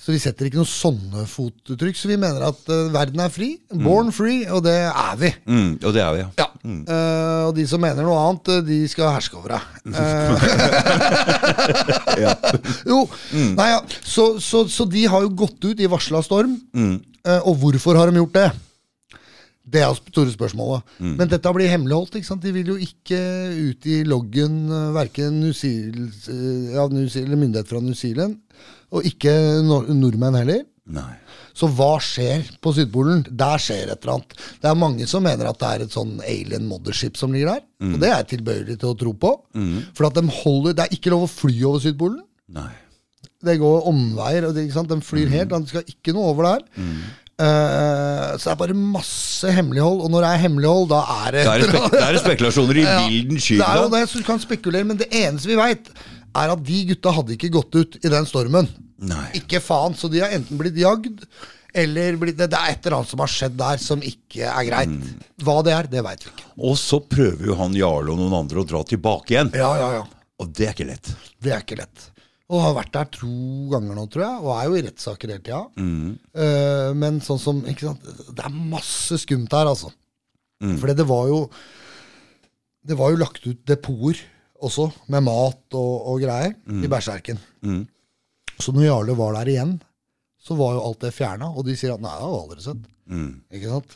Så vi setter ikke noen sånne fotuttrykk. Så vi mener at uh, verden er fri. Born free, og det er vi. Mm, og det er vi, ja. Ja. Eh, og de som mener noe annet, eh, de skal herske over deg. ja. Jo, nei ja, så, så, så de har jo gått ut i varsla storm. Eh, og hvorfor har de gjort det? Det er store spørsmålet. Men dette blir hemmeligholdt. ikke sant? De vil jo ikke ut i loggen uh, verken New Zealand, eh, ja, New Zealand, myndighet fra New Zealand, og ikke nor nordmenn heller. Nei. Så hva skjer på Sydpolen? Der skjer et eller annet. Det er mange som mener at det er et sånn alien mothership som ligger der. Og det er jeg tilbøyelig til å tro på. For at de holder, det er ikke lov å fly over Sydpolen. Nei. Det går omveier. og det? De flyr helt, De skal ikke noe over der. Eh, så det er bare masse hemmelighold. Og når det er hemmelighold, da er det Da er det, spek da er det spekulasjoner i Ja, vilden sky. Det er jo det, så du kan spekulere, men det eneste vi veit, er at de gutta hadde ikke gått ut i den stormen. Nei. Ikke faen, så de har enten blitt jagd, eller blitt, det er et eller annet som har skjedd der som ikke er greit. Mm. Hva det er, det veit vi ikke. Og så prøver jo han Jarle og noen andre å dra tilbake igjen. Ja, ja, ja. Og det er ikke lett. Det er ikke lett. Og har vært der to ganger nå, tror jeg, og er jo i rettssaker hele tida. Eh, men sånn som ikke sant? Det er masse skumt her, altså. For det var jo Det var jo lagt ut depoter også, med mat og, og greier, i Berserken. Så når Jarle var der igjen, så var jo alt det fjerna, og de sier at nei, det har vi aldri sett. Ikke sant?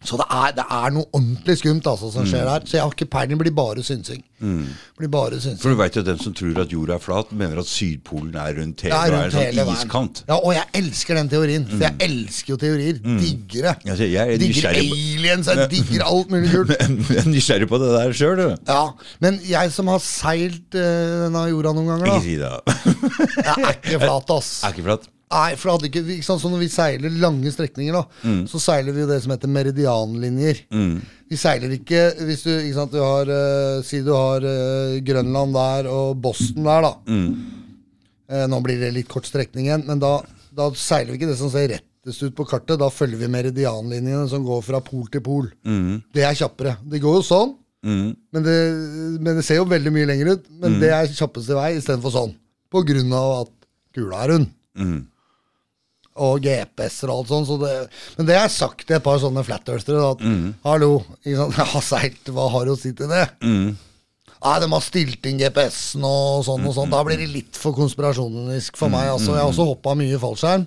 Så det er, det er noe ordentlig skumt altså, som skjer her. Så jeg har ikke peiling. Blir bare synsing. Blir bare synsing. For du veit jo at den som tror at jorda er flat, mener at Sydpolen er rundt hele og er en sånn hele iskant. Ja, og jeg elsker den teorien. For jeg elsker jo teorier. Digger det. Altså, jeg er digger aliens, jeg digger alt mulig kult. Jeg er nysgjerrig på det der sjøl, du. Ja, Men jeg som har seilt eh, denne jorda noen ganger, Ikke si det. Jeg er ikke flat, ass. Er ikke flat. Nei, for det hadde ikke, ikke sant, så Når vi seiler lange strekninger, da, så seiler vi det som heter meridianlinjer. Vi seiler ikke hvis du ikke sant, du har uh, Si du har uh, Grønland der og Boston der, da. Eh, nå blir det litt kort strekning igjen, men da, da seiler vi ikke det som ser rettest ut på kartet. Da følger vi meridianlinjene som går fra pol til pol. Det er kjappere. Det går jo sånn, Men, det, men det ser jo veldig mye lenger ut. Men det er kjappeste vei istedenfor sånn. På grunn av at kula er rund. Og GPS-er og alt sånt. Så det, men det har jeg sagt til et par sånne flat earthere. At hallo, ikke sant? ja, seilt, hva har du å si til det? Nei, de har stilt inn GPS-en og sånn og sånn. Da blir det litt for konspirasjonisk for meg. Altså, jeg har også hoppa mye i fallskjerm.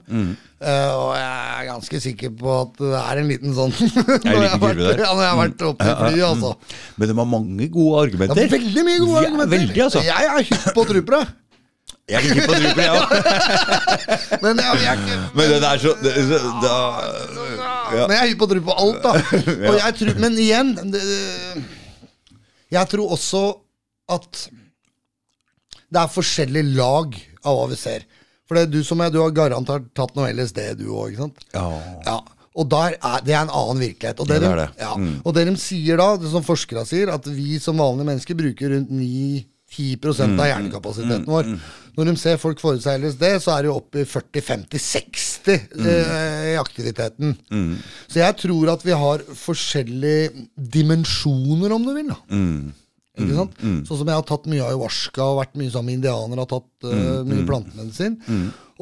eh, og jeg er ganske sikker på at det er en liten sånn når, jeg har vært, ja, når jeg har vært oppe i flyet, altså. Men de har mange gode Ja, argumenter. veldig mye gode Ja, argumenter. veldig, altså. Jeg er hypp på trupere. Jeg ligger på drupel, jeg òg. Men jeg er ikke Men det er så det, det, da, ja. Men jeg er hypp på drupel alt, da. Og jeg tror, men igjen det, Jeg tror også at det er forskjellige lag av hva vi ser. For det er du som jeg, du har garantert tatt noe LSD, du òg, ikke sant? Ja. ja. Og er, Det er en annen virkelighet. Og det, det, de, det. Ja. Mm. og det de sier da, det som forskerne sier, at vi som vanlige mennesker bruker rundt ni 10 av mm, mm, hjernekapasiteten vår. Mm, Når de ser folk forutse det, så er det jo oppe i 40-50-60 mm. Eh, i aktiviteten. Mm. Så jeg tror at vi har forskjellige dimensjoner, om du vil. da. Mm. Ikke sant? Sånn som jeg har tatt mye ayahuasca og vært mye sammen med indianere, har tatt uh, mye plantemedisin.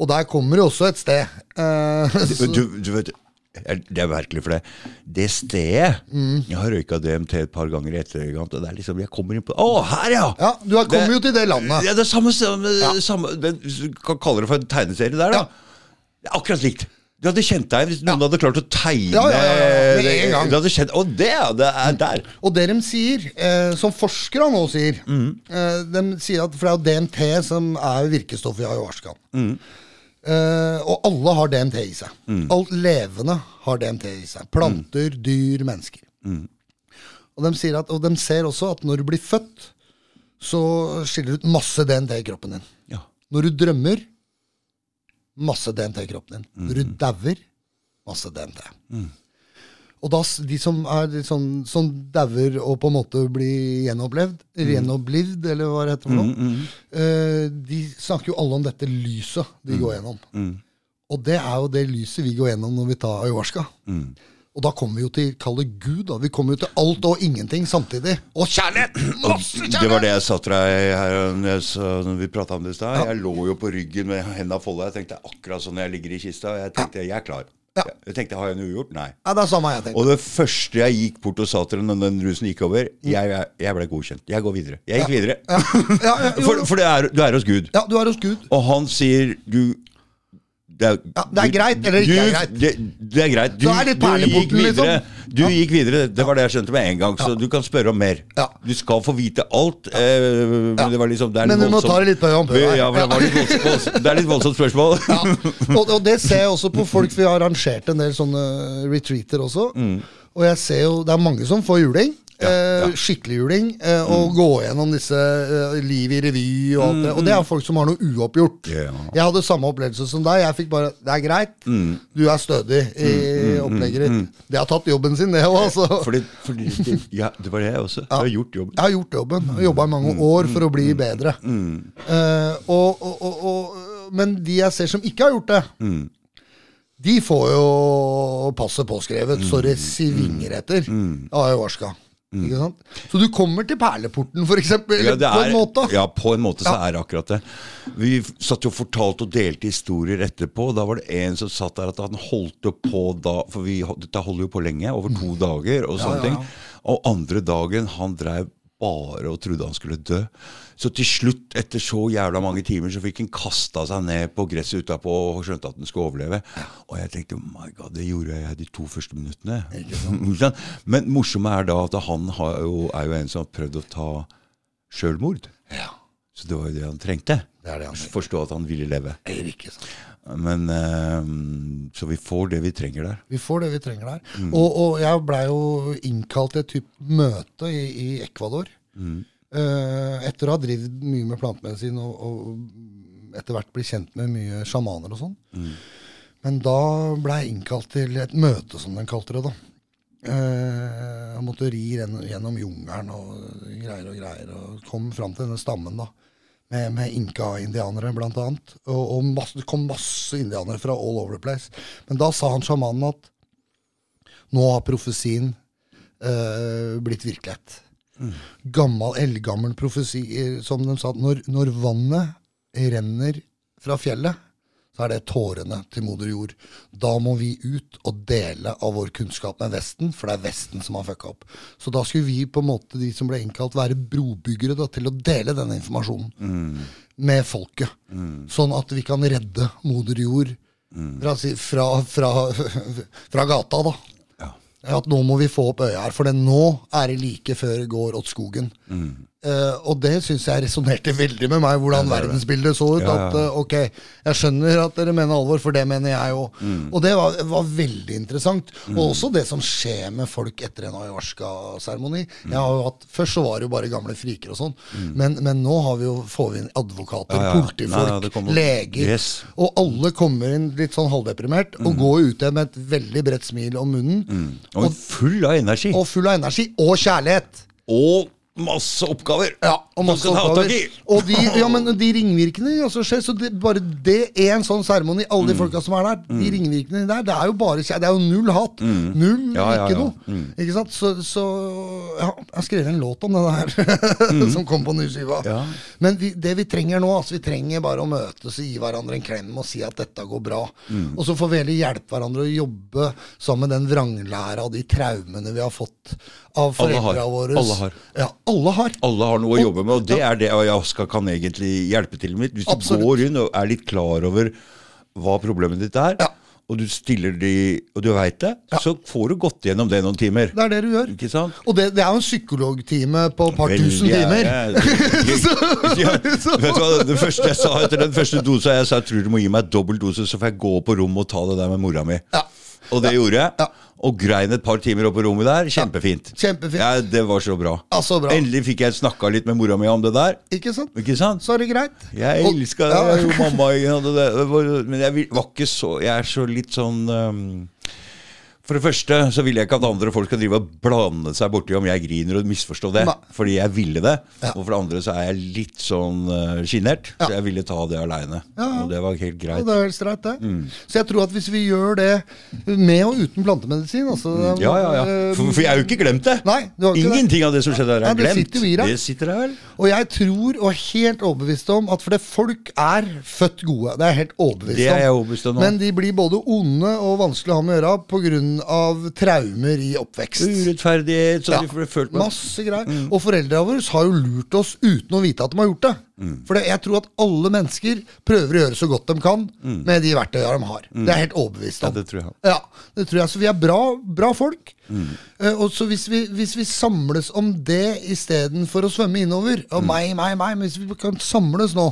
Og der kommer det også et sted. Uh, du, du, vet, det er virkelig for det Det stedet Mm. Jeg har røyka DMT et par ganger i etterkant, og det er liksom Jeg kommer inn på Å, her, ja! ja, du har- kommet jo til det landet. Ja, det er samme, samme, samme det, Du kan kalle det for en tegneserie der, da. Ja. Det er akkurat likt. Du hadde kjent deg hvis noen hadde klart å tegne Ja, ja, ja, ja, med en gang. Du hadde kjent, og det, ja! Det er der. Og det de sier, eh, som forskere nå sier eh, De sier at For det er jo DMT som er virkestoffet i ayahuasca. Eh, og alle har DMT i seg. Alt levende har DMT i seg. Planter, dyr, mennesker. Og, de at, og de ser også at når du blir født, så skiller du ut masse DMT i kroppen din. Ja. Når du drømmer, masse DMT i kroppen din. Når du dauer, masse DMT. Og da, de som er sånn, som dauer og på en måte blir gjenopplevd, eller gjenopplivd, eller hva det heter for noe, eh, de snakker jo alle om dette lyset de går gjennom. Og det er jo det lyset vi går gjennom når vi tar ayahuasca. Og da kommer vi jo til kall det Gud. da. Vi kommer jo til alt og ingenting samtidig. Og kjærlighet! Masse Det var det jeg sa til deg her når når vi prata om det i stad. Jeg lå jo på ryggen med hendene folda. Jeg tenkte akkurat sånn når jeg ligger i kista. Jeg tenkte jeg er klar. Ja. Jeg tenkte har jeg noe ugjort? Nei. Ja, det er samme jeg tenkte. Og det første jeg gikk bort og sa til når den rusen gikk over, jeg, jeg ble godkjent. Jeg går videre. Jeg gikk videre. For, for det er, du er hos Gud. ja, du er hos Gud. Og han sier du det er, Ja, det er greit, eller ikke du, er greit. Det, det er greit. Du, er du gikk videre. liksom. Du gikk videre. Det var det jeg skjønte med en gang. Så du kan spørre om mer. Du skal få vite alt. Eh, men det var liksom det er Men du må ta det litt på om. Ja, det, litt voldsomt, voldsomt, det er litt voldsomt spørsmål. Og, og det ser jeg også på folk. Vi har arrangert en del sånne retreater også. Og jeg ser jo det er mange som får juling. Eh, Skikkelig juling. Eh, og gå gjennom disse eh, liv i revy og alt det. Og det er folk som har noe uoppgjort. Yeah. Jeg hadde samme opplevelse som deg. Jeg fikk bare Det er greit. Du er stødig i opplegget ditt. Det har tatt jobben sin, det òg, altså. Fordi, fordi det, ja, det var det jeg også. Jeg har gjort jobben. Jeg har gjort jobben. Jobba i mange år for å bli bedre. Eh, og, og, og, men de jeg ser som ikke har gjort det, de får jo passet påskrevet så det svinger etter av ayahuasca. Ikke sant? Så du kommer til perleporten, for eksempel, Ja, er, på en måte. Ja, på en måte så Ja. er det akkurat det. Vi satt jo fortalte og delte historier etterpå. Da var det en som satt der at han holdt på da For vi, dette holder jo på lenge, over to dager og sånne Mm. ja, ja. ting. Og andre dagen, han dreiv bare og trodde han skulle dø. Så til slutt, etter så jævla mange timer, så fikk han kasta seg ned på gresset utapå og skjønte at han skulle overleve. Og jeg tenkte oh my god, det gjorde jeg de to første minuttene. Men morsomme er da at han har jo, er jo en som har prøvd å ta sjølmord. Ja, Så det var jo det han trengte. det det han. Forstå at han ville leve. Eller ikke sant? Men eh, Så vi får det vi trenger der. Vi får det vi trenger der. Og, og jeg blei jo innkalt til et type møte i, i Ecuador. Eh, etter å ha drevet mye med plantemedisin og, og etter hvert bli kjent med mye sjamaner og sånn. Men da blei jeg innkalt til et møte, som den kalte det. da. Uh, jeg måtte ri gjennom jungelen og greier og greier. Og kom fram til denne stammen da, med, med inka-indianere blant annet. Og, og masse, det kom masse indianere fra all over the place. Men da sa han sjamanen at nå har profesien eh, blitt virkelighet. Gammel, eldgammel profesi, eh, som de sa. Når, når vannet renner fra fjellet, så er det tårene til moder jord. Da må vi ut og dele av vår kunnskap med Vesten, for det er Vesten som har fucka opp. Så da skulle vi, på en måte, de som ble innkalt, være brobyggere da, til å dele denne informasjonen med folket. Sånn at vi kan redde moder jord fra, fra, fra, fra gata, da. Ja. At nå må vi få opp øya her, for det nå er det like før det går åt skogen. Eh, og det syns jeg resonnerte veldig med meg, hvordan verdensbildet så ut. Ja, ja. At uh, ok, jeg skjønner at dere mener alvor, for det mener jeg òg. Mm. Og det var, var veldig interessant. Og også det som skjer med folk etter en ayahuasca-seremoni. Mm. Først så var det jo bare gamle friker og sånn, men, men nå har vi jo, får vi inn advokater, Ja, ja. politifolk, ja, kommer- leger. Yes. Og alle kommer inn litt sånn halvdeprimert Mm. og går ut igjen med et veldig bredt smil om munnen. Og full av energi. Og full av energi og kjærlighet. Og masse oppgaver. Ja, og masse oppgaver. Og de, ja, men de ringvirkningene som skjer, så det, bare det er en sånn seremoni, alle Mm. de folka som er der, de ringvirkningene der, det er jo bare Det er jo null hat. Null, Mm. Ja, ja, ikke noe. Ikke sant? Så, så ja, jeg skrev en låt om det der, som kom på nyskiva. Mm. Men vi, det vi trenger nå, altså vi trenger bare å møtes og gi hverandre en klem og si at dette går bra. Mm. Og så får vi heller hjelpe hverandre å jobbe sammen med den vranglæra og de traumene vi har fått av foreldra våre. Alle har. Ja, alle har. Alle har noe å jobbe med, og det er det ayahuasca kan egentlig hjelpe til med. Hvis du går inn og er litt klar over hva problemet ditt er, Ja. og du stiller de, og du veit det, så får du gått gjennom det noen timer. Det er det du gjør. Ikke sant? Og det, det er jo en psykologtime på et par tusen ja, timer. jeg- Ja, vet du hva, det første jeg sa etter den første dosa, jeg sa jeg tror du må gi meg dobbel dose, så får jeg gå på rommet og ta det der med mora mi. Ja. Og det gjorde jeg. Og grein et par timer oppe på rommet der. Kjempefint. Kjempefint. Ja, det var så bra. Ja, så bra. Endelig fikk jeg snakka litt med mora mi om det der. Ikke sant? Ikke sant? Så er det greit. Jeg elska ja. jo mamma, men jeg var ikke så Jeg er så litt sånn um, For det første så vil jeg ikke at andre folk skal drive og blande seg borti om jeg griner og misforstå det. Nei. Fordi jeg ville det. Ja. Og for det andre så er jeg litt sånn uh, sjenert. Ja. Så jeg ville ta det aleine. Ja. Og det var helt greit. det er helt streit, det. Mm. Så jeg tror at hvis vi gjør det med og uten plantemedisin altså, Mm. Ja, ja, ja. eh, For, for jeg har jo ikke glemt det. Nei, du har ikke det. Ingenting av det som skjedde der, er glemt. sitter vi. Det sitter der vel. Og jeg tror og er helt overbevist om at fordi folk er født gode. Det er jeg helt overbevist Det er om. jeg overbevist om. Men de blir både onde og vanskelig å ha med å gjøre pga. Traumer i oppvekst. Urettferdighet, så Ja, får følt Masse greier. Og foreldra våre har jo lurt oss uten å vite at de har gjort det. For det, jeg tror at alle mennesker prøver å gjøre så godt de kan med de verktøyene de har. Det er jeg helt overbevist Ja, det tror jeg. Ja, det tror jeg. Så vi er bra, bra folk. Uh, og så hvis vi, hvis vi samles om det istedenfor å svømme innover Og meg, meg, meg. Men hvis vi kan samles nå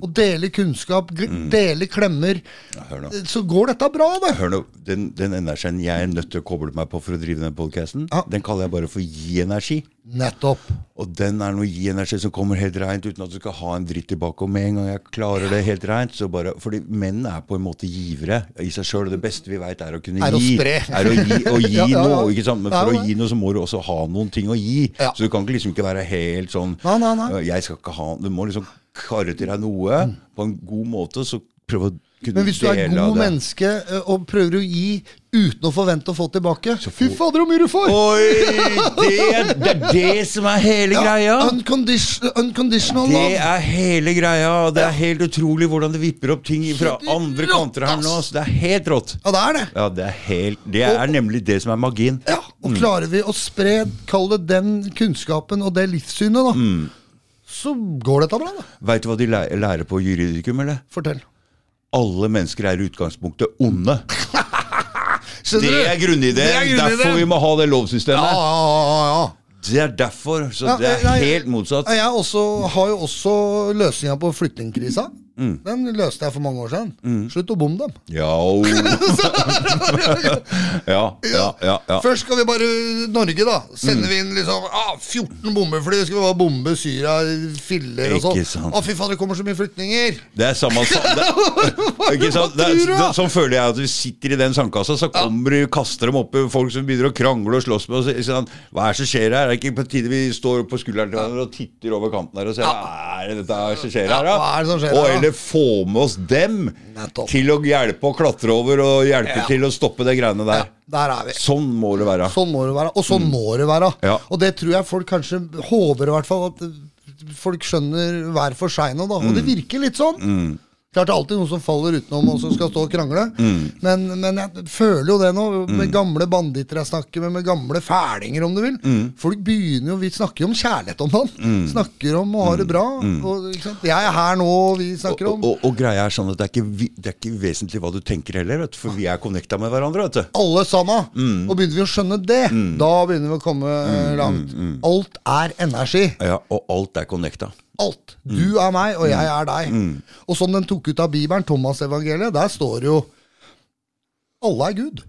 og dele kunnskap, gl- dele klemmer, Ja, så går dette bra, det. Hør nå, den, den energien jeg er nødt til å koble meg på for å drive den podkasten, Ja. den kaller jeg bare for gi-energi. Nettopp. Og den er noe gi-energi som kommer helt reint, uten at du skal ha en dritt tilbake. Og med en gang jeg klarer det helt reint, så bare Fordi menn er på en måte givere i seg sjøl. Det beste vi veit, er å kunne Er gi. Er å gi, å gi Ja, noe. Ikke sant? Men for å gi noe, så må du også ha noen ting å gi. Så du kan liksom ikke være helt sånn Nei, nei, nei. Jeg skal ikke ha Du må liksom karre til deg noe på en god måte, så prøv å kunne Men hvis du er dele god menneske eh, og prøver å gi uten å forvente å få tilbake Fy fader, så mye du får! Oi! Det er, det er det som er hele greia. Uncondition, unconditional Det er hele greia. og Det er helt utrolig hvordan det vipper opp ting fra andre rått, kanter her nå. Så det er helt rått. Ja, det er det. Ja, det er helt Det er nemlig det som er magien. Ja, Og klarer vi å spre, kall det den kunnskapen og det livssynet, da, Mm. Så går dette bra, da. Veit du hva de lærer på juridikum, eller? Fortell. Alle mennesker er i utgangspunktet onde. Det er grunnideen. Er. Derfor vi må ha det lovsystemet. ja, ja, ja. Det er derfor. Så Ja, det er nei, helt motsatt. Jeg også, har jo også løsninga på flyktningkrisa. Mm. Den løste jeg for mange år siden. Slutt å bomme dem. Ja, ja, ja, ja, ja. Først skal vi bare Norge, da. Sender vi inn liksom ah, 14 bombefly. Skal vi bare bombe Syria, filler og sånn. Å, fy faen, det kommer så mye flyktninger! Det er samme det, ikke sant? Det, er- tror du, da? det, Sånn føler jeg at vi sitter i den sandkassa, så kommer du, kaster dem opp folk som begynner å krangle og slåss med oss. Sånn. Hva er det som skjer her? Er det ikke på tide vi står på skulderen til hverandre og titter over kanten her og ser hva er det som skjer her, da? hva er det som skjer her, da? Heller få med oss dem Nettopp. til å hjelpe å klatre over og hjelpe Ja. til å stoppe de greiene der. Der er vi. Sånn må det være. Sånn må det være. Og sånn må det være. Ja. Og det tror jeg folk kanskje håper i hvert fall at folk skjønner hver for seg nå, da. Og det virker litt sånn. Klart det er alltid noen som faller utenom og som skal stå og krangle. Men, men jeg føler jo det nå, med gamle banditter jeg snakker med, med gamle fælinger, om du vil. Folk begynner jo Vi snakker jo om kjærlighet om dagen. Snakker om å ha det bra. Og, ikke sant? Jeg er her nå, og vi snakker om og, og greia er sånn at det er, ikke, det er ikke vesentlig hva du tenker heller, vet du, for vi er connecta med hverandre. vet du. alle sammen. Og begynner vi å skjønne det, da begynner vi å komme eh, langt. Alt er energi. Ja, Og alt er connecta. Alt. Du er meg, og jeg er deg. Og som den tok ut av Bibelen, Thomas-evangeliet, der står jo Alle er Gud.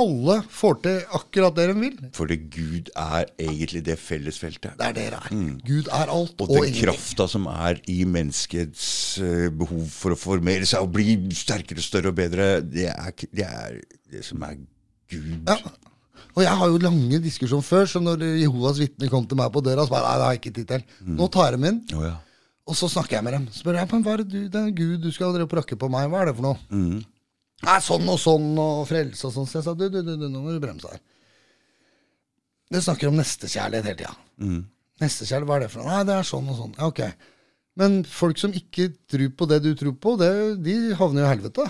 Alle får til akkurat det de vil. Fordi Gud er egentlig det fellesfeltet. Det er det det er. Gud er alt Og og, den ingenting. krafta som er i menneskets eh, behov for å formere seg og bli sterkere, større og bedre, det er, det er det som er Gud. Ja. Og jeg har jo lange diskusjoner før, som når Jehovas vitner kom til meg på døra og sa nei, det har jeg ikke tid til. Nå tar jeg dem inn, Oh, ja. og så snakker jeg med dem. Spør jeg, men hva er det du, det er Gud du skal drive og prakke på meg, hva er det for noe? Nei, sånn og sånn og frelse og sånn. Så jeg sa du, du, du, du nå må du bremse her. Det snakker om nestekjærlighet hele tida. Nestekjærlighet, hva er det for noe? Nei, det er sånn og sånn. Ja, ok. Men folk som ikke tror på det du tror på, det, de havner jo i helvete.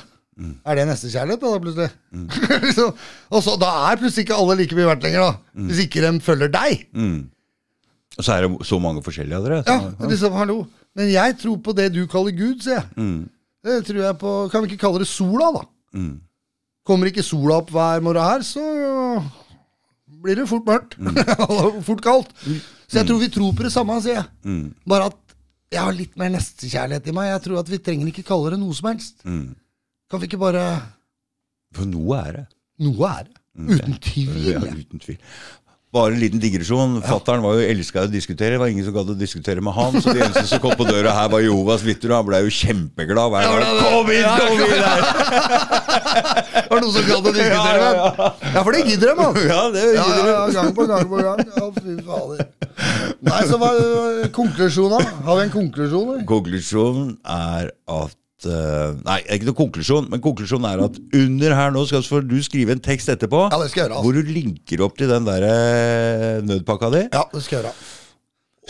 Er det nestekjærlighet, da, da plutselig? Så- og så, Da er plutselig ikke alle like mye verdt lenger, da. Hvis ikke de følger deg. Og så er det så mange forskjellige av dere. Ja, så- liksom, hallo. Men jeg tror på det du kaller Gud, sier jeg. Det tror jeg på Kan vi ikke kalle det sola, da? Kommer ikke sola opp hver morgen her, så blir det fort mørkt. Og fort kaldt. Så jeg tror vi tror på det samme, sier jeg. Bare at jeg har litt mer nestekjærlighet i meg. Jeg tror at vi trenger ikke kalle det noe som helst. Kan vi ikke bare For noe er det. Noe er det. Uten tvil. Ja, uten tvil. Bare en liten digresjon. Fattern var jo elska å diskutere. Det var ingen som gadd å diskutere med han. Så de eneste som kom på døra her, var Jovas vitner, og han ble jo kjempeglad hver gang. Kom inn, kom inn her! Var det noen som gadd å diskutere med ham? Ja, for det gidder de, mann. Ja, det gidder du. ja, gang på gang på gang. Ja, fy fader. Nei, så hva er konklusjonen? Har vi en konklusjon? Konklusjonen er at eh, Nei, det er ikke noe konklusjon, men konklusjonen er at under her nå skal du skrive en tekst etterpå Ja, det skal jeg gjøre, altså. hvor du linker opp til den der eh, nødpakka di. Ja, det skal jeg gjøre.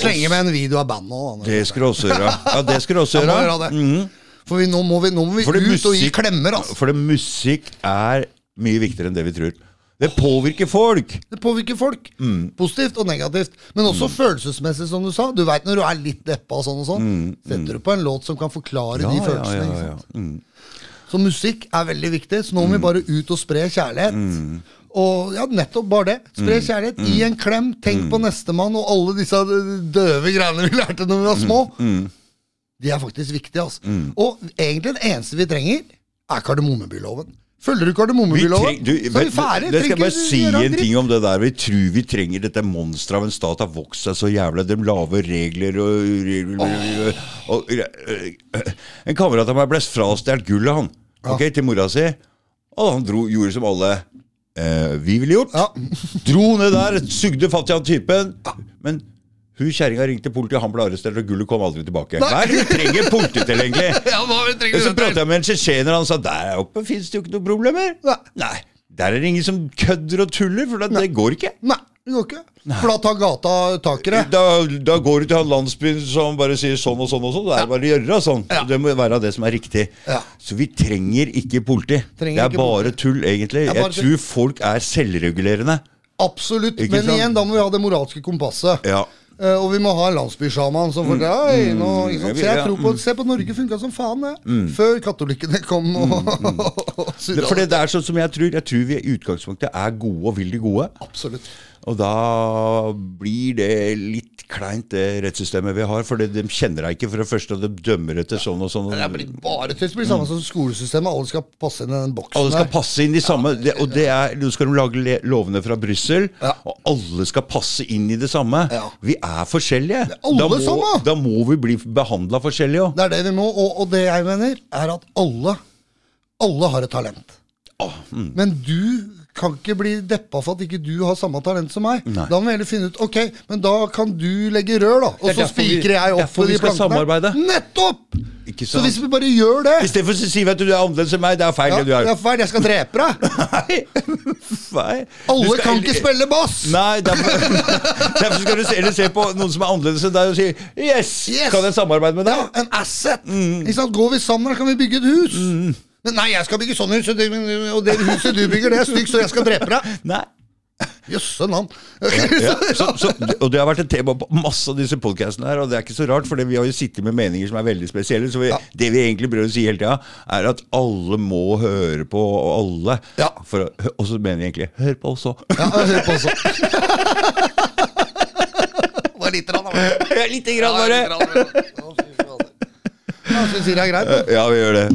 Slenge med en video av bandet òg. Det skal du også gjøre. Ja, det skal du også må gjøre. gjøre det. Mhm. For vi, nå må vi, nå må vi ut ut og gi musikk- klemmer, altså. For det musikk er mye viktigere enn det vi tror. Det påvirker folk. Det påvirker folk. Mm. Positivt og negativt. Men også følelsesmessig, som du sa. Du veit når du er litt deppa og sånn og sånn. Setter du på en låt som kan forklare de følelsene. ikke sant? Mm. Så musikk er veldig viktig. Så nå må vi bare ut og spre kjærlighet. Mm. Og ja, nettopp bare det. Spre kjærlighet. Gi en klem. Tenk Mm. på nestemann og alle disse døve greiene vi lærte når vi var små. Mm. De er faktisk viktige. altså. Og egentlig det eneste vi trenger, er Kardemommebyloven. Følger du Vi Kardemommebyloven, så er vi ferdige. det skal jeg bare si en ting om det der. Vi tror vi trenger dette monsteret av en stat har vokst seg så jævla. De lave regler og En kamerat av meg ble frastjålet gullet, han. Ok, Til mora si. Og han dro, gjorde som alle eh, vi ville gjort. Dro ned der, sugde fatt i han typen. Men hun kjerringa ringte politiet, han ble arrestert, og gullet kom aldri tilbake. Hva er det du trenger politi til, egentlig? Ja, hva vi trenger Og så prata jeg med en tsjetsjener, han sa der oppe fins det jo ikke noen problemer. Nei. Nei. Der er det ingen som kødder og tuller, for det, det går ikke. Nei, det går ikke. For da tar gata tak i det. Da, da går du til han landsbyen som bare sier sånn og sånn og sånn. Det er bare å gjøre sånn. Ja. Det må være det som er riktig. Ja. Så vi trenger ikke politi. Trenger det er bare bare tull, egentlig. Jeg, bare tror folk er selvregulerende. Absolutt. Ikke Men sant? igjen, da må vi ha det moralske kompasset. Ja. Eh, og vi må ha en landsbysjaman som forteller ikke? Mm. Så jeg tror på, Se på Norge funka som faen, det. Før katolikkene kom og, og Det, surra. for det, er sånn som jeg tror. Jeg tror vi i utgangspunktet er gode og vil de gode. Absolutt. Og da blir det litt kleint, det rettssystemet vi har. For de kjenner deg ikke for det første, og de dømmer etter sånn og sånn. Det blir bare tøys. Det blir samme som skolesystemet. Alle skal passe inn i den boksen Alle skal der. passe inn i samme det, Og det er, Nå skal de lage lovene fra Brussel, Ja. og alle skal passe inn i det samme. Ja. Vi er forskjellige. alle da, må, da må vi bli behandla forskjellig òg. Det er det vi må. Og, og det jeg mener, er at alle Alle har et talent. mm. Men du kan ikke bli deppa for at ikke du har samme talent som meg. Nei. Da må vi heller finne ut Ok, men da kan du legge rør, da. Og er så spikrer jeg opp for de plankene. Nettopp! Ikke Så hvis vi bare gjør det Istedenfor å si at du, er annerledes enn meg, det er feil ja, det du det er. er feil, jeg skal drepe deg. Nei. Nei. Alle kan ikke spille bass! Nei, derfor, derfor skal du se, eller se på noen som er annerledes enn deg og si yes, Yes. kan jeg samarbeide med deg? Ja, en asset. Mm. Ikke sant? Går vi sammen, kan vi bygge et hus. Men nei, jeg skal bygge sånn hus, og det, huset du bygger, det er stygt, så jeg skal drepe deg. Nei. Jøsse navn. Ja, og det har vært et tema på masse av disse podcastene her, og det er ikke så rart, for vi har jo sittet med meninger som er veldig spesielle. Så vi, det vi egentlig prøver å si hele tida, er at alle må høre på alle. Ja. For, og så mener vi egentlig hør på oss òg. Ja, hør på oss òg. Bare lite grann, da. Ja, lite grann bare. Ja, så vi det er greit. da. Ja, vi gjør det.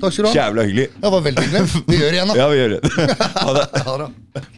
Takk skal du ha. Jævla hyggelig. Det var veldig hyggelig. Vi gjør det igjen, da. Ja, vi gjør det. Ha det. Ha det.